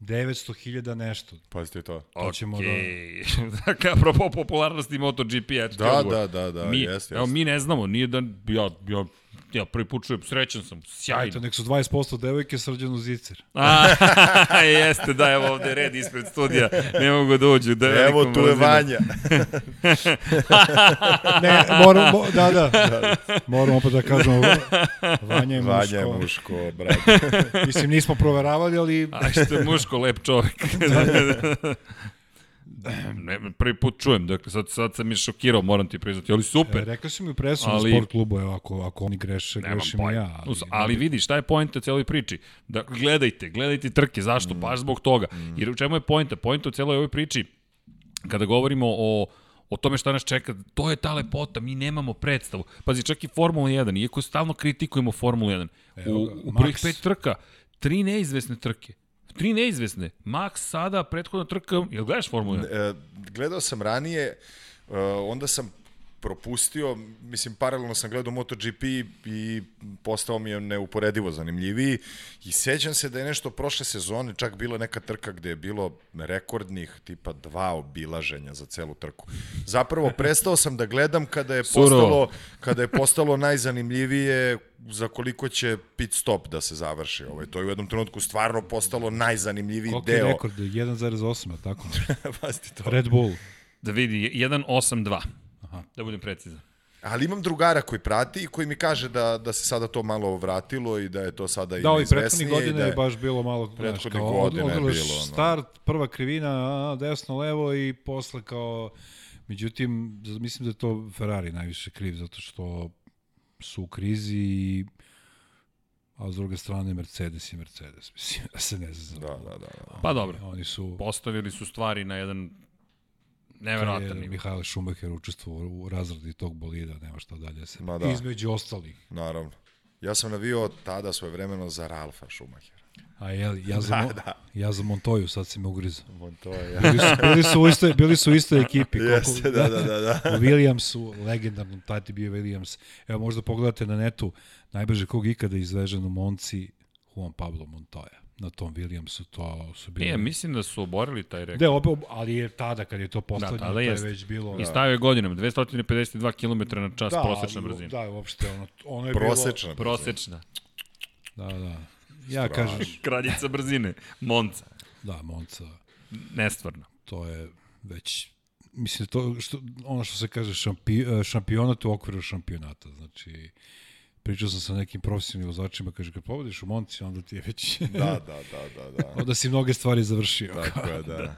900.000 nešto. Pazite to. To ćemo Okej. dakle, apropo popularnosti MotoGP, ja Da, da, da, da, mi, jeste, Evo, jeste. mi ne znamo, nije da, ja, ja, ja prvi put čujem, srećan sam, sjajno. Eto, nek su 20% devojke srđanu zicer. A, jeste, da, evo ovde red ispred studija, ne mogu da uđu. Da Evo tu je. Vanja. Ne, moramo, da, da, moramo pa da kažemo, Vanja je muško. Vanja je muško, brate. Mislim, nismo proveravali, ali A što je muško, lep čovek. ne, prvi put čujem, dakle sad, sad sam je šokirao, moram ti priznati, ali E, super. rekli su mi u presu Ali- sport klubu, evo, ako, ako oni greše, grešim ja. Ali, ali vidi, šta je pojenta celoj priči? Da, gledajte, gledajte trke, zašto? Mm. Baš zbog toga. Mm. Jer u čemu je pojenta? Pojenta u celoj ovoj priči, kada govorimo o o tome šta nas čeka, to je ta lepota, mi nemamo predstavu. Pazi, čak i Formula 1, iako stalno kritikujemo Formulu 1, Evo u, u prvih pet trka, tri neizvesne trke. Tri neizvesne. Max sada, prethodna trka, jel gledaš Formulu 1? E, gledao sam ranije, e, onda sam propustio, mislim, paralelno sam gledao MotoGP i postao mi je neuporedivo zanimljiviji i sećam se da je nešto prošle sezone čak bila neka trka gde je bilo rekordnih tipa dva obilaženja za celu trku. Zapravo prestao sam da gledam kada je Surovo. postalo, kada je postalo najzanimljivije za koliko će pit stop da se završi. Ovaj, to je u jednom trenutku stvarno postalo najzanimljiviji Koliko je deo. rekord? 1,8, je tako? Pazite to. Red Bull. Da vidi, 1.8.2. Da budem precizan. Ali imam drugara koji prati i koji mi kaže da, da se sada to malo vratilo i da je to sada Da, i ovi prethodni godine da je baš bilo malo, znaš, kao godina je odgledaš bilo, ono. start, prva krivina, a, desno, levo i posle kao, međutim, mislim da je to Ferrari najviše kriv, zato što su u krizi i a s druge strane Mercedes i Mercedes, mislim, da se ne znam. Da, da, da. da. Pa dobro, Oni su, postavili su stvari na jedan kad neverovatan je nivo. Mihael Schumacher učestvovao u razradi tog bolida, nema šta dalje se. Ma da. Između ostalih. Naravno. Ja sam navio tada svoje vremeno za Ralfa Schumachera. A jel, ja za, da, da. ja za Montoju, sad si me ugrizao. To je, ja. Bili su, bili su u istoj, bili su u istoj ekipi. koliko- Jeste, da, da, da. da. U Williamsu, legendarnom tati bio Williams. Evo, možda pogledate na netu, najbrže kog ikada izvežen u Monci, Juan Pablo Montoya. Na tom Williamsu to su bili... Nije, mislim da su oborili taj rekord. De, obe, ali je tada kad je to postavljeno, tada to je jeste. već bilo... I stavio je godinama, 252 km na čas da, prosečna brzina. Da, uopšte, ono, ono je Prosečna. Prosečna. bilo... Da, da. Ja kažem, Kraljica brzine. Monca. da, Monca, Nestvarno. to je već mislim, to, što, ono što se kaže šampi, šampionat u okviru šampionata, znači, pričao sam sa nekim profesionalnim vozačima, kaže, kad pobediš u Monci, onda ti je već... da, da, da, da, da. onda si mnoge stvari završio. Tako je, da. da.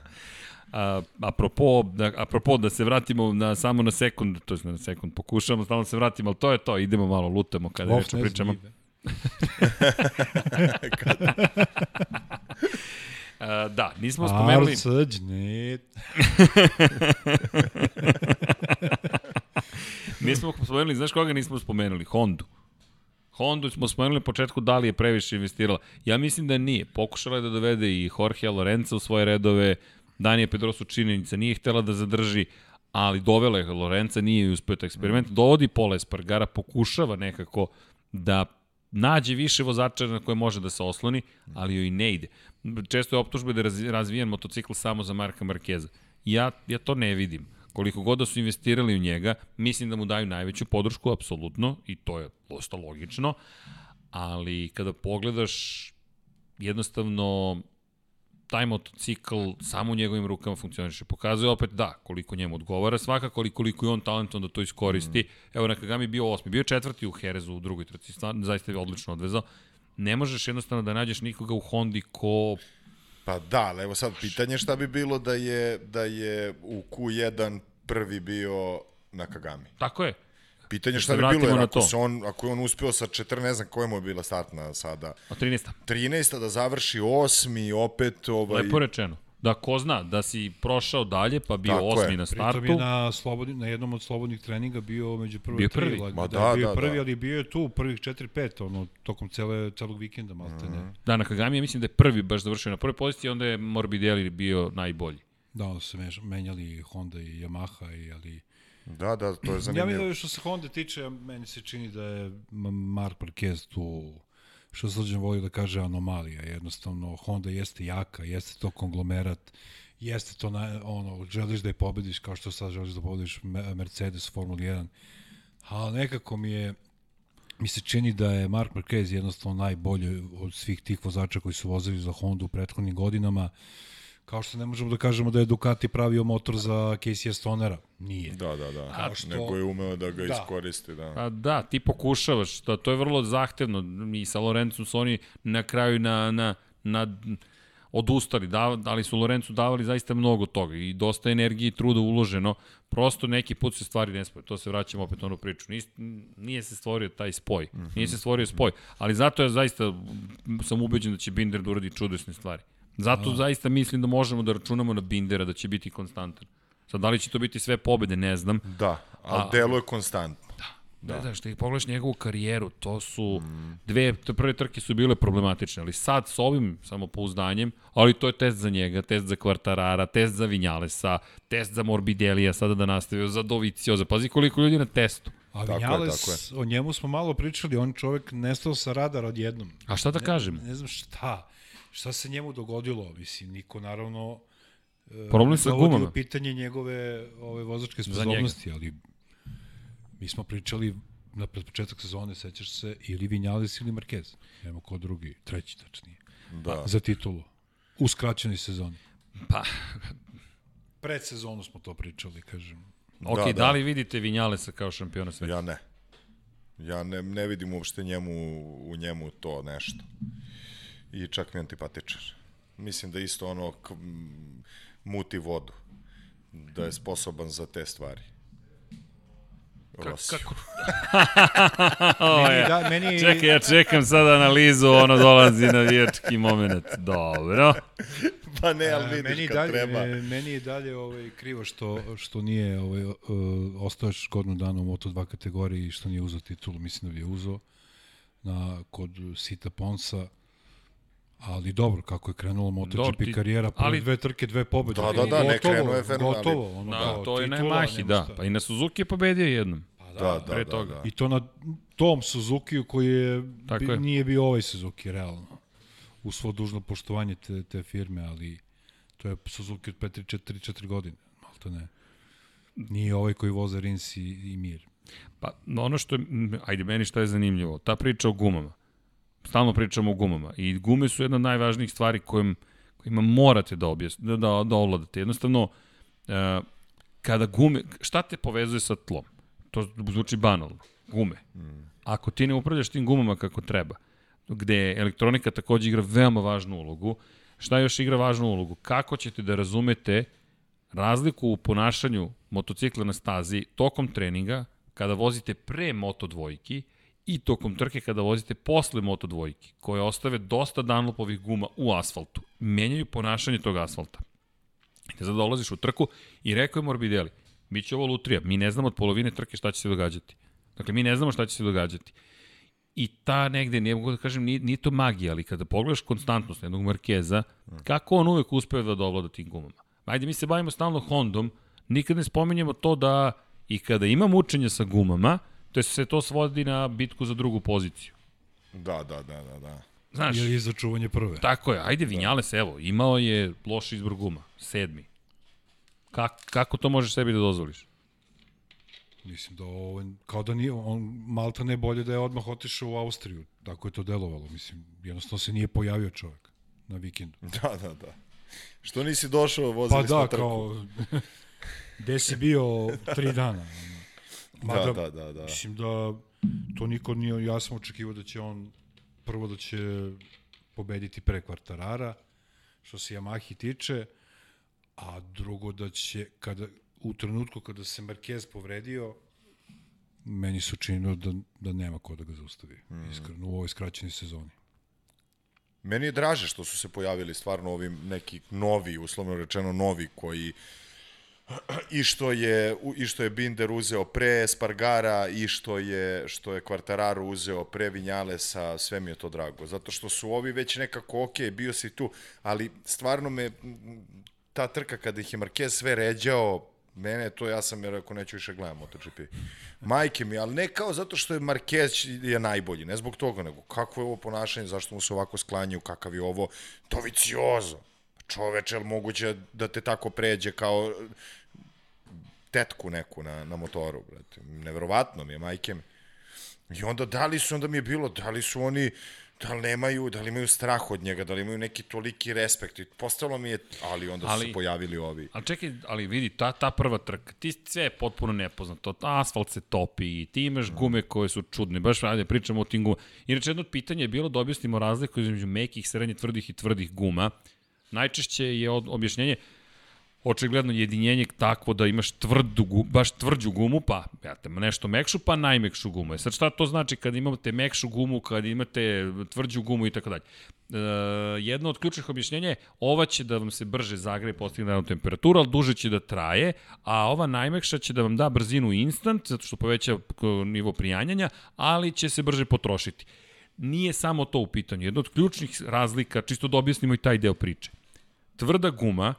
A, apropo, da, apropo da se vratimo na, samo na sekund, to je na sekund, pokušamo stalno da se vratimo, ali to je to, idemo malo, lutamo kada reče pričamo. A, da, nismo spomenuli... Arsađnit. nismo spomenuli, znaš koga nismo spomenuli? Hondu. Hondu smo spomenuli na početku da li je previše investirala. Ja mislim da nije. Pokušala je da dovede i Jorge Lorenza u svoje redove, Danije Pedrosu činjenica, nije htela da zadrži, ali dovela je Lorenza, nije uspio taj eksperiment, dovodi Pola Espargara, pokušava nekako da nađe više vozača na koje može da se osloni, ali joj ne ide. Često je optužbe da je razvijen motocikl samo za Marka Markeza. Ja, ja to ne vidim. Koliko god da su investirali u njega, mislim da mu daju najveću podršku, apsolutno, i to je dosta logično, ali kada pogledaš jednostavno taj motocikl samo u njegovim rukama funkcioniše. Pokazuje opet da, koliko njemu odgovara svakako, ali koliko je on talentom da to iskoristi. Mm. Evo, Nakagami bio osmi, bio je četvrti u Herezu u drugoj trci, zaista je odlično odvezao. Ne možeš jednostavno da nađeš nikoga u Hondi ko Pa da, ali evo sad pitanje šta bi bilo da je, da je u Q1 prvi bio Nakagami. Tako je. Pitanje šta bi bilo, jer ako, se on, ako je on uspeo sa 14, ne znam koja mu je bila startna sada. A 13. 13. da završi osmi, opet... Ovaj... Lepo rečeno. Da, ko zna, da si prošao dalje, pa bio Tako osmi je. na startu. Pritom je na, slobodni, na jednom od slobodnih treninga bio među prve bio prvi. Ma da, da, bio da, prvi, da. ali bio je tu prvih 4-5, ono, tokom cele, celog vikenda, malte mm -hmm. ne. Da, na Kagami ja mislim da je prvi baš završio na prvoj poziciji, onda je Morbidelli bio najbolji. Da, onda su se menjali Honda i Yamaha, i, ali Da, da, to je zanimljivo. Ja mislim da što se Honda tiče, meni se čini da je Mark Marquez tu što Srđan voli da kaže anomalija. Jednostavno, Honda jeste jaka, jeste to konglomerat, jeste to, na, ono, želiš da je pobediš kao što sad želiš da pobediš Mercedes Formula 1. Ali nekako mi je, mi se čini da je Mark Marquez jednostavno najbolji od svih tih vozača koji su vozili za Honda u prethodnim godinama. Uh, Kao što ne možemo da kažemo da je Ducati pravio motor za Casey Stonera. Nije. Da, da, da. Kao što... Neko je umeo da ga da. iskoristi, da. Pa da, ti pokušavaš, to, to je vrlo zahtevno. I sa Lorencom su oni na kraju na, na, na odustali, da, ali su Lorencu davali zaista mnogo toga i dosta energije i truda uloženo. Prosto neki put se stvari ne spoje. To se vraćamo opet na onu priču. Nije, nije se stvorio taj spoj. Mm -hmm. Nije se stvorio spoj. Ali zato ja zaista sam ubeđen da će Binder da uradi čudesne stvari. Zato A. zaista mislim da možemo da računamo na Bindera da će biti konstantan. Sad, da li će to biti sve pobede, ne znam. Da, ali A, delo je konstantno. Da. Da. Ne znaš, ti pogledaš njegovu karijeru, to su, mm. dve, te prve trke su bile problematične, ali sad s ovim samopouzdanjem, ali to je test za njega, test za Kvartarara, test za Vinjalesa, test za Morbidelija, sada da nastavio, za Dovicioza, pazi koliko ljudi na testu. A tako Vinjales, je, tako je. o njemu smo malo pričali, on čovek nestao sa radara odjednom. A šta da kažem? Ne, ne znam šta šta se njemu dogodilo? Mislim, niko naravno e, Problem sa gumama. pitanje njegove ove vozačke sposobnosti, ali mi smo pričali na pred početak sezone, sećaš se, ili Vinjales ili Marquez. Nemo ko drugi, treći tačnije. Da. Za titulu. U skraćenoj sezoni. Pa... Pred sezonu smo to pričali, kažem. Ok, da, da. da li vidite Vinjalesa kao šampiona sveta? Ja ne. Ja ne, ne vidim uopšte njemu, u njemu to nešto i čak mi antipatičan. Mislim da isto ono k, muti vodu, da je sposoban za te stvari. Rosiju. Kako? meni, da, meni... Čekaj, ja čekam sad analizu, ono dolazi na vječki moment. Dobro. pa ne, ali vidiš meni kad dalje, treba. Meni je dalje ovaj, krivo što, što nije ovaj, uh, ostao još godinu dana u Moto2 kategoriji i što nije uzao titulu. Mislim da bi je uzao na, kod Sita Ponsa Ali dobro, kako je krenula MotoGP ti, karijera, prve ali, dve trke, dve pobede. Da, da, da, ne krenuo je fenomenalno. Gotovo, ono, da, kao, to je na Yamahi, da. Pa i na Suzuki je pobedio jednom. Pa da, da, da, pre da, toga. Da, I to na tom Suzuki koji je, Tako bi, je. nije bio ovaj Suzuki, realno. U svo dužno poštovanje te, te firme, ali to je Suzuki od 4-4 godine, malo to ne. Nije ovaj koji voze Rins i, i Mir. Pa ono što je, ajde meni što je zanimljivo, ta priča o gumama stalno pričamo o gumama i gume su jedna od najvažnijih stvari kojim, kojima morate da, objasn, da, da, da ovladate. Jednostavno, uh, kada gume, šta te povezuje sa tlom? To zvuči banalno. Gume. Ako ti ne upravljaš tim gumama kako treba, gde elektronika takođe igra veoma važnu ulogu, šta još igra važnu ulogu? Kako ćete da razumete razliku u ponašanju motocikla na stazi tokom treninga, kada vozite pre moto dvojki i tokom trke kada vozite posle moto dvojki, koje ostave dosta danlopovih guma u asfaltu. Menjaju ponašanje tog asfalta. I te sad dolaziš u trku i rekao je Morbidelli, bit će ovo lutrija, mi ne znamo od polovine trke šta će se događati. Dakle, mi ne znamo šta će se događati. I ta negde, ne mogu da kažem, nije, nije to magija, ali kada pogledaš konstantnost jednog Markeza, kako on uvek uspeva da dovlada tim gumama. Ajde, mi se bavimo stalno Hondom, nikad ne spominjemo to da i kada ima mučenja sa gumama, to se to svodi na bitku za drugu poziciju. Da, da, da, da, da. Znaš, ili za čuvanje prve. Tako je, ajde Vinjales, evo, imao je loš izbor guma, sedmi. Kak, kako to možeš sebi da dozvoliš? Mislim da ovo, kao da nije, on Malta ne bolje da je odmah otišao u Austriju. Tako je to delovalo. Mislim, jednostavno se nije pojavio čovjek na vikendu. Da, da, da. Što nisi došao, vozili Pa smo da, trku. kao, gde si bio tri dana. Mada, da, da, da. Mislim da to niko nije, ja sam očekivao da će on prvo da će pobediti pre kvartarara, što se Yamahi tiče, a drugo da će, kada, u trenutku kada se Marquez povredio, meni se učinilo da, da nema ko da ga zaustavi, mm. iskreno, u ovoj skraćenoj sezoni. Meni je draže što su se pojavili stvarno ovi neki novi, uslovno rečeno novi, koji i što je i što je Binder uzeo pre Spargara i što je što je Quartararo uzeo pre Vinjalesa, sve mi je to drago. Zato što su ovi već nekako ok, bio si tu, ali stvarno me ta trka kada ih je Marquez sve ređao, mene to ja sam je rekao neću više gledam MotoGP. Majke mi, ali ne kao zato što je Marquez je najbolji, ne zbog toga, nego kako je ovo ponašanje, zašto mu se ovako sklanjaju, kakav je ovo, to viciozo. Čoveče, je moguće da te tako pređe kao tetku neku na, na motoru, brate. Neverovatno mi je, majke mi. I onda da li su, onda mi je bilo, da li su oni, da li nemaju, da li imaju strah od njega, da li imaju neki toliki respekt. I postalo mi je, ali onda ali, su se pojavili ovi. Ali čekaj, ali vidi, ta, ta prva trka, ti sve je potpuno nepoznato. Asfalt se topi, ti imaš gume koje su čudne. Baš, ajde, pričamo o tim gumama. Inače, jedno od pitanja je bilo da objasnimo razliku između mekih, srednje, tvrdih i tvrdih guma. Najčešće je objašnjenje, očigledno jedinjenje takvo da imaš tvrdu, baš tvrđu gumu, pa ja te nešto mekšu, pa najmekšu gumu. E sad šta to znači kad imate mekšu gumu, kad imate tvrđu gumu i tako dalje? E, jedno od ključnih objašnjenja je ova će da vam se brže zagreje postigne temperaturu, ali duže će da traje, a ova najmekša će da vam da brzinu instant, zato što poveća nivo prijanjanja, ali će se brže potrošiti. Nije samo to u pitanju. Jedno od ključnih razlika, čisto da objasnimo i taj deo priče. Tvrda guma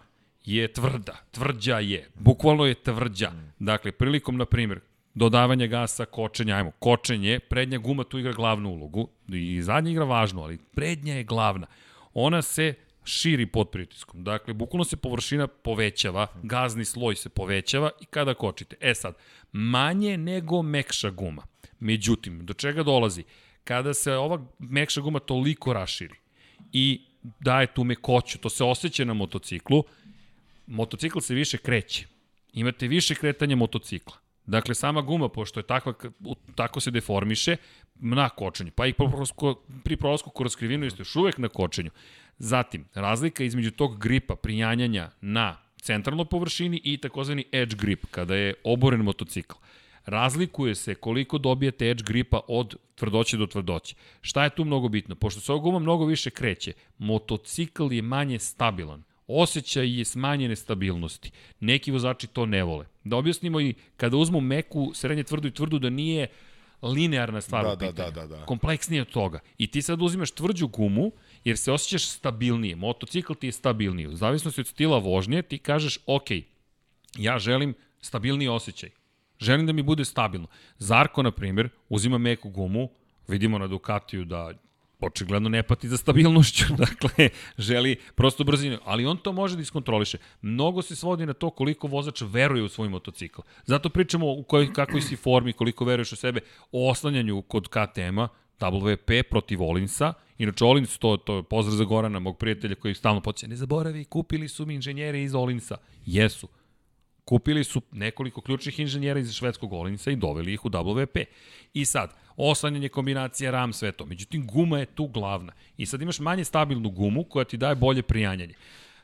je tvrda, tvrđa je, bukvalno je tvrđa. Dakle, prilikom, na primjer, dodavanja gasa, kočenja, ajmo, kočenje, prednja guma tu igra glavnu ulogu, i zadnja igra važnu, ali prednja je glavna. Ona se širi pod pritiskom. Dakle, bukvalno se površina povećava, gazni sloj se povećava i kada kočite. E sad, manje nego mekša guma. Međutim, do čega dolazi? Kada se ova mekša guma toliko raširi i daje tu mekoću, to se osjeća na motociklu, motocikl se više kreće. Imate više kretanja motocikla. Dakle, sama guma, pošto je takva, tako se deformiše, na kočenju. Pa i pri prolasku kroz krivinu jeste još uvek na kočenju. Zatim, razlika između tog gripa, prijanjanja na centralnoj površini i takozvani edge grip, kada je oboren motocikl. Razlikuje se koliko dobijete edge gripa od tvrdoće do tvrdoće. Šta je tu mnogo bitno? Pošto se ova guma mnogo više kreće, motocikl je manje stabilan osjećaj je smanjene stabilnosti. Neki vozači to ne vole. Da objasnimo i kada uzmu meku, srednje tvrdu i tvrdu da nije linearna stvar da, u pitanju. Da, da, da, da. Kompleksnije od toga. I ti sad uzimaš tvrđu gumu, jer se osjećaš stabilnije. Motocikl ti je stabilniji. U zavisnosti od stila vožnje ti kažeš, ok, ja želim stabilniji osjećaj. Želim da mi bude stabilno. Zarko, na primjer, uzima meku gumu, vidimo na Ducatiju da očigledno ne pati za stabilnošću, dakle, želi prosto brzinu, ali on to može da iskontroliše. Mnogo se svodi na to koliko vozač veruje u svoj motocikl. Zato pričamo u kojoj, kakvoj si formi, koliko veruješ u sebe, o oslanjanju kod KTM-a, WP protiv Olinsa, Inače, Olins, to, to je pozdrav za Gorana, mog prijatelja koji stalno podsjeća, ne zaboravi, kupili su mi inženjere iz Olinsa. Jesu. Kupili su nekoliko ključnih inženjera iz švedskog Olinca i doveli ih u WP. I sad, oslanjanje kombinacija RAM, sve to. Međutim, guma je tu glavna. I sad imaš manje stabilnu gumu koja ti daje bolje prijanjanje.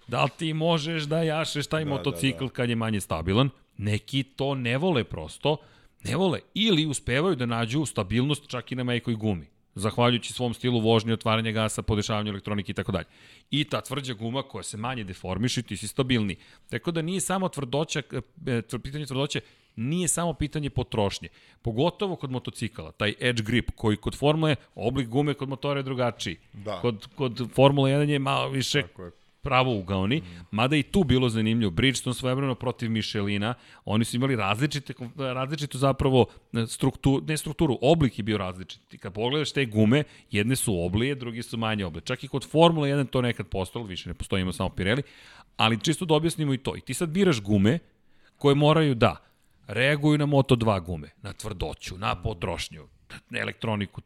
Da li ti možeš da jašeš taj da, motocikl da, da. kad je manje stabilan? Neki to ne vole prosto, ne vole. Ili uspevaju da nađu stabilnost čak i na mejkoj gumi zahvaljujući svom stilu vožnje, otvaranja gasa, podešavanja elektronike i tako dalje. I ta tvrđa guma koja se manje deformiše, ti si stabilni. Tako da nije samo tvrdoća, e, pitanje tvrdoće, nije samo pitanje potrošnje. Pogotovo kod motocikala, taj edge grip koji kod Formule, oblik gume kod motora je drugačiji. Da. Kod, kod Formule 1 je malo više pravo ugaoni, mada i tu bilo zanimljivo. Bridgestone svojevremeno protiv Michelina, oni su imali različite, različitu zapravo e, strukturu, ne strukturu, oblik je bio različit. Kad pogledaš te gume, jedne su oblije, drugi su manje oblije. Čak i kod Formula 1 to nekad postalo, više ne postoji, samo Pirelli, ali čisto da objasnimo i to. I ti sad biraš gume koje moraju da reaguju na Moto2 gume, na tvrdoću, na potrošnju, elektroniku,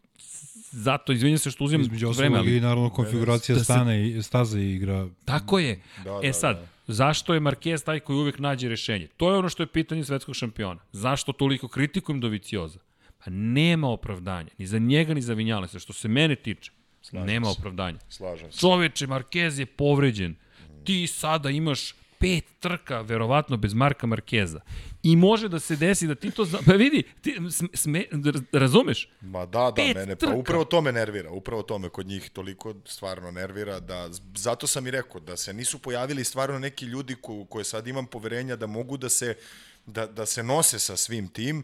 zato, izvinjam se što uzimam Između vreme. Ali, i naravno konfiguracija da stane i staze igra. Tako je. Da, e da, sad, da. zašto je Marquez taj koji uvek nađe rešenje? To je ono što je pitanje svetskog šampiona. Zašto toliko kritikujem Dovicioza? Pa nema opravdanja. Ni za njega, ni za Vinjalesa. Što se mene tiče, Slažem nema se. opravdanja. Slažem se. Čoveče, Marquez je povređen. Ti sada imaš pet trka, verovatno, bez Marka Markeza. I može da se desi da ti to... Zna... Pa vidi, ti sme, razumeš? Ma da, da, pet mene, pa trka. pa upravo to me nervira. Upravo to me kod njih toliko stvarno nervira da... Zato sam i rekao da se nisu pojavili stvarno neki ljudi ko, koje sad imam poverenja da mogu da se, da, da se nose sa svim tim.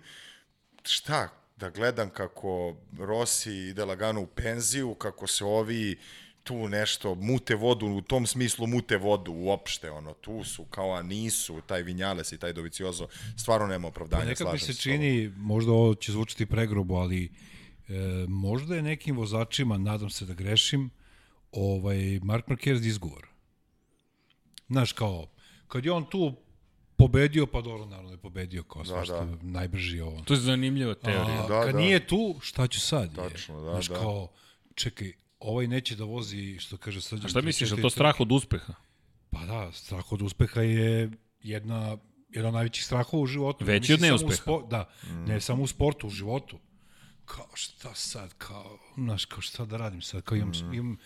Šta? Da gledam kako Rossi ide lagano u penziju, kako se ovi tu nešto, mute vodu, u tom smislu mute vodu uopšte, ono, tu su, kao a nisu, taj Vinjales i taj Doviciozo, stvarno nema opravdanja, pa nekako mi se čini, možda ovo će zvučiti pregrobo, ali e, možda je nekim vozačima, nadam se da grešim, ovaj, Mark Marquez izgovor. Znaš, kao, kad je on tu pobedio, pa dobro, naravno je pobedio kao da, svašta, da. najbrži ovo. To je zanimljiva teorija. A, da, kad da. nije tu, šta ću sad? Tačno, da, Znaš, da. kao, čekaj, ovaj neće da vozi, što kaže Srđan. A šta misliš, je to strah od uspeha? Pa da, strah od uspeha je jedna, jedan od najvećih strahova u životu. Veći od neuspeha. Spo, da, mm. ne samo u sportu, u životu. Kao šta sad, kao, znaš, kao šta da radim sad, kao imam, mm. imam,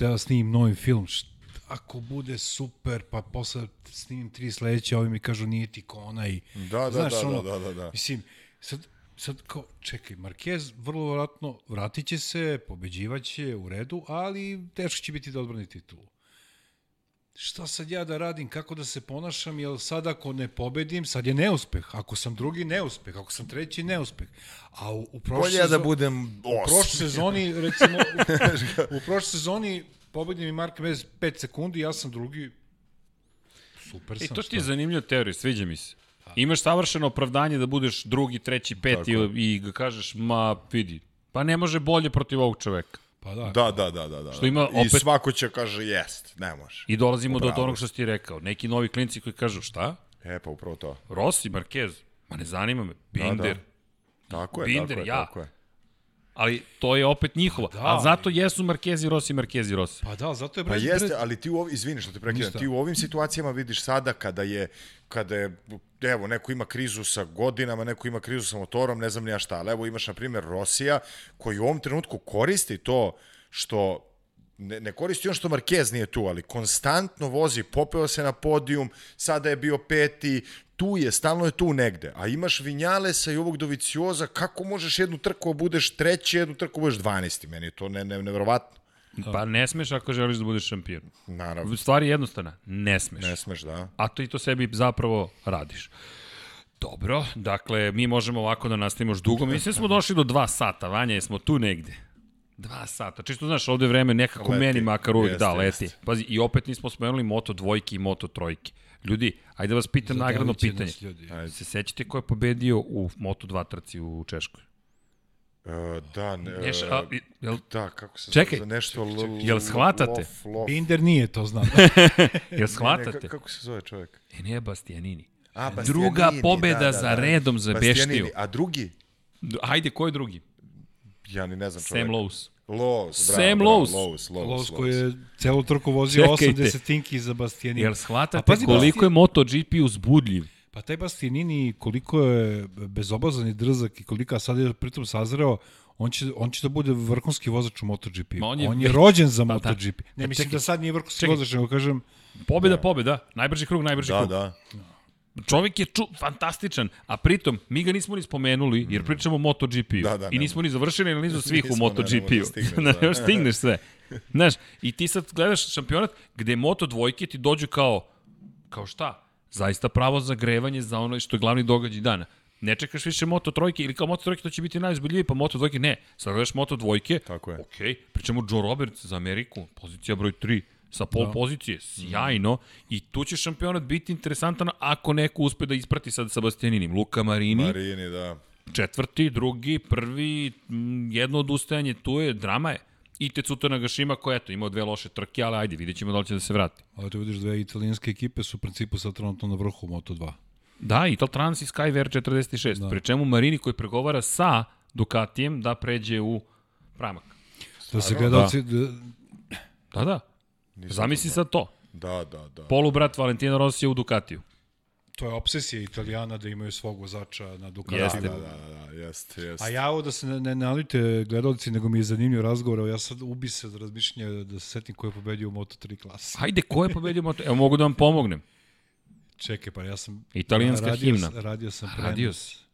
da snimim novi film, šta, ako bude super, pa posle snimim tri sledeće, ovi mi kažu nije ti ko onaj. Da, da, znaš, da, ono, da, da, da, da. Mislim, sad, sad kao, čekaj, Marquez vrlo vratno vratit će se, pobeđivaće u redu, ali teško će biti da odbrani titulu. Šta sad ja da radim, kako da se ponašam, jer sad ako ne pobedim, sad je neuspeh. Ako sam drugi, neuspeh. Ako sam treći, neuspeh. A u, u prošle Bolje da budem os. U prošle sezoni, recimo, u, u prošle sezoni pobedim i Mark Mez 5 sekundi, ja sam drugi, super e, sam. I to ti je zanimljiva teorija, sviđa mi se. Imaš savršeno opravdanje da budeš drugi, treći, peti i, i ga kažeš, ma vidi, pa ne može bolje protiv ovog čoveka. Pa da. Da, da, da, da, da. Što ima opet... I svako će kaže jest, ne može. I dolazimo upravo. do onog što si ti rekao. Neki novi klinci koji kažu šta? E, pa upravo to. Rossi, Marquez, ma ne zanima me. Binder. Da, da. Tako je, Binder, tako je, ja. tako je ali to je opet njihova. Pa da, a zato jesu Markezi Rossi, Markezi Rossi. Pa da, zato je Pa jeste, ali ti u ovim, izvini što te prekidam, ti u ovim situacijama vidiš sada kada je, kada je, evo, neko ima krizu sa godinama, neko ima krizu sa motorom, ne znam ni ja šta, ali evo imaš, na primjer, Rosija, koji u ovom trenutku koristi to što ne, ne koristi on što Marquez nije tu, ali konstantno vozi, popeo se na podijum, sada je bio peti, tu je, stalno je tu negde. A imaš Vinjalesa i ovog Dovicioza, kako možeš jednu trku da budeš treći, jednu trku da budeš 12. Meni je to ne, ne, nevjerovatno. Pa ne smeš ako želiš da budeš šampion. Naravno. Stvar je jednostavna. Ne smeš. Ne smeš, da. A to i to sebi zapravo radiš. Dobro, dakle, mi možemo ovako da nastavimo još dugo. Mislim da smo došli do dva sata, Vanja, jesmo tu negde. Dva sata. Čisto znaš, ovde vreme nekako leti. meni makar uvijek da leti. Jest. Pazi, i opet nismo spomenuli moto dvojke i moto trojke. Ljudi, ajde da vas pitam nagradno pitanje. Ajde. Se sećate ko je pobedio u Moto2 trci u Češkoj? Uh, da, ne, Neš, a, jel, da, kako se čekaj, zove, nešto čekaj, čekaj. Jel shvatate? Lof, lof. Binder nije, to znam. jel shvatate? Ne, kako se zove čovjek? E, nije Bastianini. A, Bastianini, Druga pobeda da, da, da, za redom za Beštiju. A drugi? Ajde, ko je drugi? Ja ni ne znam čovjek. Sam Lowe's. Lowe's, Sam Lowe's. Lowe's, Lowe's, koji je celu trku vozio 8 desetinki za Bastianini. Jel shvatate koliko je MotoGP uzbudljiv? Pa taj Bastianini, koliko je bezobazan i drzak i koliko sad je pritom sazreo, on će, on će da bude vrhunski vozač u MotoGP. Ma On je, on je rođen za Pa da. MotoGP. Ne, Pa mislim čekaj, da sad nije vrhunski čekaj. vozač, nego kažem, Pobjeda, pobjeda. Najbrži krug, najbrži Da, krug. da. Čovjek je ču, fantastičan, a pritom mi ga nismo ni spomenuli jer pričamo o MotoGP-u. Da, da, I nismo ni završili analizu svih u Nismo, ne, ne MotoGP-u. Da, da. još stigneš sve. Znaš, i ti sad gledaš šampionat gde Moto dvojke ti dođu kao, kao šta? Zaista pravo zagrevanje za ono što je glavni događaj dana. Ne čekaš više Moto trojke ili kao Moto trojke to će biti najuzbiljiviji, pa Moto dvojke ne. Sad gledaš Moto dvojke, Tako je. ok, pričamo Joe Roberts za Ameriku, pozicija broj 3, sa pol da. pozicije, sjajno, i tu će šampionat biti interesantan ako neko uspe da isprati sad sa Bastianinim. Luka Marini, Mar Marini, da. četvrti, drugi, prvi, jedno odustajanje, tu je, drama je. I Tecuta Nagashima koja, eto, imao dve loše trke, ali ajde, vidjet ćemo da li će da se vrati. ali tu vidiš dve italijanske ekipe su u principu sad trenutno na vrhu Moto2. Da, Ital Trans i Skyver 46, da. pri čemu Marini koji pregovara sa Ducatijem da pređe u pramak. Da se gledalci, da. Da, da. Zamisli sad to. Da, da, da. Polubrat Valentina Rosija u Ducatiju. to je obsesija italijana da imaju svog vozača na Ducatiju. Jeste. Da, da, da, jeste, jeste. A ja ovo da se ne, ne nalite gledalci, nego mi je zanimljiv razgovor, ja sad ubi se od razmišljanja da se setim ko je pobedio u Moto3 klasi. Hajde, ko je pobedio Moto? Evo mogu da vam pomognem. Čekaj, pa ja sam... Italijanska radio, himna. Radio sam Radio prenos. si.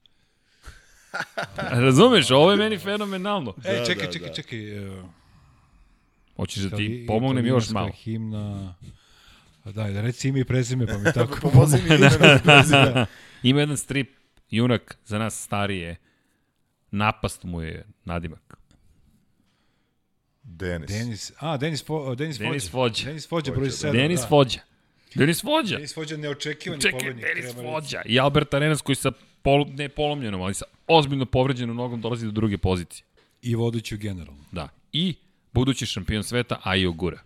Razumeš, ovo je meni fenomenalno. E, Da, čekaj, da, čekaj, da. čekaj. Uh, Hoćeš da ti pomognem još italijanska malo. himna... A daj, da reci ime i prezime, pa mi tako... Pomozi mi ime na prezime. Ima jedan strip, junak, za nas starije, napast mu je nadimak. Denis. Denis, a, Denis, Fo, Denis, Denis Fođa. Fođa. Denis Fođa, broj 7. Denis da. Fođa. Denis Fođa. Denis Fođa, neočekivani Čekaj, pobednik. Denis. Fođa. I Albert Arenas koji sa pol, ne polomljenom, ali sa ozbiljno povređenom nogom dolazi do druge pozicije. I vodeći u generalno. Da. I budući šampion sveta, Ajo Gura.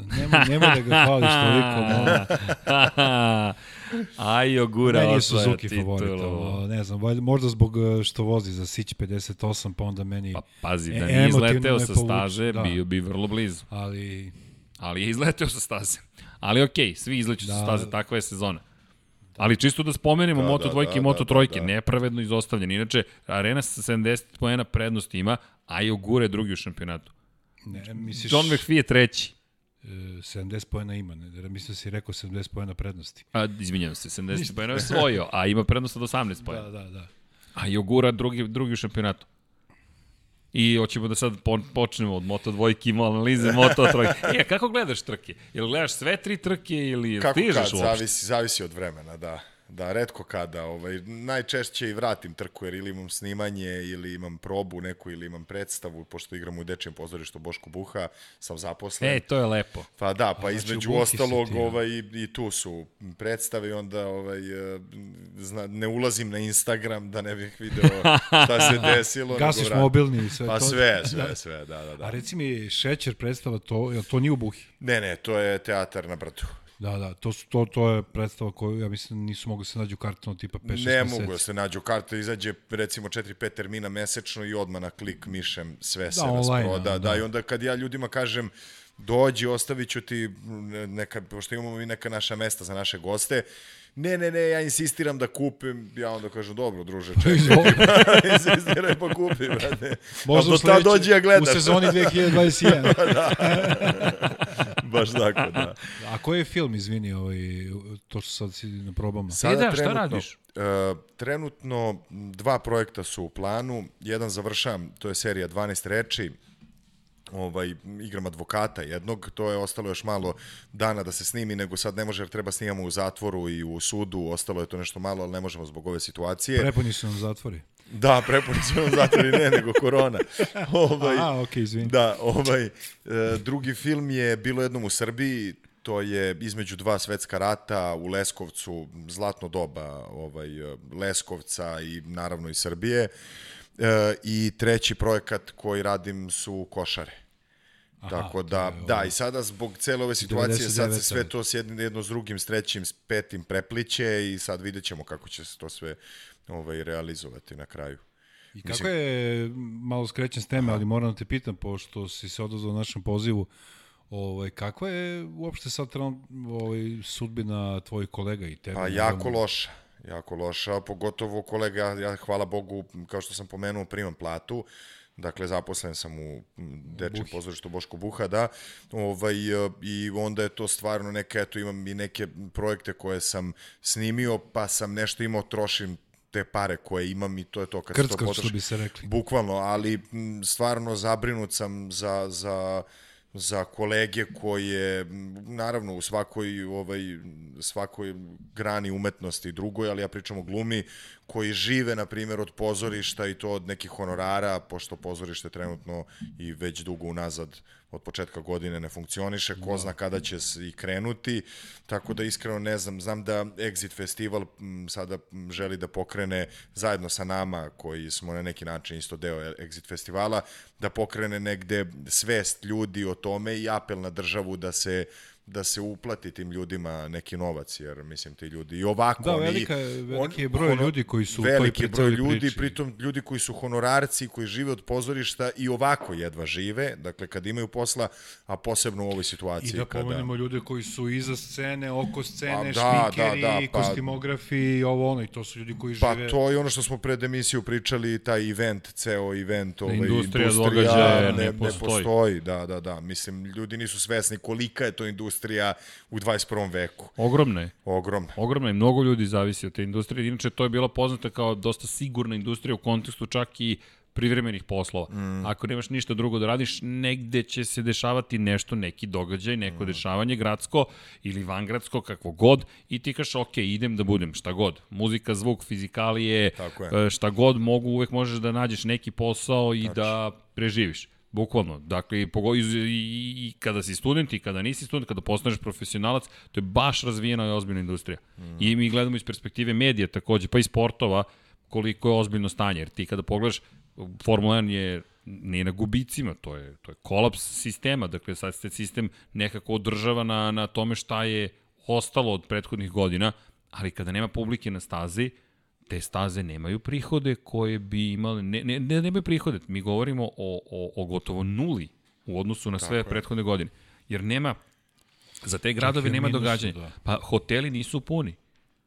Nemoj, nemoj da ga hvališ toliko. Ajo Gura Meni je osvaja Suzuki favorit, ali ne znam, valjda- možda zbog uh, što vozi za Sić 58, pa onda meni, Pa pazi, da E, nije izleteo sa staže, da. bio bi vrlo blizu. ali Ali je izleteo sa staze. Ali okej, svi izleću sa Da. staze, takva je sezona. Ali čisto da spomenemo Da, Moto da, dvojke da, i Moto da, trojke, da. nepravedno izostavljen. Inače, Arena sa 70 poena prednost ima, a i Ogure drugi u šampionatu. ne, misliš, John McPhee je treći. uh, 70 pojena ima, ne, da mislim da si rekao 70 pojena prednosti. A, izvinjam se, 70 poena je osvojio, a ima prednost od 18 poena. Da, da, da. A i Ogura drugi, drugi u šampionatu. I hoćemo da sad po, počnemo od Moto dvojke, imamo analize Moto trojke. E, kako gledaš trke? Jel gledaš sve tri trke ili Kako stižeš kad, uopšte? zavisi, zavisi od vremena, da. Da, redko kada, ovaj, najčešće i vratim trku jer ili imam snimanje ili imam probu neku ili imam predstavu, pošto igram u Dečijem pozorištu Boško Buha, sam zaposlen. E, to je lepo. Pa da, pa znači, između ostalog ti, ja. ovaj, i, tu su predstave i onda ovaj, eh, zna, ne ulazim na Instagram da ne bih video šta se desilo. Gasiš mobilni i sve Pa to. sve, sve, sve, da, da, A da. reci mi, šećer predstava, to, to nije u Buhi? Ne, ne, to je teatar na brdu. Da, da, to, su, to, to je predstava koju, ja mislim, nisu mogli se nađu kartama tipa 5-6 Ne meseci. mogu da se nađu karte, izađe recimo 4-5 termina mesečno i odmah na klik mišem sve se online, rasproda. da. Da, i onda kad ja ljudima kažem dođi, ostavit ću ti neka, pošto imamo i neka naša mesta za naše goste, ne, ne, ne, ja insistiram da kupim, ja onda kažem, dobro, druže, čekaj, insistiraj pa kupi, brate. Možda u do sledećoj- dođi ja gledam. U sezoni 2021. Baš tako, da. A koji je film, izvini, ovaj, to što sad si na probama? Sada da, šta radiš? Uh, trenutno dva projekta su u planu. Jedan završavam, to je serija 12 reči. Ovaj, igram advokata jednog, to je ostalo još malo dana da se snimi, nego sad ne može jer treba snimamo u zatvoru i u sudu, ostalo je to nešto malo, ali ne možemo zbog ove situacije. Prepuni su nam zatvori. Da, prepuni su nam zatvori, ne, nego korona. ovaj, A, okej, izvini. Da, ovaj, e, drugi film je bilo jednom u Srbiji, to je između dva svetska rata u Leskovcu, zlatno doba ovaj, e, Leskovca i naravno i Srbije. E, I treći projekat koji radim su košare. Aha, Tako da, da, i sada zbog cele ove situacije, sad se 99. sve to s jedno, jedno s drugim, s trećim, s petim prepliće i sad vidjet ćemo kako će se to sve ovaj, realizovati na kraju. I kako je, malo skrećem s teme, ali moram da te pitam, pošto si se odazvao našem pozivu, Ovaj, kakva je uopšte sad ovaj, sudbina tvojih kolega i tebe? Pa jako loša jako loša, pogotovo kolega, ja hvala Bogu, kao što sam pomenuo, primam platu, dakle zaposlen sam u dečjem pozorištu Boško Buha, da, ovaj, i onda je to stvarno neka, eto imam i neke projekte koje sam snimio, pa sam nešto imao, trošim te pare koje imam i to je to kad se to potroši. što bi se rekli. Bukvalno, ali stvarno zabrinut sam za, za za kolege koje naravno u svakoj ovaj svakoj grani umetnosti drugoj, ali ja pričam o glumi koji žive na primjer od pozorišta i to od nekih honorara, pošto pozorište trenutno i već dugo unazad od početka godine ne funkcioniše, ko da. zna kada će se i krenuti, tako da iskreno ne znam, znam da Exit Festival sada želi da pokrene zajedno sa nama, koji smo na neki način isto deo Exit Festivala, da pokrene negde svest ljudi o tome i apel na državu da se da se uplati tim ljudima neki novac, jer mislim ti ljudi i ovako... Da, velika, veliki je broj ono, ljudi koji su veliki u toj broj ljudi, priči. pritom ljudi koji su honorarci, koji žive od pozorišta i ovako jedva žive, dakle kad imaju posla, a posebno u ovoj situaciji. I da pomenemo kada... ljude koji su iza scene, oko scene, pa, da, šminkeri, da, da, pa, kostimografi, ovo ono, i to su ljudi koji pa, žive... Pa to je ono što smo pred emisiju pričali, taj event, ceo event, ovaj, industrija, industrija ne, ne, postoji. ne postoji. Da, da, da, mislim, ljudi nisu svesni kolika je to industrija industrija u 21. veku. Ogromna je. Ogromna. Ogromna je, mnogo ljudi zavisi od te industrije. Inače, to je bila poznata kao dosta sigurna industrija u kontekstu čak i privremenih poslova. Mm. Ako nemaš ništa drugo da radiš, negde će se dešavati nešto, neki događaj, neko mm. dešavanje gradsko ili vangradsko, kakvo god, i ti kaš, ok, idem da budem, šta god. Muzika, zvuk, fizikalije, e, šta god mogu, uvek možeš da nađeš neki posao i Tači. da preživiš. Bukvalno. Dakle, i, i, i kada si student i kada nisi student, kada postaneš profesionalac, to je baš razvijena i ozbiljna industrija. Mm. I mi gledamo iz perspektive medija takođe, pa i sportova, koliko je ozbiljno stanje. Jer ti kada pogledaš, Formula 1 je nije na gubicima, to je, to je kolaps sistema, dakle sad se sistem nekako održava na, na tome šta je ostalo od prethodnih godina, ali kada nema publike na stazi, te staze nemaju prihode koje bi imali, ne, ne, ne nemaju prihode, mi govorimo o, o, o gotovo nuli u odnosu na sve Tako prethodne je. godine. Jer nema, za te gradove nema minusu, događanja. Da. Pa hoteli nisu puni.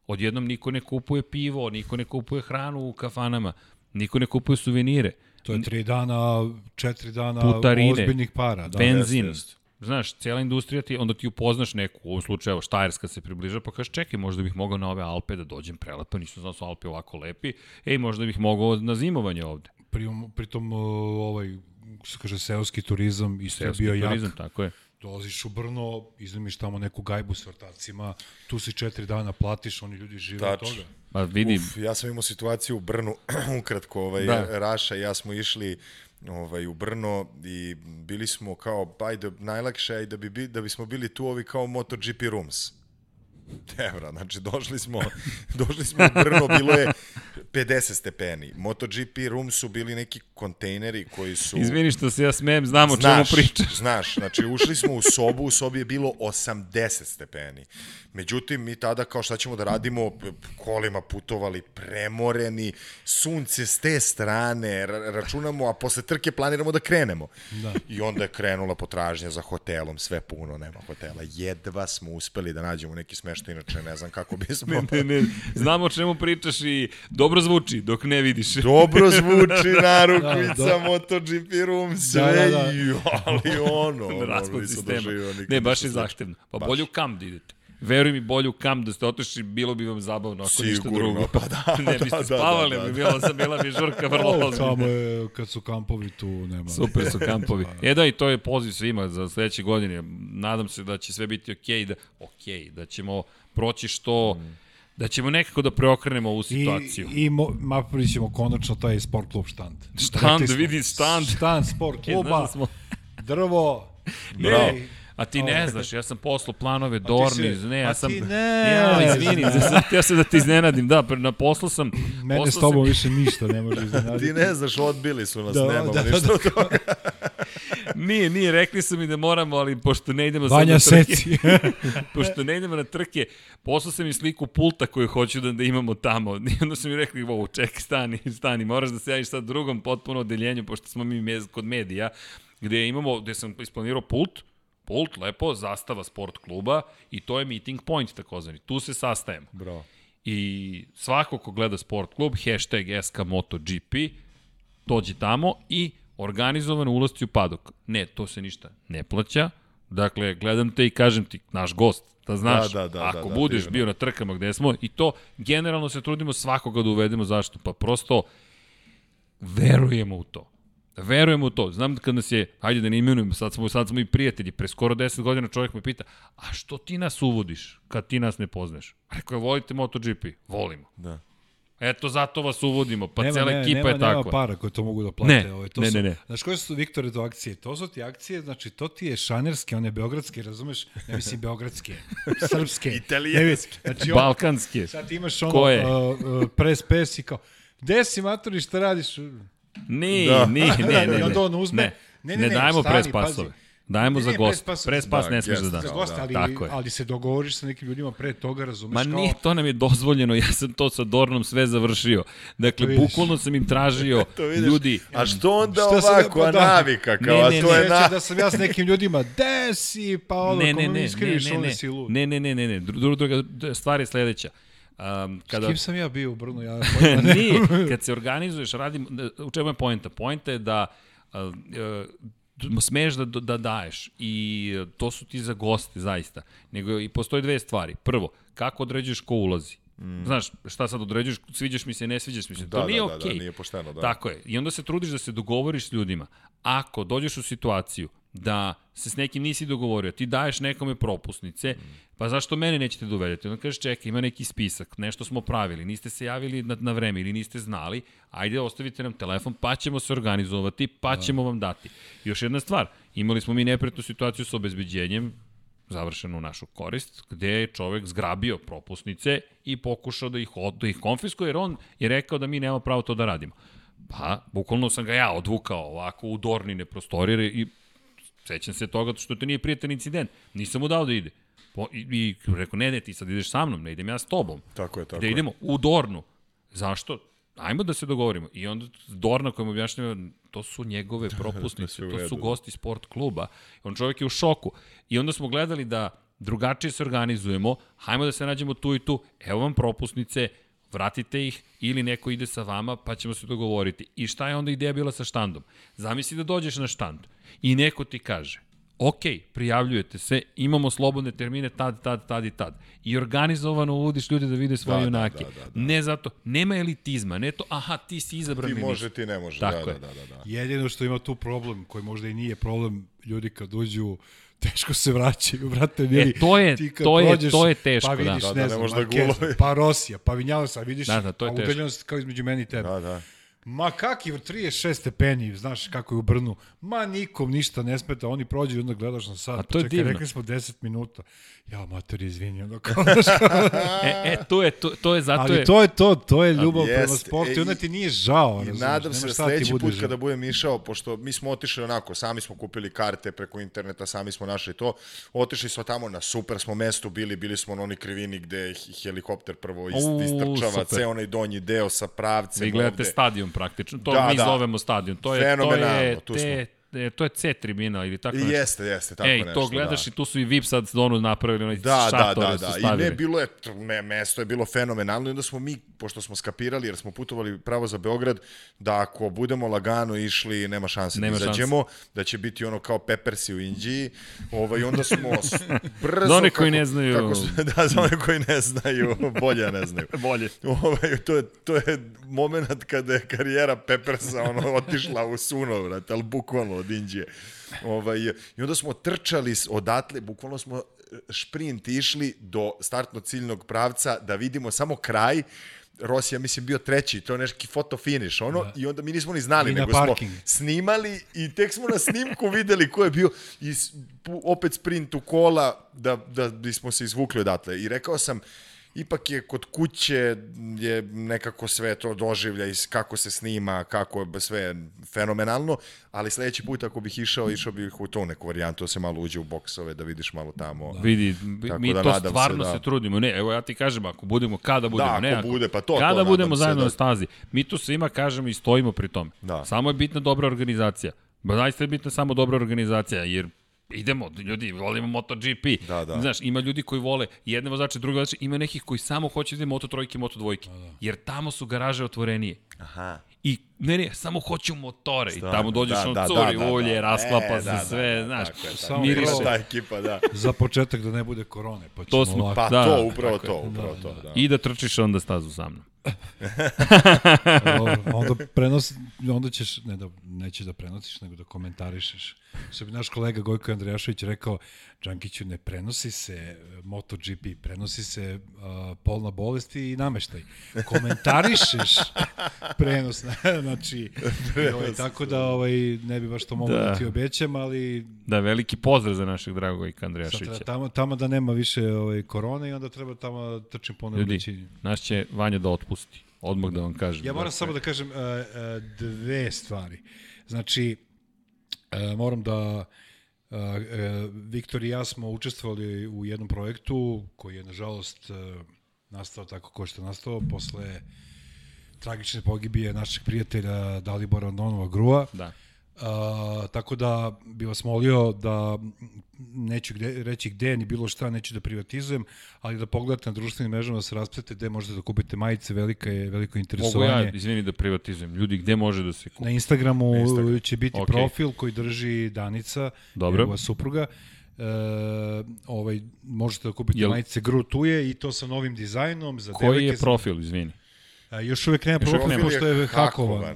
Odjednom niko ne kupuje pivo, niko ne kupuje hranu u kafanama, niko ne kupuje suvenire. To je tri dana, četiri dana Putarine, ozbiljnih para. Da. Benzin, jest, jest znaš, cijela industrija ti, onda ti upoznaš neku, u ovom slučaju, evo, Štajerska se približa, pa kažeš, čekaj, možda bih mogao na ove Alpe da dođem prelepo, nisam znao da su Alpe ovako lepi, ej, možda bih mogao na zimovanje ovde. Pri, pritom, ovaj, se kaže, seoski turizam isto je bio turizam, jak. tako je. Dolaziš u Brno, iznimiš tamo neku gajbu s vrtacima, tu si četiri dana platiš, oni ljudi žive Tač. od toga. Pa vidi. Uf, ja sam imao situaciju u Brnu, ukratko, ovaj, da. Raša i ja smo išli ovaj, u Brno i bili smo kao, ajde, najlakše je da, bi, da bismo bili tu ovi kao MotoGP Rooms evra. Znači, došli smo, došli smo u Brno, bilo je 50 stepeni. MotoGP room su bili neki kontejneri koji su... Izvini što se ja smem, znam o čemu pričaš. Znaš, znači, ušli smo u sobu, u sobi je bilo 80 stepeni. Međutim, mi tada kao šta ćemo da radimo, kolima putovali premoreni, sunce s te strane, računamo, a posle trke planiramo da krenemo. Da. I onda je krenula potražnja za hotelom, sve puno, nema hotela. Jedva smo uspeli da nađemo neki smešta, inače ne znam kako bismo... ne, ne, ne, znamo o čemu pričaš i dobro zvuči dok ne vidiš. dobro zvuči narukvica, da, da. MotoGP room, sve, da, da, da. ali ono, ono, Raspad sistema. Ne, baš je zahtevno. Pa baš. bolje u kamp da idete. Veruj mi, bolju kam da ste otišli, bilo bi vam zabavno ako Sigurno, ništa drugo. pa da. ne biste da, spavali, da, da, da. bi bila, sam bila bi žurka vrlo ozbiljna. Samo je, kad su kampovi tu, nema. Super su kampovi. E da, i to je poziv svima za sledeće godine. Nadam se da će sve biti okej, okay, da, okay, da ćemo proći što... Mm da ćemo nekako da preokrenemo ovu situaciju. I, i napravit ćemo konačno taj sport klub štand. Štand, vidi štand. Štand sport kluba, smo... drvo, Bravo. A ti ne znaš, ja sam poslao planove Dorni, ne, ja sam... A ti ne, ja, izvini, ja sam da te iznenadim, da, na poslu sam... Mene s tobom sam... više ništa ne može iznenaditi. ti ne znaš, odbili su nas, da, nemamo da, ništa da, od toga. nije, nije, rekli su mi da moramo, ali pošto ne idemo Vanja sad na trke... Seci. pošto ne idemo na trke, poslao sam im sliku pulta koju hoću da, da imamo tamo. I onda su mi rekli, wow, čekaj, stani, stani, moraš da se javiš sad drugom potpuno odeljenju, pošto smo mi kod medija, gde imamo, gde sam isplanirao pult, Pult, lepo, zastava sport kluba i to je meeting point takozvani. Tu se sastajemo. Bravo. I svako ko gleda sport klub, hashtag SKMotoGP, dođi tamo i organizovano ulasci u padok. Ne, to se ništa ne plaća. Dakle, gledam te i kažem ti, naš gost, da znaš, Da, da, da, ako da, da, budeš divno. bio na trkama gde smo, i to generalno se trudimo svakoga da uvedemo, zašto? Pa prosto verujemo u to. Verujemo u to. Znam da kad nas je, hajde da ne imenujem, sad smo, sad smo i prijatelji, pre skoro 10 godina čovjek me pita, a što ti nas uvodiš kad ti nas ne poznaš? Rekao je, volite MotoGP? Volimo. Da. Eto, zato vas uvodimo, pa nema, cela nema, ekipa nema, je takva. Nema para koje to mogu da plate. Ne, ovaj, to ne, su, ne, ne. Znaš koje su, Viktore, to akcije? To su ti akcije, znači to ti je šanerske, one beogradske, razumeš? Ne mislim beogradske, srpske. Italijanske. Ne, znači, on, Balkanske. sad ti imaš ono, Koje? uh, uh, pres pes i kao, gde si matori, šta radiš? Ni, Da. ni, ne, ne, ne. I onda on uzme- Ne, Ne, ne, ne, ne, dajemo stani, pres pazi. pasove. Dajemo Ne, za gost. pres pas- Pres pas da, ne smiješ da daš. Za gosta, ali, Tako je. ali se dogovoriš sa nekim ljudima pre toga, razumeš Ma kao... nije, to nam je dozvoljeno, ja sam to sa Dornom sve završio. Dakle, bukvalno sam im tražio, ljudi, A što onda Šta ja ovako, a podao? navika, kao, Ne, a to ne. je na... da sam ja s nekim ljudima, de si, pa ono, ne, ne, ne, ne, ne, ne, ne, ne, ne, ne, ne, Dru- druga stvar je sledeća. Um, S kada, kim sam ja bio u Brnu? Ja Nije, kad se organizuješ, radim, u čemu je poenta? Poenta je da uh, uh, smeš da, da daješ i uh, to su ti za goste, zaista. Nego i postoje dve stvari. Prvo, kako određuješ ko ulazi? Mm. Znaš, šta sad određuješ, sviđaš mi se, ne sviđaš mi se, Da, to nije da, da, okej. da, nije pošteno, da. Tako je. I onda se trudiš da se dogovoriš s ljudima. Ako dođeš u situaciju da se s nekim nisi dogovorio, ti daješ nekome propusnice, pa zašto mene nećete dovedeti? Onda kažeš, čekaj, ima neki spisak, nešto smo pravili, niste se javili na, na vreme ili niste znali, ajde ostavite nam telefon, pa ćemo se organizovati, pa ćemo vam dati. Još jedna stvar, imali smo mi nepretnu situaciju sa obezbeđenjem, završeno u našu korist, gde je čovek zgrabio propusnice i pokušao da ih, da ih konfiskuje, jer on je rekao da mi nemamo pravo to da radimo. Pa, bukvalno sam ga ja odvukao ovako u dornine prostorije i sećam se toga što to nije prijatan incident. Nisam mu dao da ide. Po, i, I rekao, ne, ne, ti sad ideš sa mnom, ne idem ja s tobom. Tako je, tako Gde je. idemo? U Dornu. Zašto? Ajmo da se dogovorimo. I onda Dorna koja mu objašnjava, to su njegove propusnice, sve u to su gosti sport kluba. On čovjek je u šoku. I onda smo gledali da drugačije se organizujemo, hajmo da se nađemo tu i tu, evo vam propusnice, vratite ih ili neko ide sa vama pa ćemo se dogovoriti. I šta je onda ideja bila sa štandom? Zamisli da dođeš na štand i neko ti kaže, ok, prijavljujete se, imamo slobodne termine tad, tad, tad i tad. I organizovano uvodiš ljude da vide svoje Da, da, junake. da, da, da. Ne zato, nema elitizma, ne to, aha, ti si izabran. Ti može, ti ne može. Tako da, je. da, da, da, da. Jedino što ima tu problem, koji možda i nije problem, ljudi kad uđu, teško se vraćaju, brate, mili. E, to je- ti kad to je- prođeš, to je teško, pa da. vidiš, Da, da, ne ne znam, da Markeza, gulovi. pa Rosija, pa Vinjalsa, vidiš, Da, da, to je a udaljenost kao između meni i tebe. Da, da. Ma kaki 36 stepeni, znaš kako je u Brnu. Ma nikom ništa ne smeta, oni prođu i onda gledaš na sat. A to je Čekaj, divno. rekli smo 10 minuta. Ja, mater, izvini, ono kao, E, e, to je, to, to je zato ali je... to je to, to je ljubav jest, prema sportu e, i onda ti nije žao, I razumeš, nadam se da ti sledeći put žao. kada budem išao, pošto mi smo otišli onako, sami smo kupili karte preko interneta, sami smo našli to, otišli smo tamo na super smo mestu bili, bili smo na onoj krivini gde helikopter prvo ist, U, istrčava, super. ceo onaj donji deo sa pravcem Vi gledate ovde. stadion praktično, to Da, mi da. zovemo stadion. To je, to je, te, te, to je C tribina ili tako I nešto. jeste, jeste, tako Ej, nešto. to gledaš da. i tu su i VIP sad donu napravili onaj Da, da, šatore da, su da. I stavili. ne, bilo je, me, mesto je bilo fenomenalno i onda smo mi, pošto smo skapirali, jer smo putovali pravo za Beograd, da ako budemo lagano išli, nema šanse Nema da izađemo, da će biti ono kao Peppersi u Indiji. Ovaj, onda smo brzo... Za one koji ne znaju- Kako, da, za one koji ne znaju, bolje ne znaju. Bolje. Ovaj, to, je, to je moment kada je karijera Peppersa ono, otišla u suno, vrate, ali bukvalno od Indije. Ovaj, I onda smo trčali odatle, bukvalno smo e, šprint išli do startno ciljnog pravca da vidimo samo kraj, Rossi, ja mislim, bio treći, to je neki foto finish, ono, da. i onda mi nismo ni znali, nego smo parking. snimali i tek smo na snimku videli ko je bio i opet sprint u kola da, da bismo se izvukli odatle. I rekao sam, ipak je kod kuće je nekako sve to doživlja i kako se snima, kako je sve fenomenalno, ali sledeći put ako bih išao, išao bih u to neku varijantu, da se malo uđe u boksove, da vidiš malo tamo. Da. Vidi, Tako mi da to se stvarno se, da- trudimo. Ne, evo ja ti kažem, ako budemo, kada budemo, ako ne, ako, bude, pa to, to kada nadam budemo se zajedno da- na stazi, mi to svima kažemo i stojimo pri tome. Da. Samo je bitna dobra organizacija. Ba zaista je bitna samo dobra organizacija, jer idemo, ljudi, volimo MotoGP. Da, da. Znaš, ima ljudi koji vole jedne vozače, druge vozače, ima nekih koji samo hoće da ide Moto trojke, Moto dvojke. Da, da. Jer tamo su garaže otvorenije. Aha. I ne, ne, samo hoću motore. Stvarno, I tamo dođeš da, da, da, curi da, da, ulje, da. rasklapa E, se da, da, sve, da, znaš, tako tako Samo miriše. Ta ekipa, da. Za početak da ne bude korone, pa ćemo To smo- lako. Pa Da, to, upravo tako to, upravo to, da. I da trčiš onda stazu sa mnom. Onda prenos, onda ćeš, ne da, nećeš da prenosiš, nego da komentarišeš. Što bi naš kolega Gojko Andrejašović rekao, Đankiću, ne prenosi se e, MotoGP, prenosi se uh, polna bolest i nameštaj. Komentarišeš prenos, znači, ovaj, tako da ovaj, ne bi baš to mogu da. Da. da ti obećam, ali Da, veliki pozdrav za našeg dragog Ika sad Andrejašića. treba tamo, tamo da nema više ovaj, korone i onda treba tamo da trčim po Ljudi, nebudećini. naš će Vanja da otpusti. Odmah da vam kažem. Ja moram Dakle, samo da kažem uh, uh, dve stvari. Znači, uh, moram da uh, uh, Viktor i ja smo učestvovali u jednom projektu koji je nažalost uh, nastao tako kao što je nastao posle tragične pogibije našeg prijatelja Dalibora Nonova Grua. Da. Uh, tako da bi vas molio da neću gde, reći gde ni bilo šta neću da privatizujem, ali da pogledate na društvenim mrežama da se rasprete gde možete da kupite majice, velika je veliko Mogu interesovanje. ja, izvini da privatizujem. Ljudi, gde može da se kupi? Na Instagramu Na Instagram. će biti Ok. okay. profil koji drži Danica, Dobro. njegova supruga. E, ovaj, možete da kupite Jel- majice Gru tuje i to sa novim dizajnom. Za Koji je devojke, za- profil, izvini? A, još uvek nema profil, pošto je hakovan.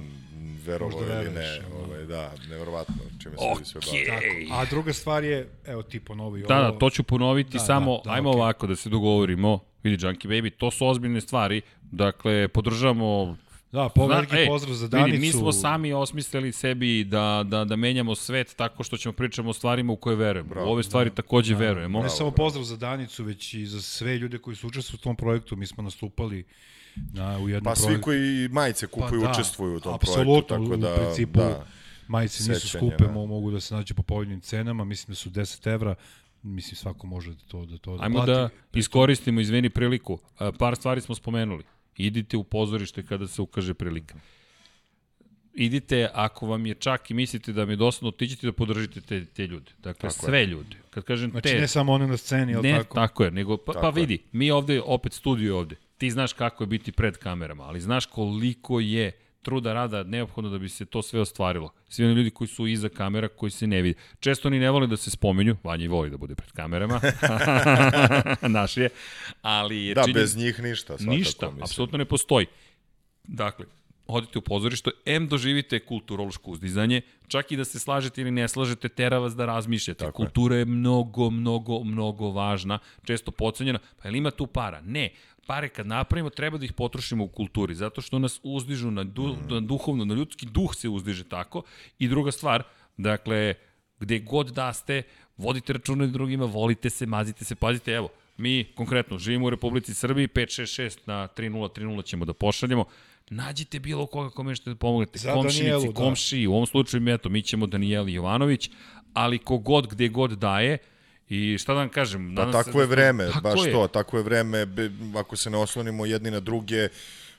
verovo Možda ili ne, ovaj, da, neverovatno čime se ljudi sve bave. Tako. A druga stvar je, evo ti ponovi Da, ovo. da, to ću ponoviti, Da, da, samo da, da, ajmo okej. ovako da se dogovorimo. Vidi, Junkie Baby, to su ozbiljne stvari. Dakle, podržamo Da, po Zna- veliki ej, pozdrav za Danicu. Vidi, mi smo sami osmislili sebi da, da, da menjamo svet tako što ćemo pričamo o stvarima u koje verujemo. Bravo. u ove stvari da, takođe verujemo. Ne samo pozdrav za Danicu, već i za sve ljude koji su učestvovali u tom projektu. Mi smo nastupali na, u jednom Pa svi koji majice kupuju Pa da, učestvuju u tom apsolutno, projektu, tako da, u principu da. majice nisu sećanje, skupe, da. mo- mogu da se nađe po povoljnim cenama, mislim da su 10 evra, mislim svako može da to da to da Ajmo plati. da iskoristimo, izvini, priliku. A, Par stvari smo spomenuli. Idite u pozorište kada se ukaže prilika. Idite, ako vam je čak i mislite da mi je dosadno, otiđite da podržite te, te ljude. Dakle, Tako je. sve ljude. Kad kažem Znači te, ne samo one na sceni, ali ne, tako? tako je, nego, pa, pa Tako je. vidi, mi ovde, opet studio je ovde, ti znaš kako je biti pred kamerama, ali znaš koliko je truda rada neophodno da bi se to sve ostvarilo. Svi oni ljudi koji su iza kamera, koji se ne vide. Često oni ne vole da se spomenju, Vanja i voli da bude pred kamerama, naš je, ali je Da, činjen- bez njih ništa. Ništa, mislim. apsolutno ne postoji. Dakle, odite u pozorište, M doživite kulturološko uzdizanje, čak i da se slažete ili ne slažete, tera vas da razmišljate. Tako je. Kultura je mnogo, mnogo, mnogo važna, često pocenjena. Pa ili ima tu para? Ne. Pare kad napravimo, treba da ih potrošimo u kulturi, zato što nas uzdižu na, du, Mm. na duhovno, na ljudski duh se uzdiže tako. I druga stvar, dakle, gde god da ste, vodite računa drugima, volite se, mazite se, pazite, evo, mi konkretno živimo u Republici Srbiji, 566 na 3030 ćemo da pošaljemo, nađite bilo koga kome možete da pomognete, Za komšinici, Danijelu, da. komšiji, u ovom slučaju eto, mi ćemo Danijeli Jovanović, ali kogod, gde god daje, I šta da vam kažem? Pa se tako je da- vreme, Tako baš je. to, tako je vreme, ako se ne oslonimo jedni na druge,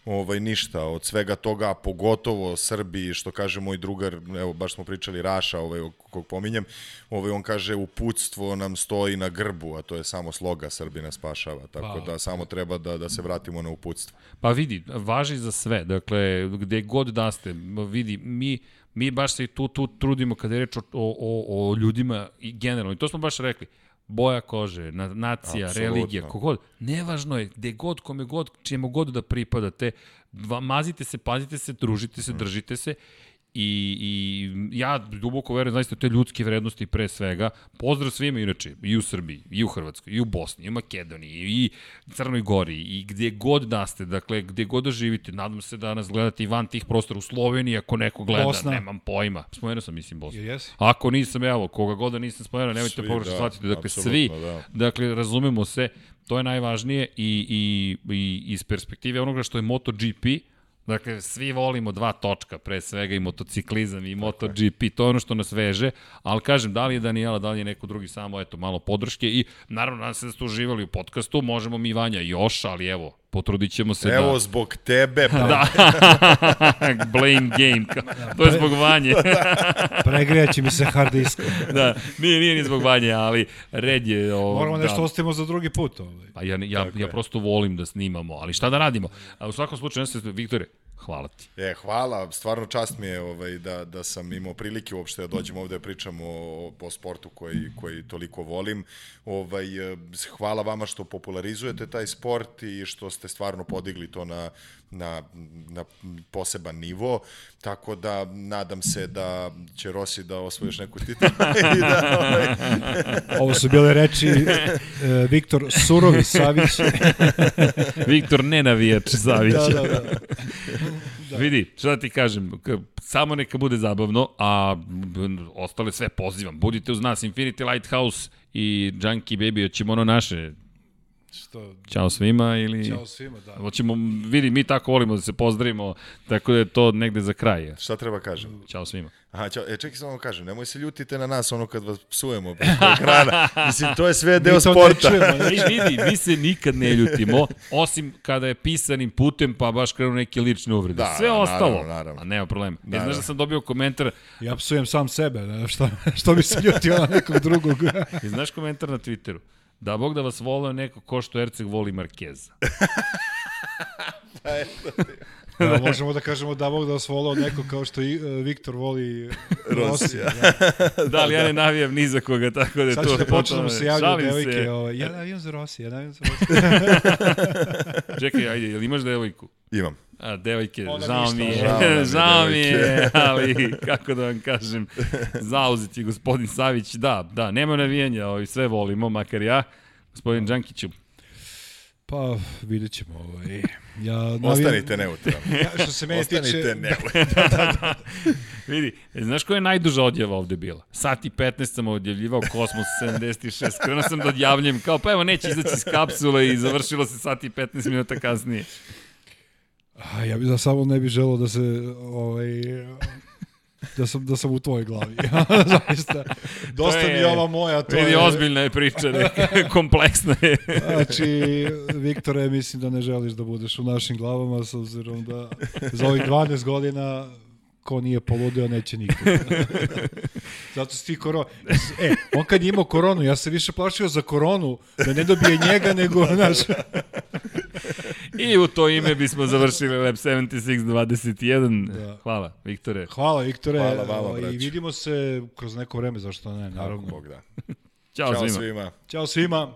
ovaj ništa od svega toga, pogotovo Srbiji, što kaže moj drugar, evo baš smo pričali Raša, ovaj kog pominjem, ovaj on kaže uputstvo nam stoji na grbu, a to je samo sloga Srbina spašava, tako Pa. da samo treba da da se vratimo na uputstvo. Pa vidi, važi za sve. Dakle, gde god da ste, vidi, mi, mi baš se tu, tu trudimo kada je reč o, o, o ljudima i generalno. I to smo baš rekli. Boja kože, na, nacija, Apsolutno. religija, kogod. Nevažno je gde god, kome god, čemu god da pripadate. Va- Mazite se, pazite se, družite se, držite se. I, I ja duboko verujem zaista te ljudske vrednosti pre svega. Pozdrav svima inače, i u Srbiji, i u Hrvatskoj, i u Bosni, i u Makedoniji, i Crnoj Gori, i gde god da ste, dakle, gde god da živite. Nadam se da nas gledate i van tih prostora u Sloveniji, ako neko gleda, Bosna. nemam pojma. Spomenuo sam, mislim, Bosnu. Jesi? Ako nisam, evo, koga god da nisam spomenuo, nemojte pogrešno da, shvatiti. Dakle, svi, da. dakle, razumemo se, to je najvažnije i, i, i iz perspektive onoga što je MotoGP, Dakle, svi volimo dva točka, pre svega i motociklizam i MotoGP, to je ono što nas veže, ali kažem, da li je Daniela, da li je neko drugi, samo eto, malo podrške i naravno, nadam se da ste uživali u podcastu, možemo mi Vanja još, ali evo, potrudit ćemo se Evo, da... zbog tebe, pa Da, blame game, to je zbog vanje. Pregrijaće mi se hard disk. da, nije, nije ni zbog vanje, ali red je... O, Moramo nešto da. ostavimo za drugi put. Ovaj. Pa ja, ja, ja prosto volim da snimamo, ali šta da radimo? A u svakom slučaju, ne se, Viktore, hvala ti. E, hvala, stvarno čast mi je ovaj, da, da sam imao prilike uopšte da dođem ovde da pričam o, o sportu koji, koji toliko volim. Ovaj, eh, hvala vama što popularizujete taj sport i što ste stvarno podigli to na, na, na poseban nivo, tako da nadam se da će Rossi da osvoji još neku titulu i da, ovaj, Ovo su bile reči e, Viktor Surovi Savić. Viktor nenavijač Savić. da, da, da. Da. Vidi, šta da ti kažem, samo neka bude zabavno, a ostale sve pozivam. Budite uz nas, Infinity Lighthouse i Junkie Baby, hoćemo ono naše. Što, Ćao svima ili... Ćao svima, da. Hoćemo, vidi, mi tako volimo da se pozdravimo, tako da je to negde za kraj. šta treba kažem? Ćao svima. Aha, čao, e, čekaj samo vam kažem, nemoj se ljutite na nas ono kad vas psujemo preko ekrana. Mislim, to je sve deo Mi to ne sporta. čujemo, ne? Mi, vidi, mi se nikad ne ljutimo, osim kada je pisanim putem, pa baš krenu neke lične uvrede. Da, Sve da, ostalo, naravno, naravno. a nema problema. Ne Da, znaš da. da sam dobio komentar, Ja psujem sam sebe, ne? što, što bi se ljutio na nekog drugog. i znaš komentar na Twitteru? Da Bog da vas voleo neko ko što Erceg voli Markeza. Da, možemo da kažemo da Bog da vas volao neko kao što i, uh, Viktor voli. Rosija. Da. Da, ali ja ne navijam ni za koga, tako da je Sad to... ćete početi da se javljaju devojke. se. Ovaj, ja navijam za Rossi, ja navijam za Rossi. Čekaj, ajde, jel imaš devojku? Imam. A, devojke, žao mi je, žao mi je, ali kako da vam kažem, zauzeti gospodin Savić, da, da, nema navijanja, ovaj, sve volimo, makar ja, gospodin Đankiću, Pa, vidjet ćemo. Ovaj. Ja navijam, Ostanite neutralni. Ja, što se mene Ostanite tiče... neutralni. vidi, znaš koja je najduža odjava ovde bila? Sat i 15 sam odjavljivao Kosmos 76, krenuo sam da odjavljam, kao pa evo neće izaći iz kapsule i završilo se sat i 15 minuta kasnije. A, ja bih da samo ne bih želeo da se ovaj, da sam, da sam u tvojoj glavi. Zaista. Dosta To mi je- je ova moja. To Vidi, je, ozbiljna je priča, neka, kompleksna je. Znači, Viktore, mislim da ne želiš da budeš u našim glavama, s obzirom da za ovih 12 godina ko nije poludio, neće nikad. Zato si ti korona. E, on kad je imao koronu, ja se više plašio za koronu, da ne dobije njega, nego, znaš, I u to ime bismo završili Lab 7621. Da. Hvala, Viktore. Hvala Viktore, Hvala vama, ovaj, braćo. i vidimo se kroz neko vreme, zašto ne, naravno. Bog da. Ćao, Ćao svima. svima. Ćao svima.